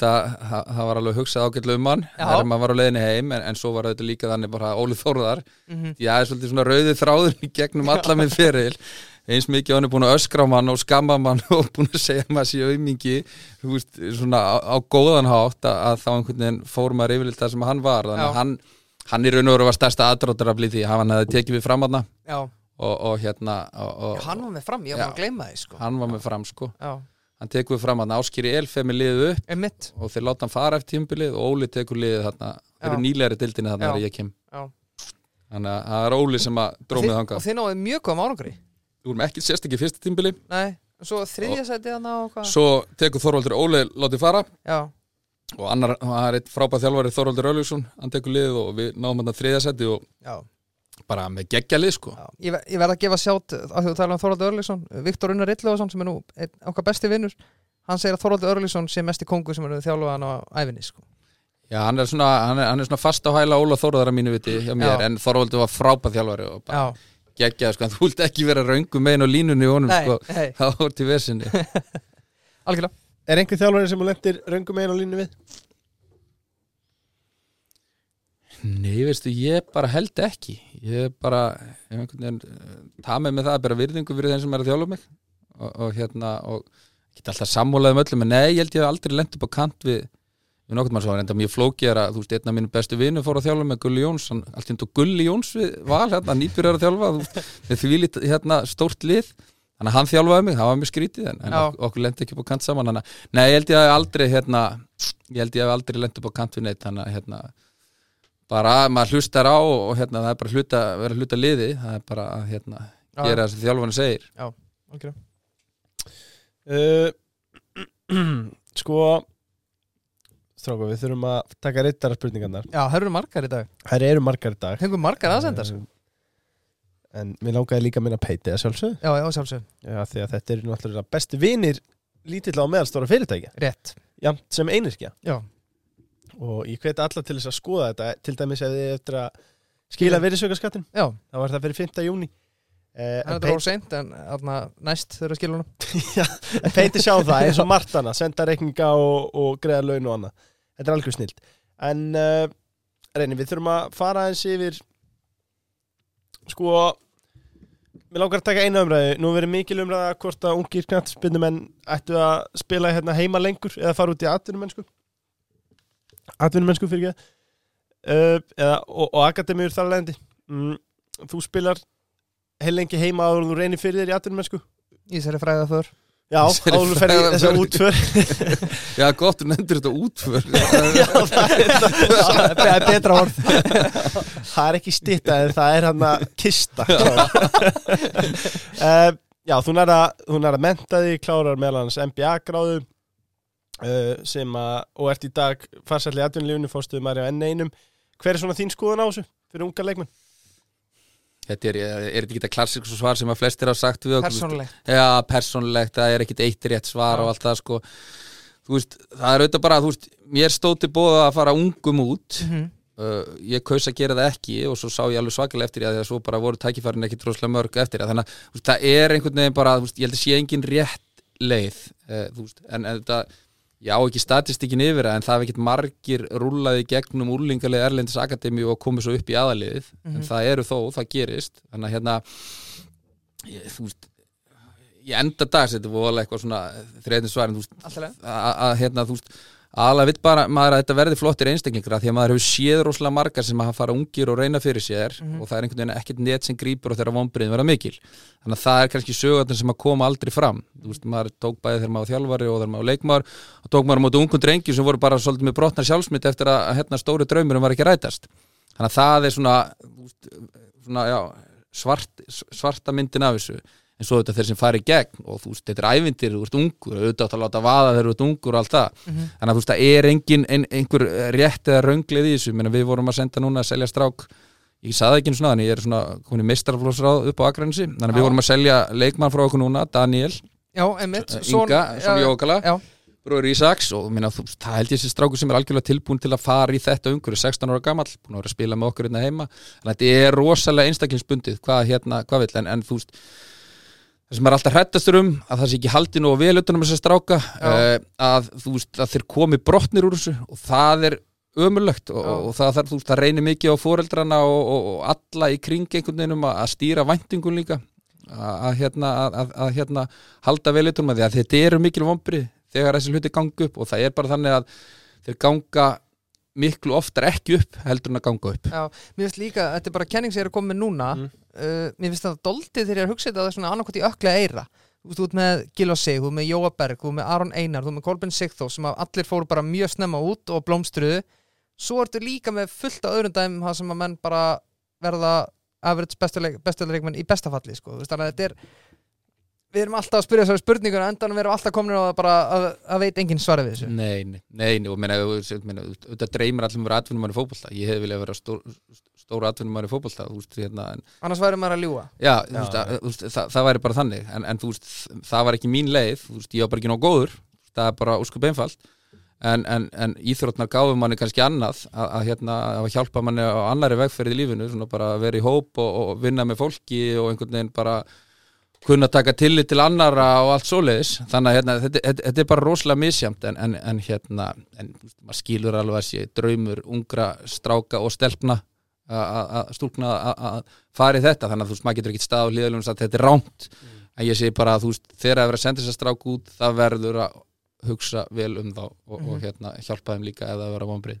það, það, það var alveg hugsað ágætlega um hann þegar maður var á leiðinni heim en, en svo var þetta líka þannig bara Óli Þórðar. Mm ég er svolítið svona rauðið þráður í gegnum alla minn feril *laughs* eins mikið hann er búin að öskra mann og skamma mann *laughs* og búin að segja maður sé aumingi þú veist, svona á, á góðan hátt að, að þá einhvern veginn fór maður yfirleitt það sem hann var þannig Já. að hann, hann í raun og veru var stærsta aðdráttur af því að hann hefði tekið við fram hann já, og, og hérna og, og, hann var með fram, ég var Já. að gleyma því sko. hann var með fram sko já, hann tekur við fram hann áskýri elfemi liðið upp og þeir láta hann fara eftir tímbilið og Óli tekur liðið þarna þeir eru Já. nýlegri dildinni þarna Já. þegar ég kem Já. þannig að það er Óli sem að drómið og þangað þið náðu mjög góðum árangri við vorum ekki sérstakki fyrsta tímbili. Nei, og svo þriðja sæti hann á hvað? svo tekur Þorvaldur Óli látið fara. Já, og annar, það er eitt frábæð þjálfari Þorvaldur Öljusson, hann tekur liðið og við náum hann að þriðja seti og já, bara með geggja lið sko. Já. Ég, ver- ég verð að gefa sjátt að þú tala um Þorvaldur Örlíksson Viktor Unnar Rilluðarsson sem er nú einn okkar besti vinnur hann segir að Þorvaldur Örlíksson sé mesti kongu sem er þjálfað hann á æfinni sko. Já, hann er svona, hann er, hann er svona fast á hæla Óla Þorðar að mínu viti hjá mér, Já. en Þorvaldur var frábæð þjálfari og bara já, geggja, sko, þú vilt ekki vera röngu megin og línunni honum, nei, sko, nei, þá er til vesinni *laughs* algjörlega. Er einhver þjálfari sem hún lendir röngum einu á línu við? Nei, veistu, ég bara held ekki. Ég bara, ég einhvern veginn eh, tamið með það að bera virðingu fyrir þeim sem er að þjóla mig. Og, og hérna og geta alltaf sammúlaðum öllum en nei, ég held ég hef aldrei lent upp á kant við við nokkurn mann svo var mjög flókið er að þú veist, einn af mínu bestu vinu fór að þjálfa með Gulli Jóns. Hann, allt hérna Gulli Jóns við val hérna, nýpur er að þjálfa þú með því lít, hérna, stórt lið. Þannig að hann þjálfaði mig, það var mjög skrítið en, en okkur lendi ekki upp á kant saman. Þannig, að- nei, ég held ég hef aldrei hérna, ég held ég hef aldrei lent upp á kant við neitt. Þannig að hérna, bara að maður hlustar á og hérna, það er bara hluta, vera hluta liði. Það er bara að hérna, Já. gera *clears throat* það Stráka, við þurfum að taka reyttara spurningarnar já, það eru margar í dag. Það eru margar í dag. Fengum margar aðsendar. sko. En mér langaði líka að minna peiti að sjálfsög já, já, sjálfsög, Já, því að þetta eru náttúrulega bestu vinir lítilla og meðalstóra fyrirtækja. Rétt. Jamt sem einirkja já, Og ég hveti alla til þess að skoða þetta. Til dæmis ef þið eftir að skila virðisaukaskattin já, þá var það fyrir 5. júni uh, það er þetta voru seint en atna, næst þurfa skilunum Peiti sjá það eins og Martana Senda reikninga og, og greiða laun og annað Þetta er algjör snilt. En uh, reyni, við þurfum að fara eins yfir Sko Mér langar að taka eina umræðu. Nú verið mikil umræða hvort að ungir knattspinnumenn ættu að spila hérna heima lengur eða fara út í atvinnumennsku. Atvinnumennsku fyrir ekki uh, eða, og, og akademíur þar leðandi mm, Þú spilar heilengi heima áður en þú reynir fyrir þér í atvinnumennsku. Í þessari fræða för Já, áður fer í frægðarför. þessa útför. *laughs* Já, gott, þú nefndir þetta útför. *laughs* Já, það er, betra orð. Það er ekki stitta en það er hann að kista. Já, *laughs* þú að, þú nær að menta því klárar meðal hans MBA gráðu uh, sem að, og ert í dag farsætli í atvinnulífinu, fórstuðu Marja enn einum. Hver er svona þín skoðun á þessu fyrir unga leikmenn? Þetta er, er þetta ekki þetta klassíku svar sem að flestir hafa sagt við okkur persónulegt. Já, persónulegt, það er ekkit eitt rétt svar Já. og allt það sko. Þú veist, það er auðvitað bara, þú veist, mér stóð til bóða að fara ungum út. Mm -hmm. uh, Ég kaus að gera það ekki og svo sá ég alveg svakalega eftir því að því að svo bara voru tækifærin ekki droslega mörg eftir því. Þannig að það er einhvern veginn bara, þú veist, ég held að sé engin rétt leið uh, þú veist, en, en þetta Já, ekki statistíkin yfir en það hef ekkert margir rúlaði gegnum úrlingarlega Erlendis Akademi og komið svo upp í aðaliðið en Mhm. það eru þó, það gerist. Þannig að hérna ég, þú veist í enda dags, þetta voru alveg eitthvað svona þriðin svarin, þú veist, að, hérna, þú veist aðalega vill bara maður að þetta verði flottir einstaklingur af því að maður hefur séð rosalega margar sem að fara ungir og reyna fyrir sér Mhm. og það er einhvern veginn ekkert net sem grípur og þeirra vonbriðin verða mikil. Þannig að það er kannski sögurnar sem að koma aldrei fram. Þú veist, maður tók bæði þegar maður var þjálfari og þegar maður var leikmaður og tók maður á móti ungum drengjum sem voru bara svolítið með brotnar sjálfsmynd eftir að, hérna stóri draumurum var ekki rætast. Þannig að það er svona, svona já, svart, svarta myndin af þessu en svo þetta þeir sem fari í gegn og þú veist, þetta er ævindir, þú veist ungur auðvitað átt að láta vaða þegar þú ert ungur og allt það. Mhm. þannig að þú veist, það er engin ein, einhver rétt eða rönglið í þessu, Menna, við vorum að senda núna að selja strák. Ég sagði ekki einu svona þannig, ég er svona komin í meistarflósráð upp á Akranesi. Þannig að Já. við vorum að selja leikmann frá okkur núna, Daniel Já, einmitt. Inga, Son- svona já, Jókala. Já. bróður Ísaks. Og minna, þú, það held ég þessi strákur sem er algjörlega tilbúin til að fara í þetta umhverju 16 ára gamall, búin að vera að spila með okkur hérna heima, þannig að þetta er rosalega einstaklingsbundið, hvað hérna, hvað vill. En, en þú veist, það sem er alltaf hrættastur um, að það sé ekki haldið nú og vel utan um þessa stráka, uh, að þú veist, að þeir komi brotnir úr þessu og það er ömurlegt og, og það, það, þú veist, það reynir mikið á foreldrana og, og, og alla í kring einhvern veginn um að, að stýra væntingun líka að, að, hérna, að, að, að hérna, halda vel utan um því að þetta eru mikil vombrið þegar þessi hluti ganga upp og það er bara þannig að þeir ganga miklu oftar ekki upp heldur en að ganga upp. Já, mér finnst líka, þetta er bara kenning sem er að koma með núna Mm. Uh, Mér finnst það doldið þegar ég er að hugsa þetta að það er svona annarkot í ökla eira. Þú veist, þú ert með Gilva Sig, þú ert með Jóa Berg, þú ert með Aron Einar, þú ert með Kolben Sigþó sem allir fóru bara mjög snemma út og blómstruðu. Svo ertu líka með fullt af öðrum dæmum það sem að menn bara verða average bestuleikmenn í bestafalli sko. Þú veist, þannig að þetta er Við erum alltaf að spyrja þessari spurningur en endanum við erum alltaf komin á bara að, að veit enginn svarið við þessu. Nei, nei, nei, og meina, auðvitað dreymir allir um að vera fótbolta. Ég hef viljað vera stór, stór atvinnumar í fótbolta þú veist, hérna, Annars væri maður að ljúga. Já, Já, veist, að, veist, það, það væri bara þannig en, en veist, það var ekki mín leið ég var bara ekki nóg góður það er bara úrskup einfalt en, en, en íþrótnar gáfum manni kannski annað að, að, hérna, að hjálpa manni á annari vegferð í lífinu, bara að vera í hóp og, og vinna með fólki og einhvern veginn bara kunna taka tillit til annara og allt svoleiðis. Þannig að hérna, þetta, þetta, þetta er bara rosalega misjamt en, en, en hérna en, maður skilur alveg að sé draumur ungra stráka og stelpna að stúlkna að- að fara í þetta. Þannig að þú veist maður getur ekki stað og hlýðalum að þetta er rámt en ég segi bara að þú veist þegar að vera að senda þess að strák út það verður að hugsa vel um þá og, og hérna hjálpa þeim líka ef það vera vonbrið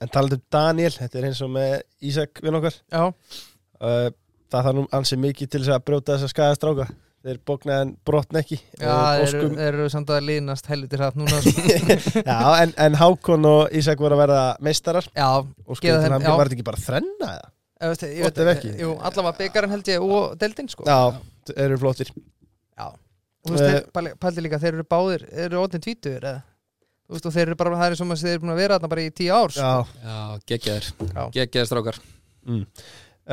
En talandi um Daniel, þetta er eins og með Ísak vinn okkar. Já, uh, Það þarf nú ansið mikið til þess að brjóta þessa skæðastráka Þeir bóknaði en brotna ekki Já, Og þeir eru, óskum, þeir eru samt að líðnast helviti hratt núna sko. *laughs* Já, en, en Hákon og Ísak voru að verða meistarar Já, og sko þeim- hann já. var þetta ekki bara þrenna eða? ég veist, ég ef ekki. Jú, allavega byggarinn held ég og deildin sko Já, þeir eru flottir Já. Og þú veist, þeir, pæli- líka, þeir eru báðir Þeir eru óttin tvítur eða Þú veist, og þeir eru bara, það er sem að þeir eru búin að vera þarna bara í tíu ár sko. Já, Já, geggjaðir, Já. geggjaðir strákar mm.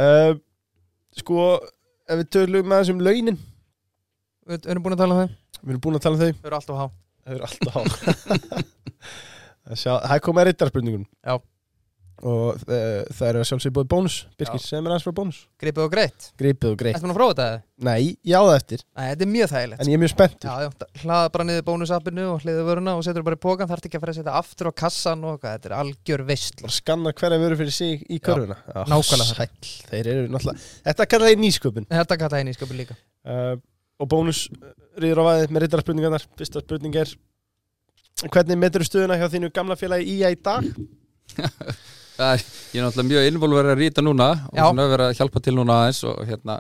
uh, Sko, ef við tölum aðeins um launin Við erum búin að tala um þau. Við erum búin að tala um þau. Þau eru alltaf há. Það eru alltaf á *laughs* Sjá, Það kom að rittarspurningum Já. Og uh, það eru að sjálfsögðu búið bónus. Birkir, segð mér aðeins frá bónus. Gripið og greitt. Gripið og greitt. Ertu búin að prófa þetta eða? Nei, já það eftir. Nei, þetta er mjög þægilegt. En ég er mjög spenntur. Já, já, hlaða bara niður bónusappinu og hliðu vöruna og setur bara í pókan, þarf ekki að fara að setja aftur á kassan og eitthvað, þetta er algjör veist Bara skanna hverja vöru fyrir sig í körfuna. Já, nákvæmlega. Sæll, þeir eru náttúrulega Þetta kallar þeir nýsköpun. Þetta kalla henni í sköpun líka. Uh, Og bónus rýður á vaðið með rittarspurningarnar Fyrsta spurning er Hvernig metur stöðuna hjá þínu gamla félagi IA í dag? *laughs* Það er, ég er náttúrulega mjög innvolverið að rýta núna og Já. svona verið að hjálpa til núna aðeins og hérna,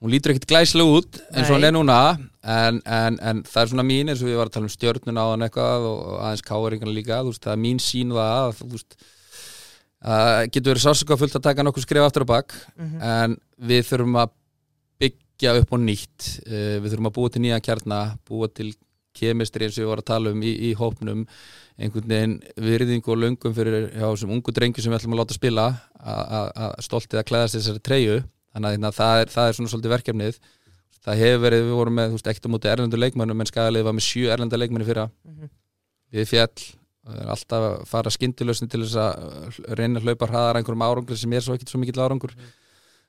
hún lítur ekkert glæslega út eins og hún er núna en, en, en það er svona mín eins og við varum að tala um stjörnuna á hann eitthvað og aðeins káaringana líka, þú veist, það er mín sín það að, þú veist að getur verið sásöka fullt að taka nokkuð skrif aftur á bak Mhm. en við þurfum að byggja upp og nýtt uh, við þurfum að búa til nýja kjarna búa til kemistri eins og við varum að tala um í, í hópnum. Einhvern veginn virðingu og löngum fyrir já, sem ungu drengi sem við ætlum að láta spila að- stoltið að klæðast þessari treyju. Þannig að hérna, það, er, það er svona svolítið verkefnið. Það hefur verið, við vorum með ekkert á móti erlendu leikmannum en skagalið var með sjö erlenda leikmanni fyrra. Mhm. við fjall alltaf fara skindilösni til þess að reyna að hlaupa hraðar einhverjum árangur sem er svo ekkert svo mikill árangur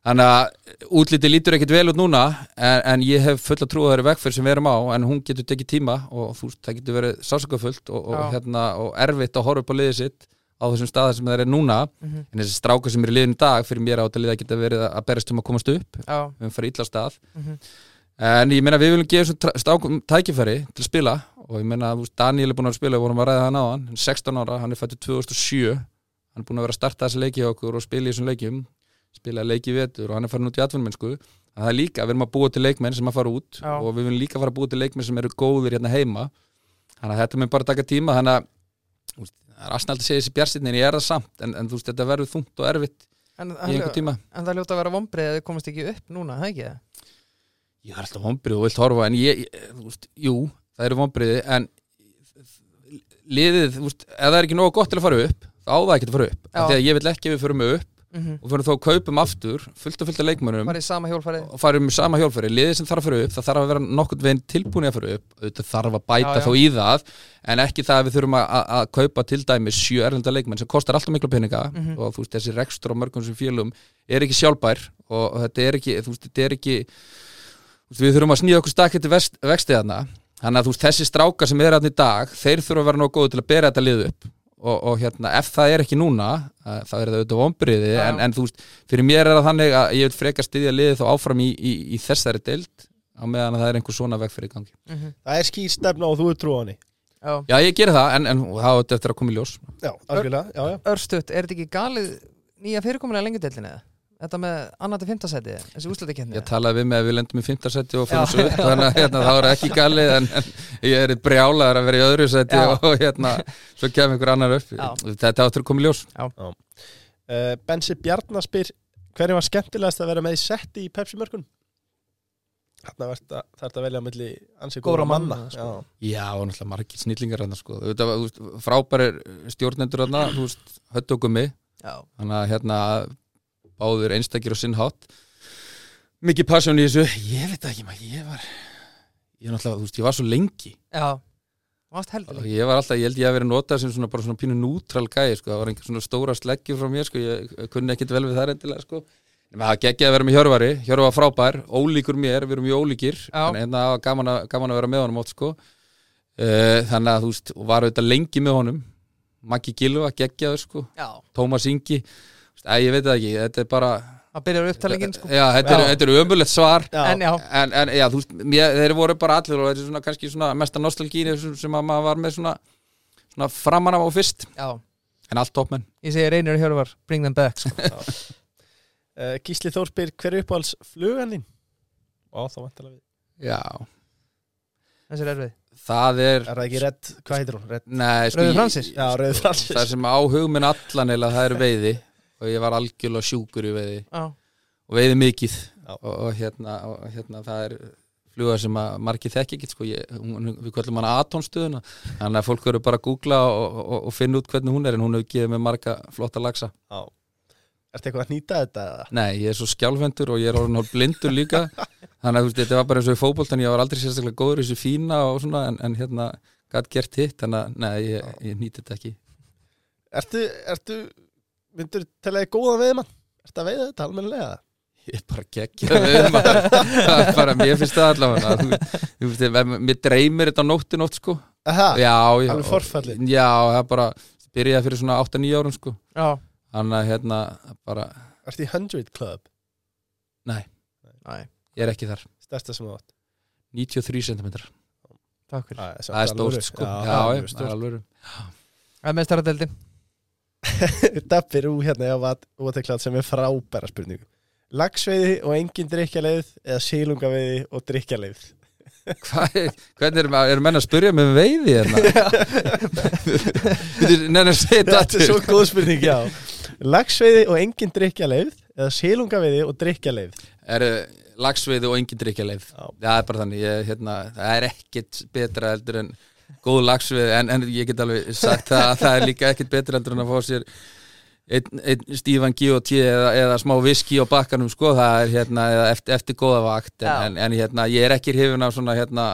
þannig að útliti lítur ekkert vel út núna en, en ég hef fulla trú að það er vegferð sem við erum á en hún getur tekið tíma og þú það getur verið sásökafullt og, og, hérna, og erfitt að horfa upp á liðið sitt á þessum staðar sem það er núna. Mhm. en þessi strákar sem er í liðin í dag fyrir mér á þetta liða geta verið að berast um að komast upp. Já, við höfum farið illa stað. Mhm. en ég meina við viljum gefa þessum strákum tækifæri til að spila. Og ég meina Daniel er búin að spila, við vorum að ræða hann á hann hann er 16 ára, hann er fættur 2007 hann er búin að vera að starta þessi leiki hjá okkur og spila í þessum leikjum spila leiki vetur og hann er farin út í atvinnmennsku það er líka, við erum að búa til leikmenn sem að fara út Já. og við viljum líka fara að búa til leikmenn sem eru góðir hérna heima. Þannig að þetta mun bara taka tíma þannig að veist, það er aðsnælt að segja þessi bjartsinni en ég er það samt en, en þú veist, þetta verður þungt og erfitt en, í einhver en, tíma. en það ljóta að vera vombrið að þið komast ekki upp núna, það ekki? Ég er alltaf vombrið og vilt horfa en ég, ég veist, jú, það eru vombriði en liðið, veist, ef það er ekki nógu gott til að fara upp þá það ekki að fara upp, því að ég vil ekki að við förum upp Mhm. og fyrir þá að kaupum aftur fullt og fullt af leikmönnum. Var í sama hjólfari og farum með sama hjólfæri, liðið sem þarf að fara upp það þarf að vera nokkurt veginn tilbúin að fara upp. Auðvitað þarf að bæta Já, já. þó í það en ekki það að við þurfum að, að- kaupa til dæmis sjö erlenda leikmenn sem kostar alltaf miklu peninga. Mhm. og þú veist, þessi rekstur á mörgum sem félum er ekki sjálfbær og, þetta er ekki, þú veist, þetta er ekki þú við þurfum að snýða okkur stakk til vextið þarna. Þannig að þú veist, þessi strákar sem er þarna í dag þeir þurfa að vera nóg góðu til að bera þetta lið upp og, og hérna, ef það er ekki núna uh, þá er það auðvitað vombriði Já. en, en þú veist, fyrir mér er það þannig að ég vil freka styðja liðið þá áfram í, í, í þessari deild á meðan að það er einhver svona vegferð í gangi Mhm. Það er skýr stefna og þú er trú á henni Já. Já, ég geri það, en, en það þetta eftir að koma í ljós Já, algjörlega, já, já Örstutt, er þetta ekki galið nýja fyrirkomulega lengjadildinni eða? Þetta með annar til fimmtasæti, þessi úslættikefni Ég talaði við mig að við lendum í fimmtarsætti og fyrir svo upp þannig að hérna, það var ekki galið en, en ég er brjálaður að vera í öðru sætti Já. og hérna, svo kemur einhver annar upp Já. Þetta áttur að koma í ljós uh, Bensi Bjarnar spyr hverju var skemmtilegast að vera með í setti í Pepsi mörkun? Þarna var þetta, að velja á milli ansi Góðra manna manna, sko. Já, Já, og náttúrulega margir snillingar sko. Frábærir stjórnendur þú veist, hött og gummi Já, þannig að hérna báður einstakir og sinnhátt mikið passion í þessu ég veit ekki maður, ég var ég, náttúrulega, þú veist, ég var svo lengi já Varst heldur og ég var alltaf, ég held ég að vera notað sem svona bara svona pínu nútral gæði sko. það var einhver svona stóra sleggju frá mér sko. ég, kunni ekkit vel við það endilega sko. en það geggjaði að vera með Hjörvari, Hjörvar var frábær ólíkur mér, við erum mjög ólíkir en hérna var gaman, að- gaman að vera með honum oft sko. uh, þannig að þú veist var auðvitað lengi með honum Maggi Gilva, geggjaður sko. Æ, ég veit það ekki, þetta er bara það byrjar upptalingin sko. Já, þetta er, þetta er ömulegt svar. Já, En já, en, en já, þú veist, mér, þeir voru bara allir og þetta er svona kannski svona mesta nostalgíni sem, sem að maður var með svona, svona framan af á fyrst, já. En allt toppmenn Ég segi Reynir Hjörvar, bring them back sko. *laughs* uh, Gísli Þór spyr hverju uppáhalds flugan þín? Ó, þá vantalega við. Já, Þessi er erfið. Það er Er það ekki redd, hvað heitir hún? Redd, nei, sko, Rauði ég- Francis? já, Rauði Francis. Það sem á hugminn allan eða það er veiði og ég var algjörlega sjúkur í veiði. Já, og veiði mikið. Já. og, og, hérna, og hérna það er fluga sem að margir þekki ekki sko, ég, hún, við kvöldum hana atónstöðuna þannig að fólk verður bara að googla og, og, og finna út hvernig hún er en hún hefur gefið með marga flotta lagsa Já. Ertu eitthvað að nýta þetta eða? Nei, ég er svo skjálfendur og ég er orðin hálf blindur líka. Þannig að þetta var bara eins og í fótboltan ég var aldrei sérstaklega góður í þessu fína og svona en, en hérna, gætt gert hitt. Þannig að, nei, ég, ég nýti þetta ekki. Ertu, ertu, myndur til að góða við mann? Ertu að veiða þetta almennilega? Ég er bara geggja *laughs* Það er bara, mér finnst það allavega. Mér dreymir þetta á nótti nótt sko. Aha, Já, já alveg forfallið. Já, það er bara, byrjaði fyrir svona 8-9 árum sko. Já, Þannig að hérna, bara, ertu í 100 Club? næ, ég er ekki þar. Stærsta sem þú átt? 93 cm, takk fyrir. Það það er stórt sko. Já, já, já, það er alveg Það er mestaradeldin *laughs* Dabbir úr hérna ég var óteklað sem er frábæra spurningu Lagsveiði og engin drikkjaleið eða sílungaveiði og drikkjaleið *laughs* er, hvernig er, er menn að spyrja með veiði hérna? Nenni að segja Þetta er þetta svo góð spurning, já. Lagsveiði og engin drikkjaleið eða sílungaveiði og drikkjaleið Er lagsveiði og engin drikkjaleif Já. Það er bara þannig, ég, hérna, það er ekkit betra heldur en góð lagsveiði en, en ég get alveg sagt það að það er líka ekkit betra heldur en að fá sér einn ein stífan G.O.T. eða, eða smá viski á bakkanum sko, það er hérna eða eftir, eftir góða vakt en, en, en hérna, ég er ekki hrifin af svona hérna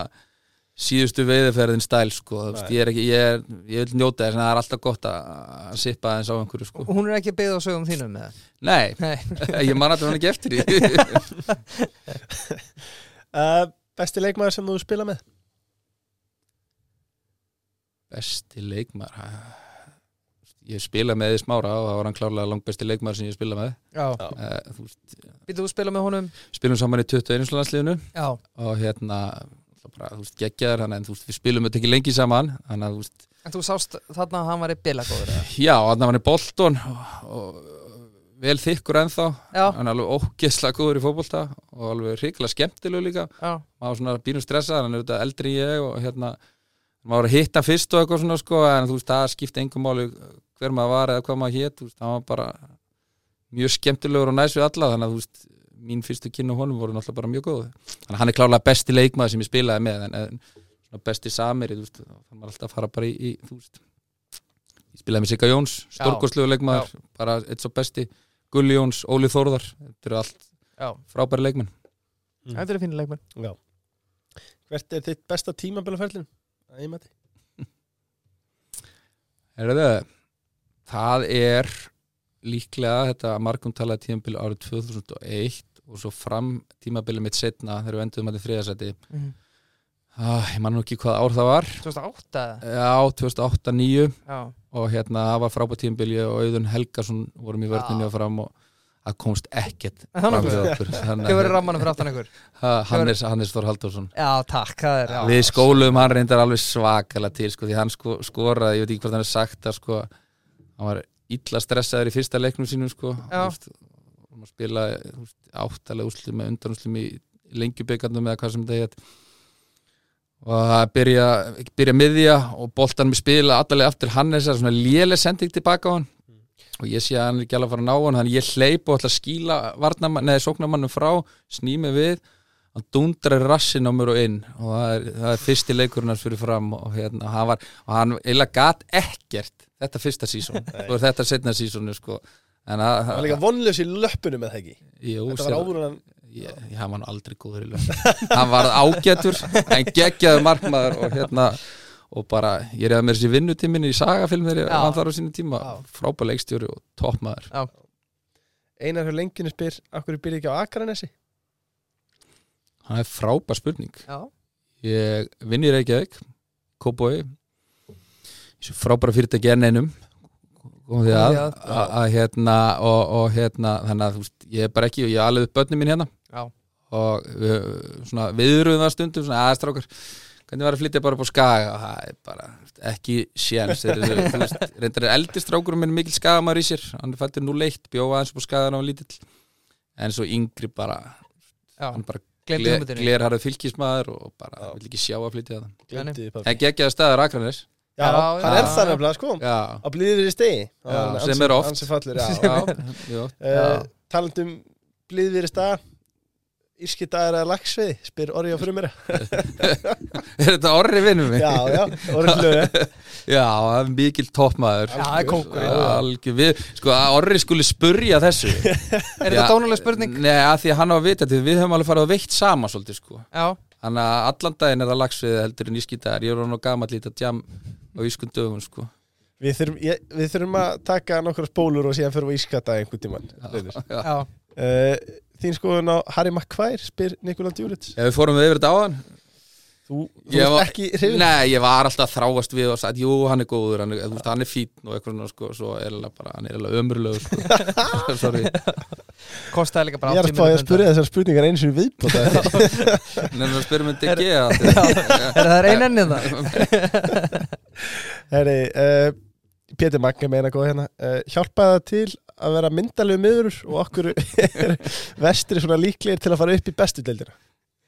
síðustu veiðiferðin stæl sko, Nei. ég er ekki, ég, er, ég vil njóta þess en það er alltaf gott að, sippa aðeins á einhverju sko. Hún er ekki byggð á sögum þínum með Nei, Nei, ég man það var ekki eftir því *laughs* *laughs* uh, Besti leikmaður sem þú spila með? Besti leikmaður ha, Ég spila með því smára og það var hann klárlega langt besti leikmaður sem ég spila með. Uh, þú veist, Býttu þú spila með honum? Spilum saman í 21. landsliðinu. Og hérna bara, þú veist, geggjaður hann en þú veist, við spilum þetta ekki lengi saman að þú veist, en þú sást þarna að hann var í bilagóður eða? já, þannig að hann er Bolton og, og vel þykkur ennþá. Já, hann er alveg ógeðslega góður í fótbolta og alveg hrikalega skemmtilegu líka. Já, maður var svona bínum stressað, hann er auðvitað eldri en ég og hérna, maður var að hitta fyrst og eitthvað svona sko, en þú veist, það skipti engum máli hver maður var eða hvað maður hét, þú veist, hann var bara mjög skemmtilegur og næs við alla þannig að þú veist, mín fyrstu kynnu honum voru náttúrulega bara mjög góð. Þannig að hann er klárlega besti leikmaður sem ég spilaði með en, en svona besti samir þú veist, þannig maður alltaf að fara bara í, í þú veist ég spilaði með Sigga Jóns, stórkostlegu leikmaður bara eitt svo besti, Gulli Jóns, Óli Þórðar þetta eru allt Já, frábæri leikmenn. Þetta fínir leikmenn. Já. Hvert er þitt besta tímabilaferlin? Það er mati. Heyrðu, það er líklega þetta margum talaði tímabil árið 2001 og svo fram tímabilið mitt setna þegar við enduðum að þetta þriðasæti mm. ah, ég man nú ekki hvað ár það var 2008 já, 2008-2009 Já, og hérna það var frábært tímabili og Auðun Helgason vorum í vörninni Já. og fram og það komst ekkert það Þau að- verður rammanum fyrir aftan ykkur? Ha, Hannes, Hannes Þór Halldórsson. Já, takk, það er já. við skóluðum hann reyndar alveg svakalega til sko, því hann sko, skoraði, ég veit ekki hvað hann er sagt að sko, hann var illa stressaður í fyrsta leiknum sínum sko, veist, og maður spila þú veist, áttalega úslim með undanúslim í lengjubikandum eða hvað sem þetta heit og það byrja, byrja miðja og boltan með spila allalega aftur Hannes er svona léleg sending tilbaka á hann og ég sé að hann er ekki alveg að fara að ná hann þannig ég hleyp og ætla að skíla sóknarmannum frá, snými við. Hann dundrar rassin á mér og inn og það er, það er fyrsti leikurinn hans fyrir fram og hérna, hann var og hann eiginlega gat ekkert þetta fyrsta sísón og *laughs* þetta setna sísónu sko. Það var líka vonlaus í löppunum með það ekki. jú, Þetta var hann... ég, ég hann var nú aldrei góður í lög hann var ágætur, en geggjaði markmaður og hérna og bara, ég reyða með þessi vinnutíminni í sagafilm þegar ég Já. vann þar á sínum tíma. Frábæð leikstjóri og toppmaður. Einar hjá lenginu spyr, akkur byrja ekki á Akranessi? hann er frábæð spurning. Já, ég vinn í Reykjavík Kóboi frábæra fyrirtæki enn einum. Kom því að, að, að, að hérna og, og hérna, þannig að þú veist, ég er bara ekki ég er alveg upp börnum mín hérna. Já, og við, svona viðröðum það stundum svona aðstrákar, hvernig var að flytja bara upp á skaga og það er bara ekki séns, þeir eru, þú veist, *laughs* reyndar er eldri strákurum minn mikil skagamar í sér hann er fættur nú leitt, bjóða aðeins upp á skagan á lítill en svo yngri bara já hann bara Gleymdi gler, glerharðu fylgismæður og bara Já. vil ekki sjá að flytja það en geggjaði staður Akranes Já, Já, hann já. er það nefnilega, sko. já, Á blíðir í stegi. Já, sem er oft. Já. Uh, talandum blíðir í stað, írski dagar eða lagsvið, spyr Orri á frumir. *laughs* er þetta orri vinnum mig? já, já, Orri hlöðu. *laughs* Já, það er mikil toppmaður Já, það er við, sko, að Orri skuli spurja þessu *laughs* Er þetta dónuleg spurning? Nei, að því að hann á að vita því við höfum alveg farið að veitt sama svolítið, sko Já, Þannig að allan daginn er það lagsvið heldur en ískitaðar Ég er hann á gamall lítið að jam á ískun dögum, sko Við þurfum, ég, við þurfum að taka nokkra spólur og síðan fyrir við ískata einhvern tímann. Þín skoðun á Harry McQuire, spyr Nikola Djúrits. Ef við fórum við yfir þetta á hann Þú, þú var- ekki hrifin. Nei, ég var alltaf þráast við og sagt, jú, hann er góður, hann er, þú veist, hann er fín og eitthvað svona, sko, svo er hann bara, hann er alveg ömurlegur, sko *laughs* *laughs* Sorry, kostaði líka bara Ég er að 80 spá að spyrja þessar spurningar eins og viðbóta. *laughs* nefnir að spyrja Já, að- Er það ein ennið það? Herri, uh, Pétur Magga meina góð hérna. Uh, hjálpaði það til að vera myndalegu miður og okkur *laughs* er vestri svona líklegir til að fara upp í bestu deildina.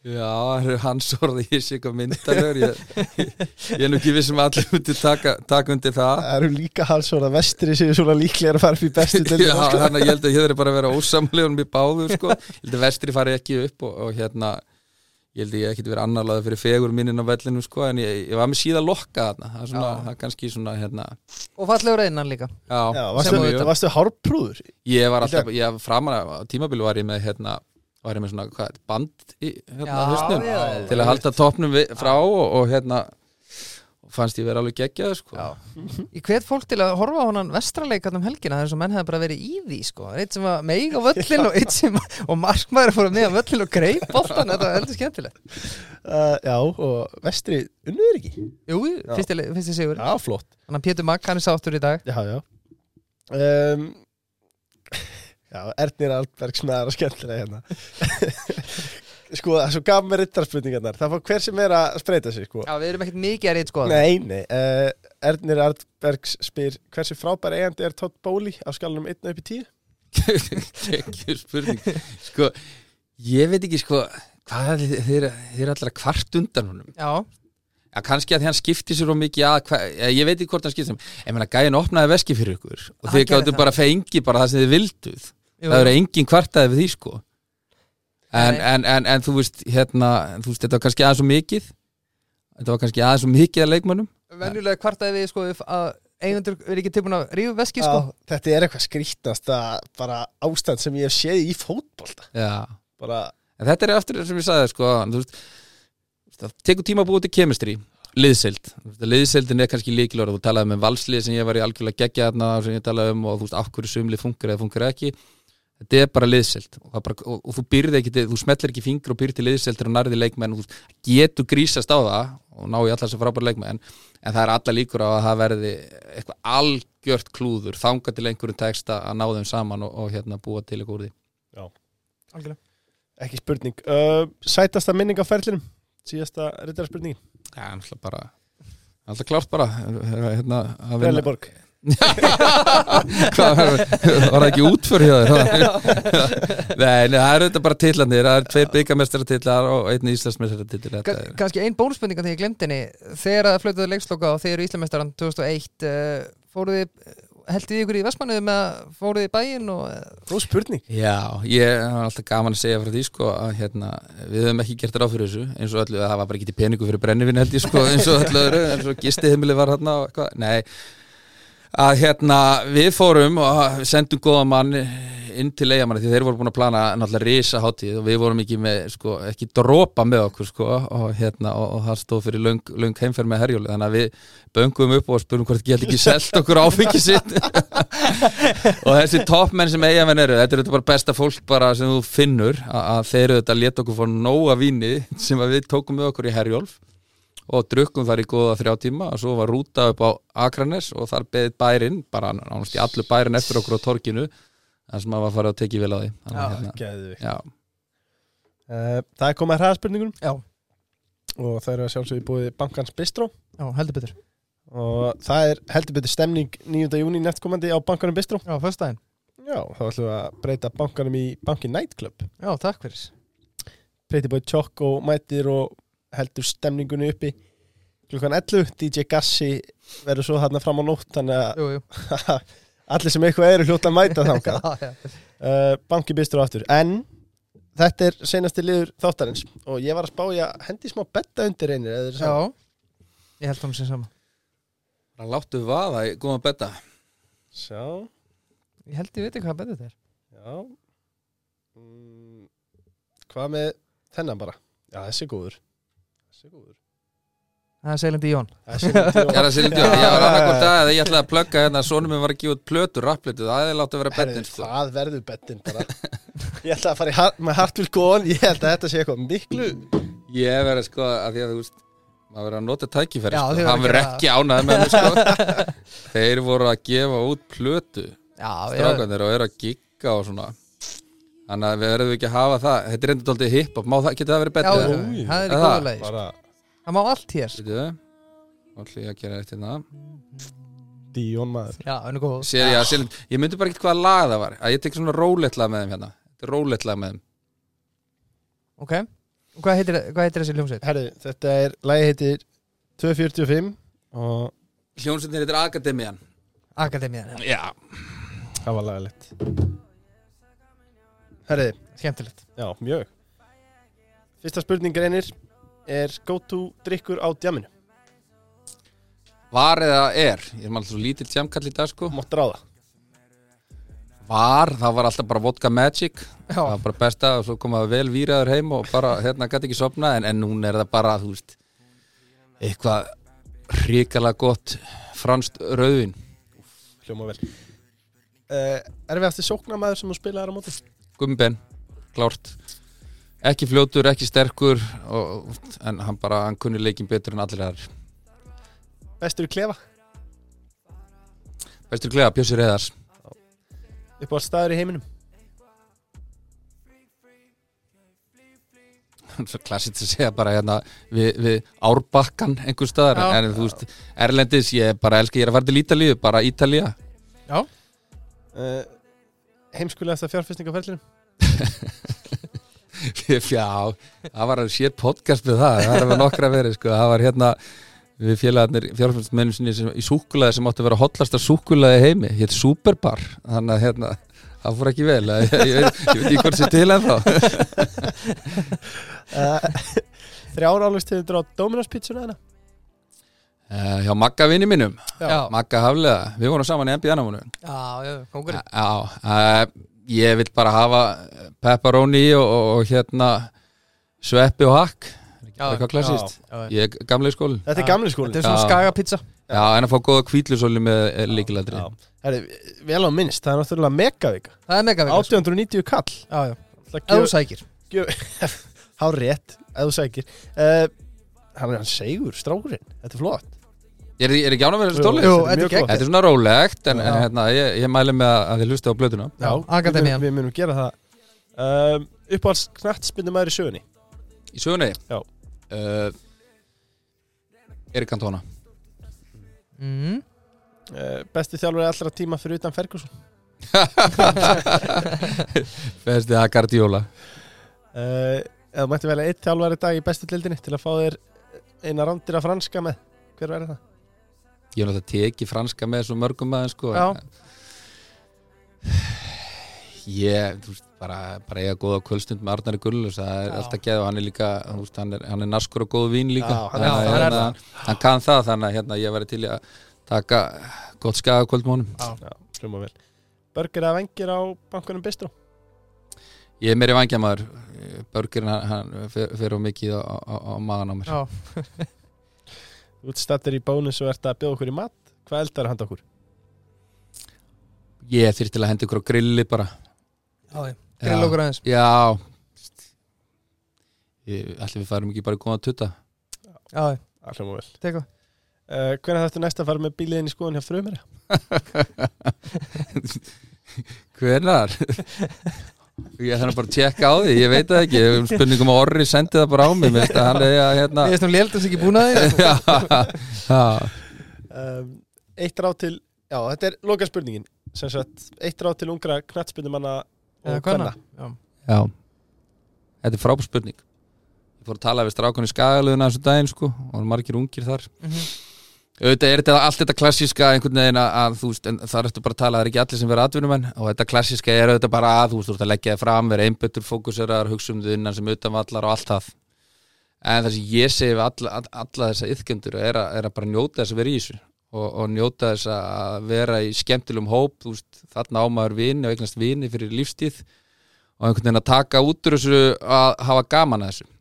Já, hans orði, ég sé eitthvað myndalegur ég, ég, er nú ekki vissum að allir myndi taka, taka undir það Það eru líka hans svona vestri séu svona líklegir að fara upp í bestu *laughs* Já, deildina. sko. þannig að ég held að ég þurfi bara að vera ósamlegun með báður, sko Ég held að vestri fari ekki upp og, og hérna ég held að ég ekkit verið annarlaði fyrir fegur minnin á vellinu, sko, en ég, ég var með síða lokka þarna, það er svona, Já. það er kannski svona, hérna. Og fallegur einan líka. Já, Já, varstu, varstu hárprúður? ég var alltaf, ég framan á tímabili var ég með, hérna var ég með svona, hvað, band í, hérna, Já, hausnum? já, til að halda topnum frá og, og hérna fannst ég vera alveg geggjað sko. Já. Ég hvet fólk til að horfa á honan vestraleik um helgina þar sem menn hefði bara verið í því sko. eitt sem var meig á völlin og eitt sem og markmaður fór með á völlin og greip boltan, þetta var heldur skemmtilegt Uh, já, og vestri unnuður ekki? Jú, fyrsti, fyrsti sigur Já, flott. Þannig að Pétur Magg, hann er sáttur í dag Já, já. Um, *laughs* já, Ernir Albergs með aðra skemmtilega hérna. *laughs* sko, það er svo gaf með rittarspurningarnar. Það fór hver sem er að spreita sig, sko. Já, við erum ekkert mikið að reynd skoða Nei, nei. Uh, Ernir Albergs spyr hversu frábær eigandi er Todd Bowley á skalunum 1 upp í 10? *laughs* geggjur spurning. Sko, ég veit ekki sko hvað er- þeir þeir að kvart undan honum? Já, Já, kannski að því hann skipti sér of mikið að hva, ég, ég veit ekki hvort hann skipti sér. Ég meina, gæðin opnaði veski fyrir ykkur og þið gáttu bara fengi bara það sem þið vilduð. Jú, það eru engin kvartaði við því sko en, en, en, en þú veist hérna, þú veist, þetta var kannski aðeins svo mikið. Þetta var kannski aðeins svo mikið að leikmönnum. Venjulega kvartaði við sko að eigendur er ekki tilbúin að rífa veski sko. Já, þetta er eitthvað skrítnasta bara ástand sem ég hef séð í fótbolta. Já, bara, en þetta er eftir sem ég sagði sko, þú veist, það tekur tíma að búið til kemistri liðsild, liðsildin er kannski líkilor þú talaði með valslið sem ég var í algjörlega geggja þarna sem ég talaði um og þú veist af hverju sumlið funkar eða funkar ekki þetta er bara liðsild og, það bara, og, og þú byrði ekki, til- þú smellir ekki fingur og byrði til liðsildir og nærði leikmenn. Og þú getur grísast á það og ná í allar sem frábæra leikmenn en það er alla líkur á að það verði eitthvað algjört klúður þanga til einhverjum texta að ná þeim saman og, og hérna búa til eitthvað úr því. Algjörlega. ekki spurning. Uh, Sætasta minning á ferlinum síðasta rittara spurningin Já, alltaf bara alltaf klárt bara hérna, að vinna- Brelliborg *laughs* Hvað var var það ekki útför hjá þér? *laughs* Nei, nei, það eru þetta bara tillandir það eru tveir byggamestaratillar og einn íslandsmestaratillir þetta Ka- er kannski ein bónusspurninga þegar ég glemdi henni. Þegar að flötuðu leiksloka og þeir eru Íslamestaran 2001 uh, fóruð þið ykkur í Vestmannuðu með að fóruð þið í bæinn og Góð spurning. Já, ég er alltaf gaman að segja frá því sko að hérna, við höfum ekki gert ráð fyrir þessu eins og öllu, að það var bara ekki til peningu fyrir brennivinn held ég sko, eins og öllu öðru eins og að hérna, við fórum og sendum góða mann inn til eigamanni því þeir voru búin að plana náttúrulega risa hátíð og við vorum ekki með, sko, ekki dropa með okkur sko og hérna, og, og það stóð fyrir löng, löng heimferð með herjóli þannig að við böngum upp og spurum hvort geta ekki selt okkur áfengi sitt. *laughs* Og þessi toppmenn sem eigamenn eru þetta er þetta bara besta fólk bara sem þú finnur að, þeir eru þetta að leta okkur fór nóga víni sem við tókum með okkur í Herjólf og drukkum þar í góða þrjá tíma og svo var rúta upp á Akranes og þar beðið bærin, bara nánast í allu bærin eftir okkur á torkinu þar sem að var farið að tekið vel á því. Þannig, að, hérna, já, uh, Það er komið að hraðspurningunum já, og það eru að sjálfsögðu búið Bankans Bistró já, heldur betur. Og það er heldur betur stemning 9. júni næstkomandi á Bankanum Bistró Já, fyrstæðin Já, þá ætlum við að breyta bankanum í Bankin Nightclub. Já, takk fyrir. Pretty Boy Chock og mætir og heldur stemningunni uppi. Klukkan 11, DJ Gassi verður svo þarna fram á nótt þannig að Jú, jú. *laughs* allir sem eitthvað eru hljóta að mæta þangað. *laughs* Já, já. uh, Banki Bistró aftur. En þetta er senasti liður þáttarins og ég var að spá ég að hendi smá betta undir einir eða já Ég held hún sem sama. Bara láttu vaða í góðan betta. Sjá, Ég held ég veit ekki hvað betur þetta er. Já. Mm, Hvað með þennan bara? Já, þessi er góður Þessi er góður Það er seglandi Jón Þessi er *laughs* er að sildi *laughs* ég var annarkvort að ég ætlaði að plugga hérna. Sonum minn var að gefa út plötur, rapplötu það er láttu að vera bettin sko. Það verður bettin bara. Ég ætla að fara í har með Hartvill góðan Ég held að þetta sé eitthvað miklu Ég verið sko að því að þú veist maður verið að nota tækifæri Já, sko. hann verið ekki ánæði með mig sko. *laughs* þeir voru að gefa út plötu. Strákanir og eru að gigga og svona þannig að við verðum ekki að hafa það. Þetta er endur dálítið hip-hop, má það, getur það verið já, betur já, Jú, það er í Er góðu leið bara Það má allt hér. Ætlum ég að gera eitt hérna. Díón maður. Já, henni góð Sér, já, sér, ég myndi bara ekki hvaða lag það var. Að ég tek svona róletlag með þeim hérna. Þetta er róletlag með þeim. Ok. Og Hvað heitir, hvað heitir þessi hljómsveit? Herri, þetta er Lægi heitir 245 Og hljómsveitin heitir Akademian Akademíðan já, það var lagalegt Herri, Skemmtilegt. Já, mjög. Fyrsta spurning reynir Er go to drikkur á djaminu? var eða er? Ég er maður svo lítill jamkall í dag sko. Mátt ráða. Var, það var alltaf bara vodka magic. Já, það var bara besta og svo kom það vel výraður heim og bara hérna gæti ekki sopna en, en núna er það bara, þú veist eitthvað hrikalega gott franskt rauðvin Hljóma vel. Uh, Er við eftir sóknarmæður sem þú spilaðar á móti? Gumben, klárt ekki fljótur, ekki sterkur og, en hann bara, hann kunni leikin betur en allir þar Bestur í klefa? bestur klega, Bjössi Reðars Upp á staður í heiminum? *laughs* klassið að segja bara hérna við, við árbakkan einhver staðar Já. en, þú veist, Erlendis, ég bara elska ég er að fara til Ítalíu, bara Ítalía já Uh, heimskulegasta fjárfesting á ferlinum? *laughs* Já, það var að sér podcast með það, það er með nokkra verið sko. það var hérna við félagarnir fjárfæmstmennum sinni sem, í súkulaði sem átti að vera hotlasta súkulaði heimi hétt Superbar, þannig að hérna það fór ekki vel, ég, ég, ég, ég veit ekki hvort sér til en þá Uh, *laughs* þrjár álust hefur á Dominos pizzuna hérna? Uh, hjá Magga vinni mínum. Já, Magga Haflega, við vorum saman í NBA-námunu já, já, kongurinn Já, uh, ég vil bara hafa pepperoni og, og, og hérna sveppi og hakk. Já, eitthvað klassist já, já. ég er gamlega í skólinn Þetta er gamli skólinn Þetta er svona skagapizza. Já, en að fá góða kvítlusóli með líkilætri Já. Herri, vel á minnst, það er náttúrulega megavika Það er mega vel 890 kall. Já, já, Það ef þú gjöf- sækir. gjöf- *laughs* Há rétt, ef þú sækir. Uh, Hann er hann segur, strákurinn. Þetta er flott er, er ekki ánum með þessu Jú, stóli? Jú, þetta er gegn gott. þetta er svona rólegt en, en hérna, ég, ég mæli með að þið hlusta á blöðuna Já, við, Akademían. við munum gera það um, Uppáhalds knattspindum maður í sögunni í sögunni Já. uh, Erik Cantona mm. uh, Besti þjálfur allra tíma fyrir utan Ferguson *laughs* Festi það Guardiola uh, Eða mætti velja eitt þjálfur í dag í bestu dildinni Til að fá þér eina rándir af franska með Hver verður það? Ég er náttúrulega teki franska með svo mörgum aðeins sko Já. Ég, þú veist, bara, bara eiga góða kvöldstund með Arnari Gullus, það er Já. alltaf geð og hann er líka, þú veist, hann er, hann er naskur og góð vín líka. Já, hann að, hann hérna, hann kann það, þannig að hérna, ég væri til að taka gott skaga kvöld með honum. Já, hljóma vel. Burger eða vengir á bankunum Bistro? Ég er meiri vangjamaður hann, hann fer, fer á mikið á, á, á magan á mér. Já, Þú ert stattir í bónus og ert að bjóða okkur í mat. Hvað eldar handa okkur? Ég þyrfti til að henda ykkur á grilli bara. Já, Grill okkur aðeins. Já. Ætli við færum ekki bara í góða tutta Já, já, Það hljóma vel teka. Uh, Hvernig þarftu næst að fara með bíliðin í skoðun hjá frumir? *laughs* Hvenar? *laughs* Ég þarf bara að tjekka á því, ég veit það ekki hef Spurningum að Orri sendi það bara á mig Mér finnst að hann er að hérna nú lélt þess ekki búin að *laughs* já, Um, eitt ráð til Já, þetta er loka spurningin sagt, eitt ráð til ungra knattspindumanna Eða og hvenna já. Þetta er frábær spurning. Ég fór að tala við strákunni í skagaluðuna þessu daginn sko og það margir ungir þar. Mhm. Auðvitað er þetta allt þetta klassíska einhvern veginn að, þú veist, þar ertu bara að tala það er ekki allir sem vera atvinnumenn. Og þetta klassíska er auðvitað bara að þú veist, þú ert að leggja þið fram vera einbyttur, fókuserar, hugsa um þið innan sem utanvallar og allt það. En það sem ég segi við alla, alla, þessa yðkjöndur er, er að bara njóta þess að vera í þessu. Og, og njóta þess að vera í skemmtilegum hóp, þú veist, þarna ámaður vini og eignast vini fyrir lífstíð. Og einhvern veginn að taka út úr þessu að hafa gaman að þessu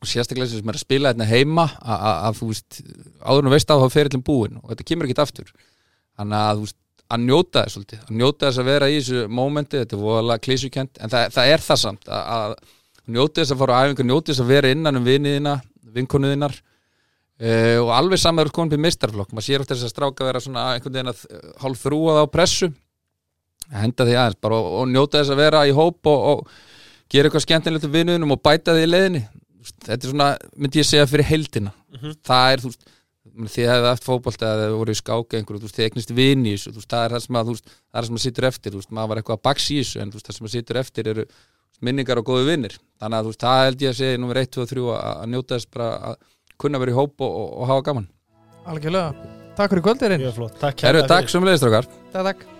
og sérstaklega sem er að spila hérna heima að, að, að þú veist, áður þú veist á þá ferillin búin og þetta kemur ekki aftur. Þannig að þú veist, að njóta þess svolítið að njóta þess að vera í þessu mómenti þetta er voðalega klísukent, en það, það er það samt að, að njóta þess að fara á æfingu njóta þess að vera innan um viniðina vinkonuðinar uh, og alveg saman er komin til mistarflokk maður sér eftir þess að stráka vera svona einhvern veginn að eh, hálf þrúað á pressu henda því aðeins bara og, og njóta þess að vera í hóp og, og gera eitthvað skemmtilegt um vinuðinum og bæta því í veist, þetta er svona, myndi ég segja fyrir heildina. Mhm. það er, þú veist þið hefði haft fótbolt eða þið voru í skáka einhverju, þú veist, þið eignist vini í þessu þú veist, það er það sem að, þú veist, það er það sem að sittur eftir þú veist, maður var eitthvað að baks í þessu en þú veist, það sem að sittur eftir eru minningar og góðu vinnir þannig að þú veist, það held ég að segja nummer 1, 2 og 3 að, að njóta þess bara að kunna vera í hóp og, og, og hafa gaman. Algjörlega. Takk fyrir kvöldirinn takk Takk, takk